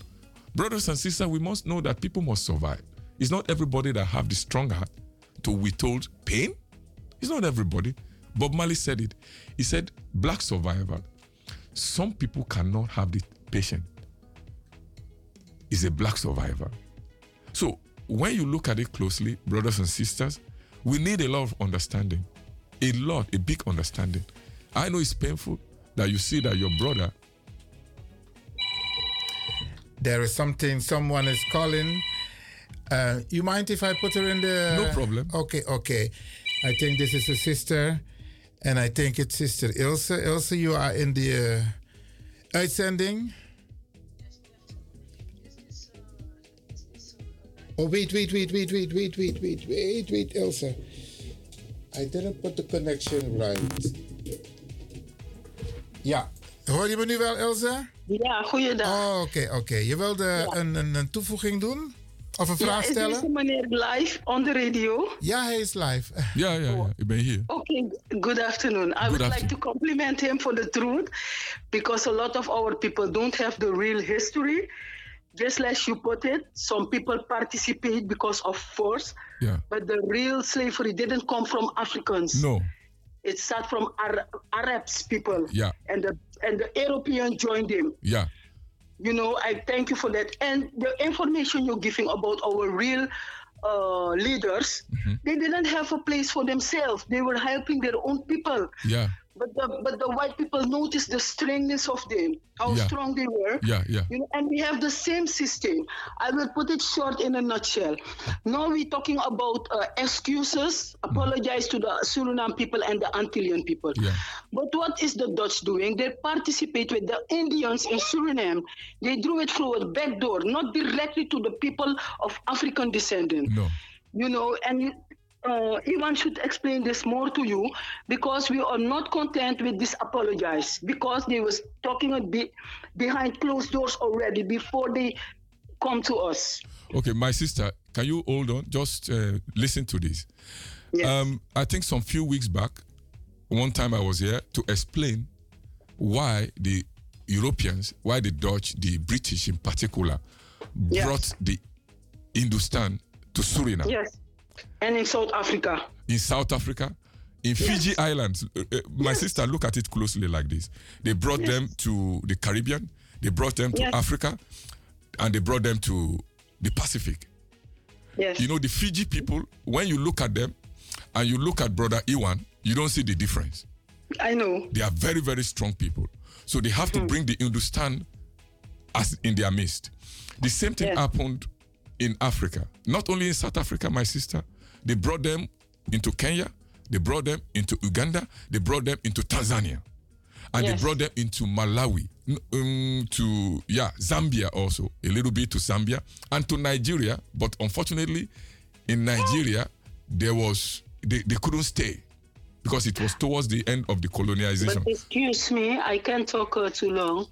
Brothers and sisters, we must know that people must survive. It's not everybody that have the strong heart to withhold pain. It's not everybody. Bob Marley said it. He said, black survival. Some people cannot have the patience. Is a black survivor. So when you look at it closely, brothers and sisters, we need a lot of understanding. A lot, a big understanding. I know it's painful that you see that your brother There is something, someone is calling. Uh, you mind if I put her in the. No problem. Okay, okay. I think this is a sister. And I think it's Sister Ilse. Ilse, you are in the uh, uitzending. Oh, wait, wait, wait, wait, wait, wait, wait, wait, wait, wait, Ilse. I didn't put the connection right. Ja, hoor je me nu wel, Ilse? Ja, goeiedag. Oh, oké, oké. Je wilde een, een, een toevoeging doen? Of een vraag ja, stellen? Is deze meneer live on the radio? Ja, hij is live. Ja, ja, ja. Ik ben hier. Okay, good afternoon. I would like to compliment him for the truth because a lot of our people don't have the real history. Just like you put it, some people participate because of force, Yeah. but the real slavery didn't come from Africans. No. It started from Ar- Arabs people, Yeah. and the and the European joined them. Yeah. You know, I thank you for that. And the information you're giving about our real uh, leaders, they didn't have a place for themselves. They were helping their own people. Yeah. But the but the white people noticed the strongness of them, how Yeah. strong they were. Yeah, yeah. You know, and we have the same system. I will put it short in a nutshell. Now we're talking about uh, excuses, apologize to the Suriname people and the Antillean people. Yeah. But what is the Dutch doing? They participate with the Indians in Suriname. They drew it through a back door, not directly to the people of African descent. No. You know, and uh, Ivan should explain this more to you because we are not content with this apologize because they was talking a bit behind closed doors already before they come to us. Okay, my sister, can you hold on? Just uh, listen to this. Um, I think some few weeks back, one time I was here to explain why the Europeans, why the Dutch, the British in particular, brought the Hindustan to Suriname. Yes. And in South Africa. in South Africa, in Fiji Islands. Uh, uh, my sister, look at it closely like this. They brought Yes. them to the Caribbean, they brought them to Yes. Africa, and they brought them to the Pacific. Yes. You know, the Fiji people, when you look at them and you look at Brother Iwan, you don't see the difference. I know. They are very, very strong people. So they have to bring the Hindustan as in their midst. The same thing happened in Africa. Not only in South Africa, my sister, they brought them into Kenya, they brought them into Uganda, they brought them into Tanzania, and they brought them into Malawi, um, to yeah Zambia also a little bit to Zambia and to Nigeria. But unfortunately, in Nigeria there was they, they couldn't stay because it was towards the end of the colonialization. But excuse me, I can't talk uh, too long.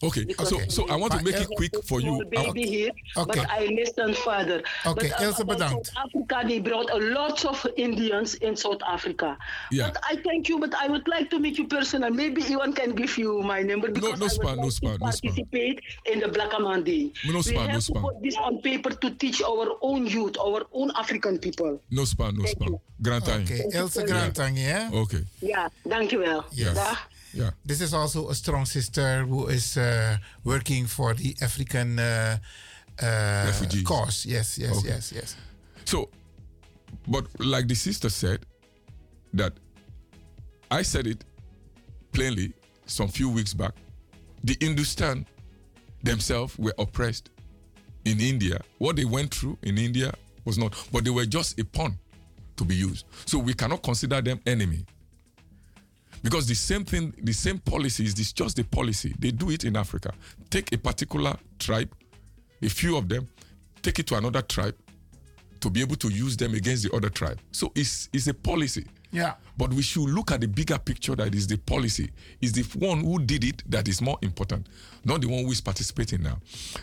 Okay, Because so so I want to make it quick for you. small baby here, Okay. but I listen further. Okay, but, uh, Ilse, about bedankt. South Africa, they brought a lot of Indians in South Africa. Yeah. But I thank you, but I would like to meet you personal. Maybe Iwan can give you my number because no I spa, would no spa, to no spa. participate in the Black Aman Day. No we spa, no have to spa. put this on paper to teach our own youth, our own African people. No spa, no spa. Grand time. Okay, Ilse Grantangi, hè? Okay. Ja, dankjewel. Yes. Dag. Yeah. This is also a strong sister who is uh, working for the African uh, uh, cause. Yes, yes, Okay. yes, yes. So, but like the sister said, that I said it plainly some few weeks back. The Hindustan themselves were oppressed in India. What they went through in India was not, but they were just a pawn to be used. So we cannot consider them enemy. Because the same thing, the same policy is this just the policy. They do it in Africa. Take a particular tribe, a few of them, take it to another tribe to be able to use them against the other tribe. So it's, it's a policy. Yeah. But we should look at the bigger picture that is the policy. Is the one who did it that is more important, not the one who is participating now.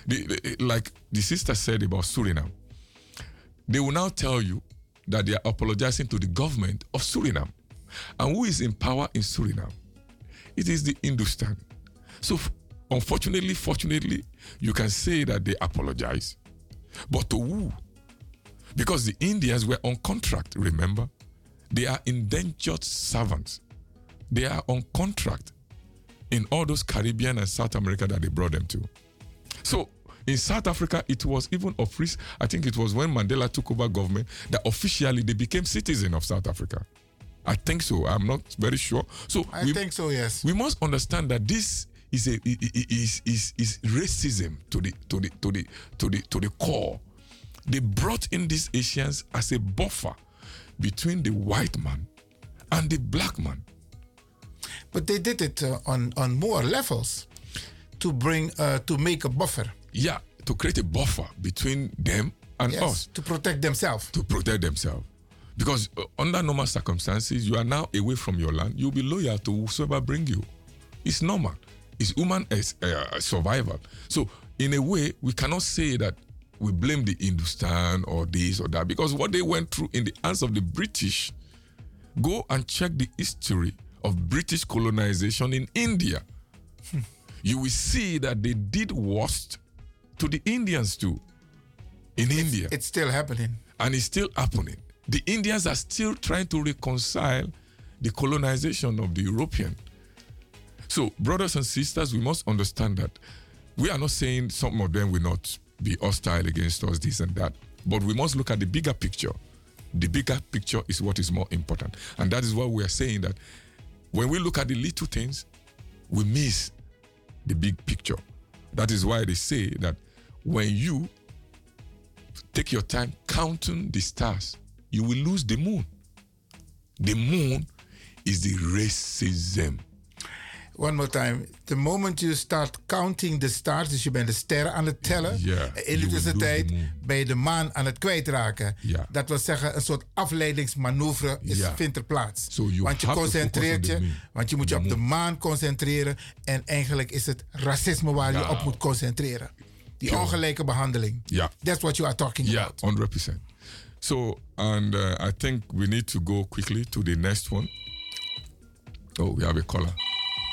The- the- like the sister said about Suriname, they will now tell you that they are apologizing to the government of Suriname. And who is in power in Suriname? It is the Hindustan. So, unfortunately, fortunately, you can say that they apologize. But to who? Because the Indians were on contract, remember? They are indentured servants. They are on contract in all those Caribbean and South America that they brought them to. So in South Africa, it was even of risk. I think it was when Mandela took over government that officially they became citizens of South Africa. I think so. I'm not very sure. So I think so, yes. We must understand that this is a is, is, is racism to the to the to the to the to the core. They brought in these Asians as a buffer between the white man and the black man. But they did it uh, on, on more levels to bring, uh, to make a buffer. Yeah, to create a buffer between them and Yes, us. To protect themselves. To protect themselves. Because uh, under normal circumstances, you are now away from your land. You'll be loyal to whosoever bring you. It's normal. It's human as, uh, survival. So, in a way, we cannot say that we blame the Hindustan or this or that because what they went through in the hands of the British. Go and check the history of British colonization in India. you will see that they did worst to the Indians too. In India. It's still happening. And it's still happening. The Indians are still trying to reconcile the colonization of the European. So, brothers and sisters, we must understand that we are not saying some of them will not be hostile against us, this and that, but we must look at the bigger picture. The bigger picture is what is more important. And that is why we are saying that when we look at the little things, we miss the big picture. That is why they say that when you take your time counting the stars, you will lose the moon. The moon is the racism. One more time. The moment you start counting the stars, dus je bent de sterren aan het tellen. Ja, in de tussentijd ben je de maan aan het kwijtraken. Ja. Dat wil zeggen, een soort afleidingsmanoeuvre is, Ja. vindt er plaats. So want je concentreert je, want je moet je op de maan concentreren. En eigenlijk is het racisme waar je Ja. op moet concentreren. Die ongelijke behandeling. Yeah. That's what you are talking Yeah, about. 100%. So, and uh, I think we need to go quickly to the next one. Oh, we have a caller.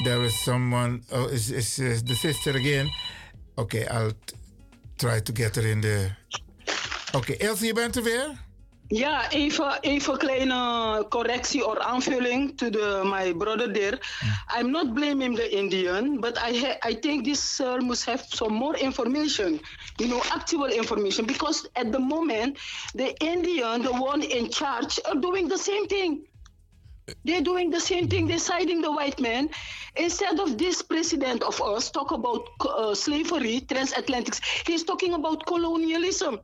There is someone. Oh, is, is the sister again? Okay, I'll try to get her in there. Oké, Elsie, je bent er weer? Ja, even, even kleine correctie or aanvulling to the, my brother there. I'm not blaming the Indian, but I, ha- I think this sir must have some more information, you know, actual information, because at the moment, the Indian, the one in charge, are doing the same thing. They're doing the same thing. They're siding the white man. Instead of this president of us talk about uh, slavery, transatlantic, he's talking about colonialism.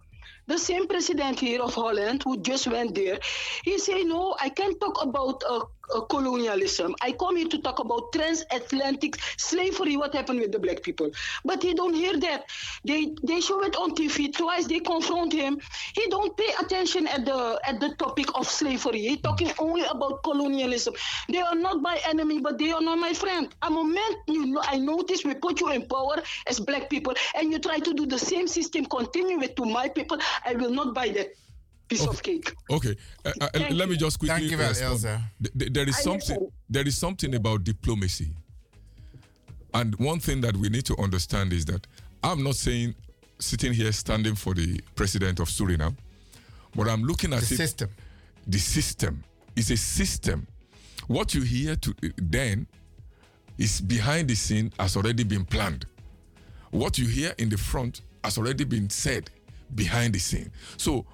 The same president here of Holland who just went there, he say, no, I can't talk about uh, uh, colonialism. I come here to talk about transatlantic slavery, what happened with the black people. But he don't hear that. They they show it on TV twice. They confront him. He don't pay attention at the at the topic of slavery. He talking only about colonialism. They are not my enemy, but they are not my friend. A moment you know, I notice we put you in power as black people, and you try to do the same system, continue it to my people. I will not buy that piece of cake. Okay, uh, uh, Thank let me just quickly Thank you, well, respond. Elsa. Th- th- there is I something. listen. There is something about diplomacy, and one thing that we need to understand is that I'm not saying sitting here standing for the president of Suriname, but I'm looking at The it- system. The system is a system. What you hear to then is behind the scene has already been planned. What you hear in the front has already been said behind the scene. So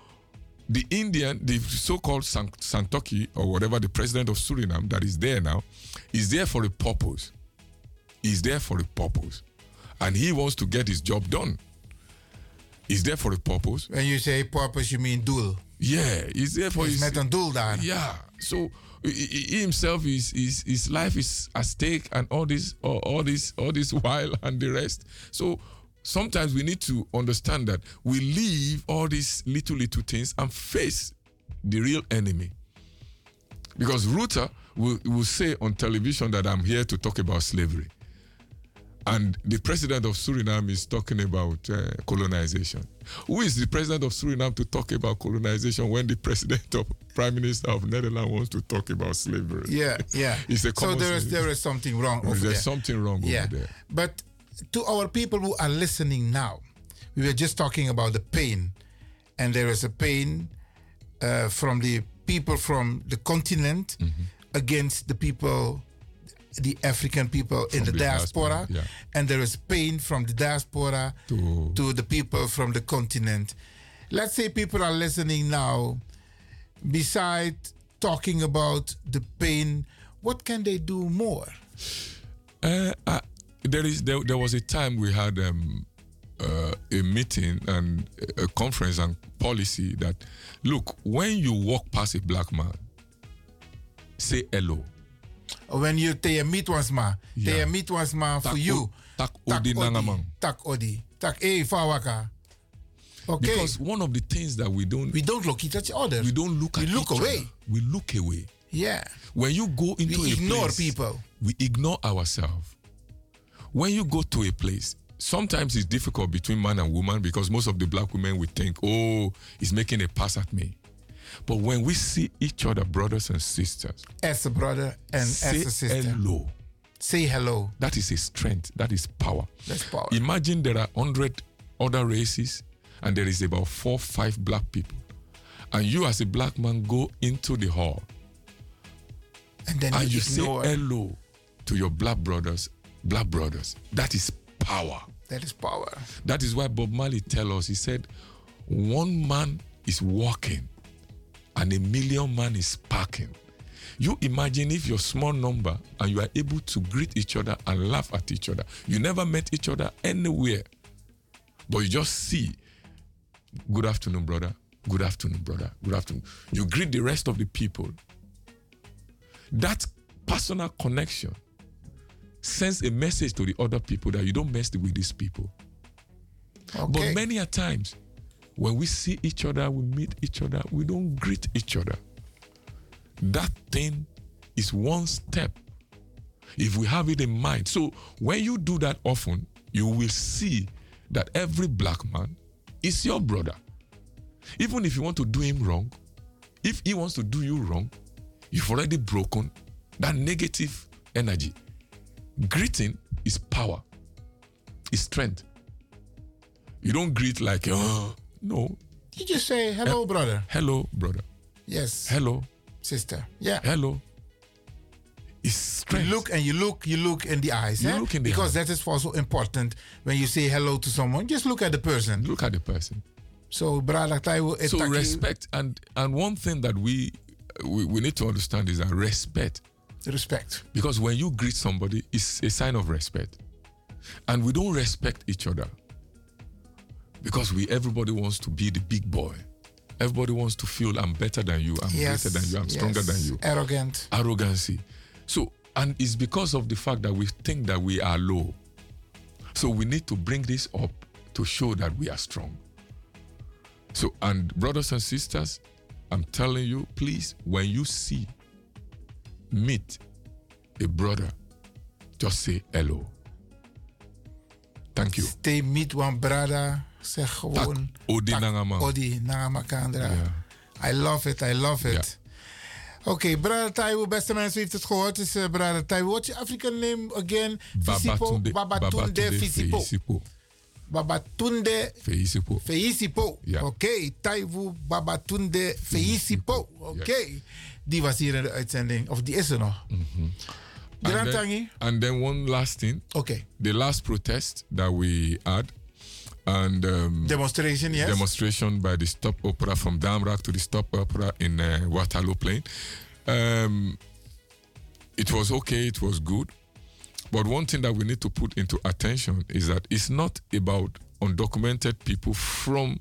the Indian, the so-called Santoki or whatever the president of Suriname that is there now, is there for a purpose. He's there for a purpose, and he wants to get his job done. Is there for a purpose. When you say purpose, you mean doel. Yeah, he's there for Is his. met een doel daar. Yeah, so he himself is his his life is at stake and all this all, all this all this while and the rest. So sometimes we need to understand that we leave all these little little things and face the real enemy. Because Ruta will, will say on television that I'm here to talk about slavery. And the president of Suriname is talking about uh, colonization. Who is the president of Suriname to talk about colonization when the president of prime minister of Netherlands wants to talk about slavery? Yeah, yeah. It's a so there is, there is something wrong over There's there. something wrong yeah. over there. But to our people who are listening now, we were just talking about the pain, and there is a pain uh, from the people from the continent Mm-hmm. against the people, the African people in the, the diaspora, diaspora, yeah. and there is pain from the diaspora To- to the people from the continent. Let's say people are listening now. Besides talking about the pain, what can they do more? Uh, uh, there is there, there was a time we had um, uh, a meeting and a conference and policy that look when you walk past a black man, say hello. When you te meet once ma, Ja. meet once ma for Tak you. o- tak odi nangamang. Tak odi. Tak e fawaka. Okay. Because one of the things that we don't we don't look at each other. we don't look We at look each away. other. We look away. Yeah. When you go into We a ignore place, people. We ignore ourselves. When you go to a place, sometimes it's difficult between man and woman because most of the black women would think, oh, he's making a pass at me. But when we see each other, brothers and sisters, As a brother and say as a sister. hello. Say hello. That is a strength. That is power. That's power. Imagine there are hundred other races, and there is about four, five black people, and you as a black man go into the hall, And then and you you say hello to your black brothers, black brothers. That is power. That is power. That is why Bob Marley tell us. He said, "One man is walking, and a million man is parking." You imagine if your small number and you are able to greet each other and laugh at each other. You never met each other anywhere, but you just see, "Good afternoon, brother. Good afternoon, brother. Good afternoon." You greet the rest of the people. That personal connection sends a message to the other people that you don't mess with these people. But many a times, when we see each other, we meet each other, we don't greet each other. That thing is one step. If we have it in mind. So when you do that often, you will see that every black man is your brother. Even if you want to do him wrong, if he wants to do you wrong, you've already broken that negative energy. Greeting is power, is strength. You don't greet like, oh, no. You just say hello, Eh, brother. Hello, brother. Yes. Hello. Sister. Yeah. Hello. It's strength. You look and you look, you look in the eyes. You eh? look in the because that is also important when you say hello to someone. Just look at the person. Look at the person. So, brother, Taiwo, So etaki- respect and and one thing that we, we we need to understand is that respect. Respect. Because when you greet somebody, it's a sign of respect. And we don't respect each other. Because we everybody wants to be the big boy. Everybody wants to feel I'm better than you, I'm Yes, greater than you, I'm stronger than you. Arrogant. Arrogancy. So, and it's because of the fact that we think that we are low. So we need to bring this up to show that we are strong. So, and brothers and sisters, I'm telling you, please, when you see, meet a brother, just say hello. Thank you. Stay meet one brother. Zeg gewoon. Odi nangama. Odi Nangamakandra. I love it, I love it. Oké, brother Taiwo, beste mensen, u heeft het gehoord. Is uh, brother Taiwo. What's your African name again? Fisipo. Babatunde, Babatunde Fisipo. Babatunde Feisipo. Feisipo. Ja. Oké, Taiwo Babatunde Feisipo. Oké. Die was hier in de uitzending. Of die is er nog. And Grand then, and then one last thing. Okay. The last protest that we had, and um, Demonstration, yes. demonstration by the Stop Opera from Damrak to the Stop Opera in uh, Waterloo Plain. Um, it was okay. It was good. But one thing that we need to put into attention is that it's not about undocumented people from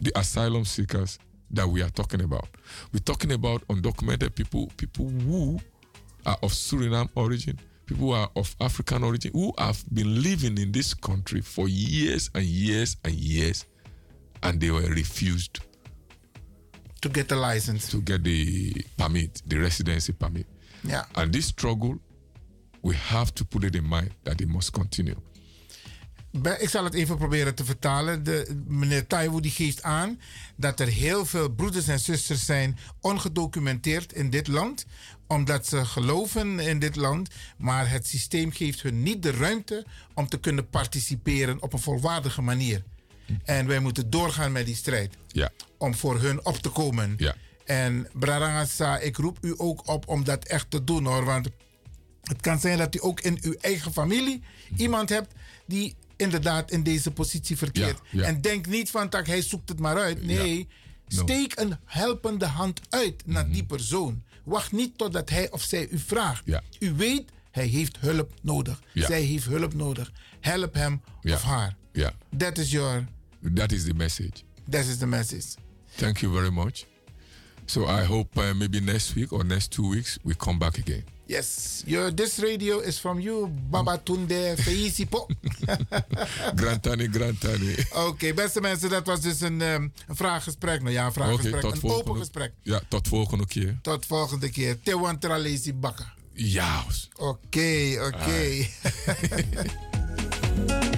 the asylum seekers that we are talking about. We're talking about undocumented people, people who are of Suriname origin, people who are of African origin, who have been living in this country for years and years and years, and they were refused to get the license, to get the permit, the residency permit. Yeah. And this struggle, we have to put it in mind that it must continue. Ik zal het even proberen te vertalen. De, meneer Taiwo die geeft aan dat er heel veel broeders en zusters zijn ongedocumenteerd in dit land. Omdat ze geloven in dit land. Maar het systeem geeft hun niet de ruimte om te kunnen participeren op een volwaardige manier. En wij moeten doorgaan met die strijd. Ja. Om voor hun op te komen. Ja. En Brarangasa, ik roep u ook op om dat echt te doen hoor. Want het kan zijn dat u ook in uw eigen familie iemand hebt die inderdaad in deze positie verkeert. Ja, ja. En denk niet van tak, hij zoekt het maar uit. Nee, No. steek een helpende hand uit naar die persoon. Wacht niet totdat hij of zij u vraagt. Ja. U weet, hij heeft hulp nodig. Ja. Zij heeft hulp nodig. Help hem Ja. of haar. Yeah. That is your, That is the message. that is the message. Thank you very much. So I hope uh, maybe next week or next two weeks we come back again. Yes, your, this radio is from you, Babatunde Feisipo. Grantani, Grantani. Oké, beste mensen, dat was dus een, ehm, een vraaggesprek. Nou ja, een vraaggesprek, een volgende. open gesprek. Ja, tot volgende keer. Tot volgende keer. Tewan Tralesi Bakka. Ja. Oké, oké.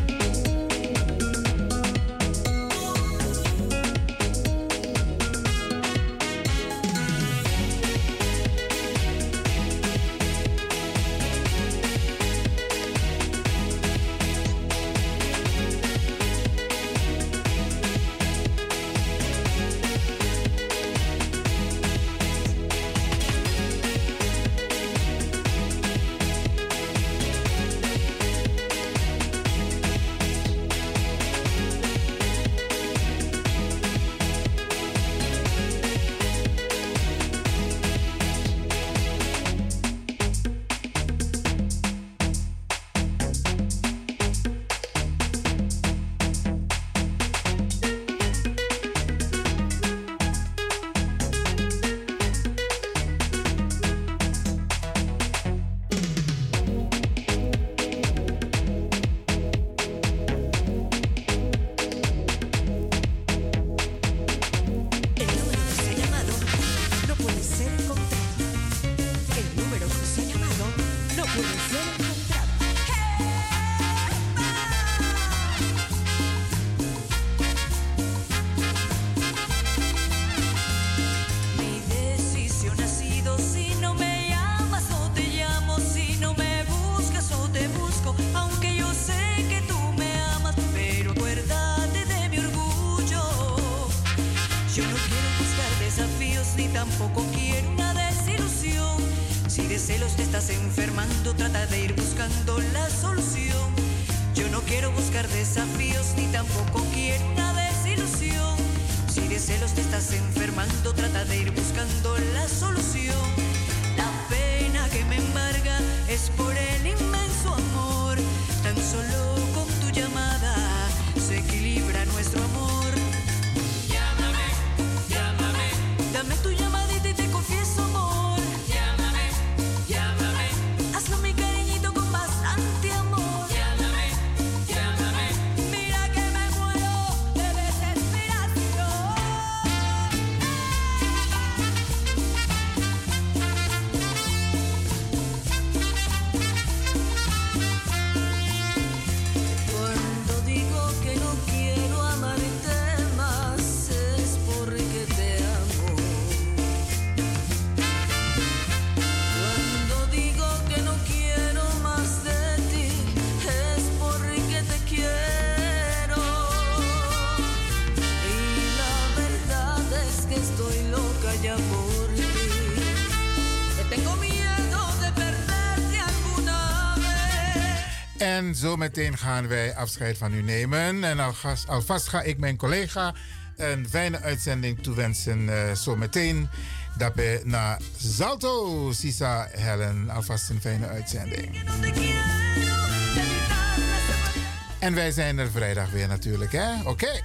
En zometeen gaan wij afscheid van u nemen. En alvast, ga ik mijn collega een fijne uitzending toewensen. Uh, zometeen daarbij naar Zalto, Sisa Helen. Alvast een fijne uitzending. En wij zijn er vrijdag weer natuurlijk, hè? Oké.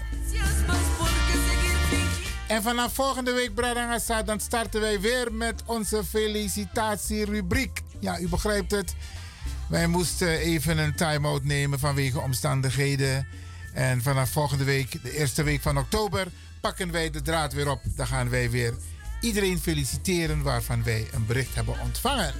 En vanaf volgende week, Bradangasa, dan starten wij weer met onze felicitatierubriek. Ja, u begrijpt het. Wij moesten even een time-out nemen vanwege omstandigheden. En vanaf volgende week, de eerste week van oktober, pakken wij de draad weer op. Dan gaan wij weer iedereen feliciteren waarvan wij een bericht hebben ontvangen.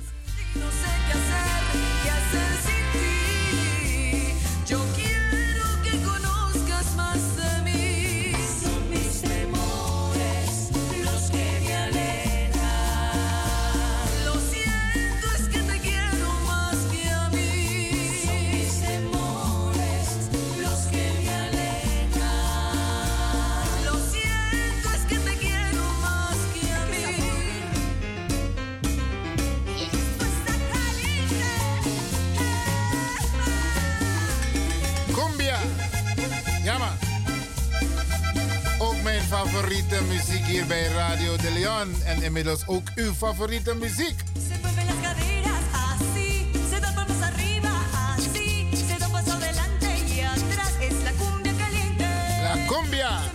Favoriete muziek hier bij Radio de Leon. En inmiddels ook uw favoriete muziek. La cumbia.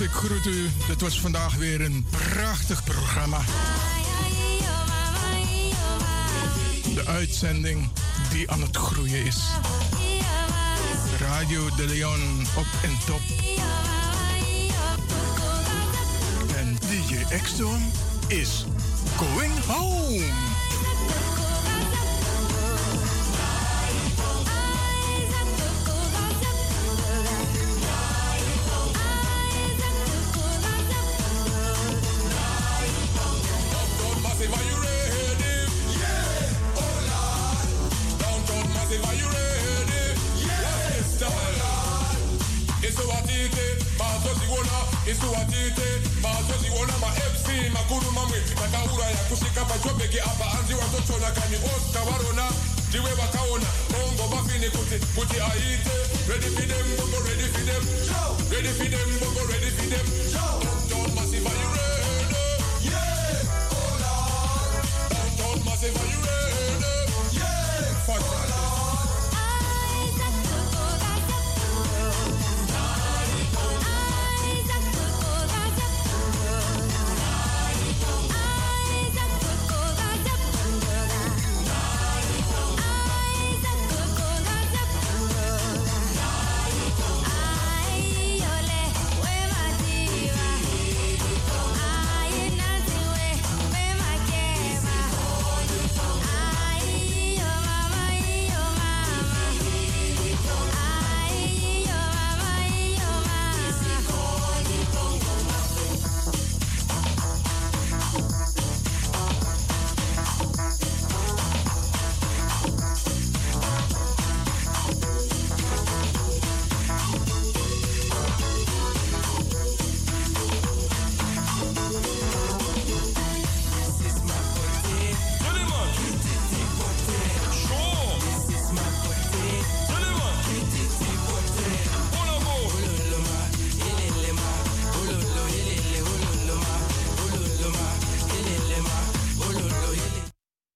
Ik groet u. Het was vandaag weer een prachtig programma. De uitzending die aan het groeien is. Radio de Leon op en top. En DJ x is going home.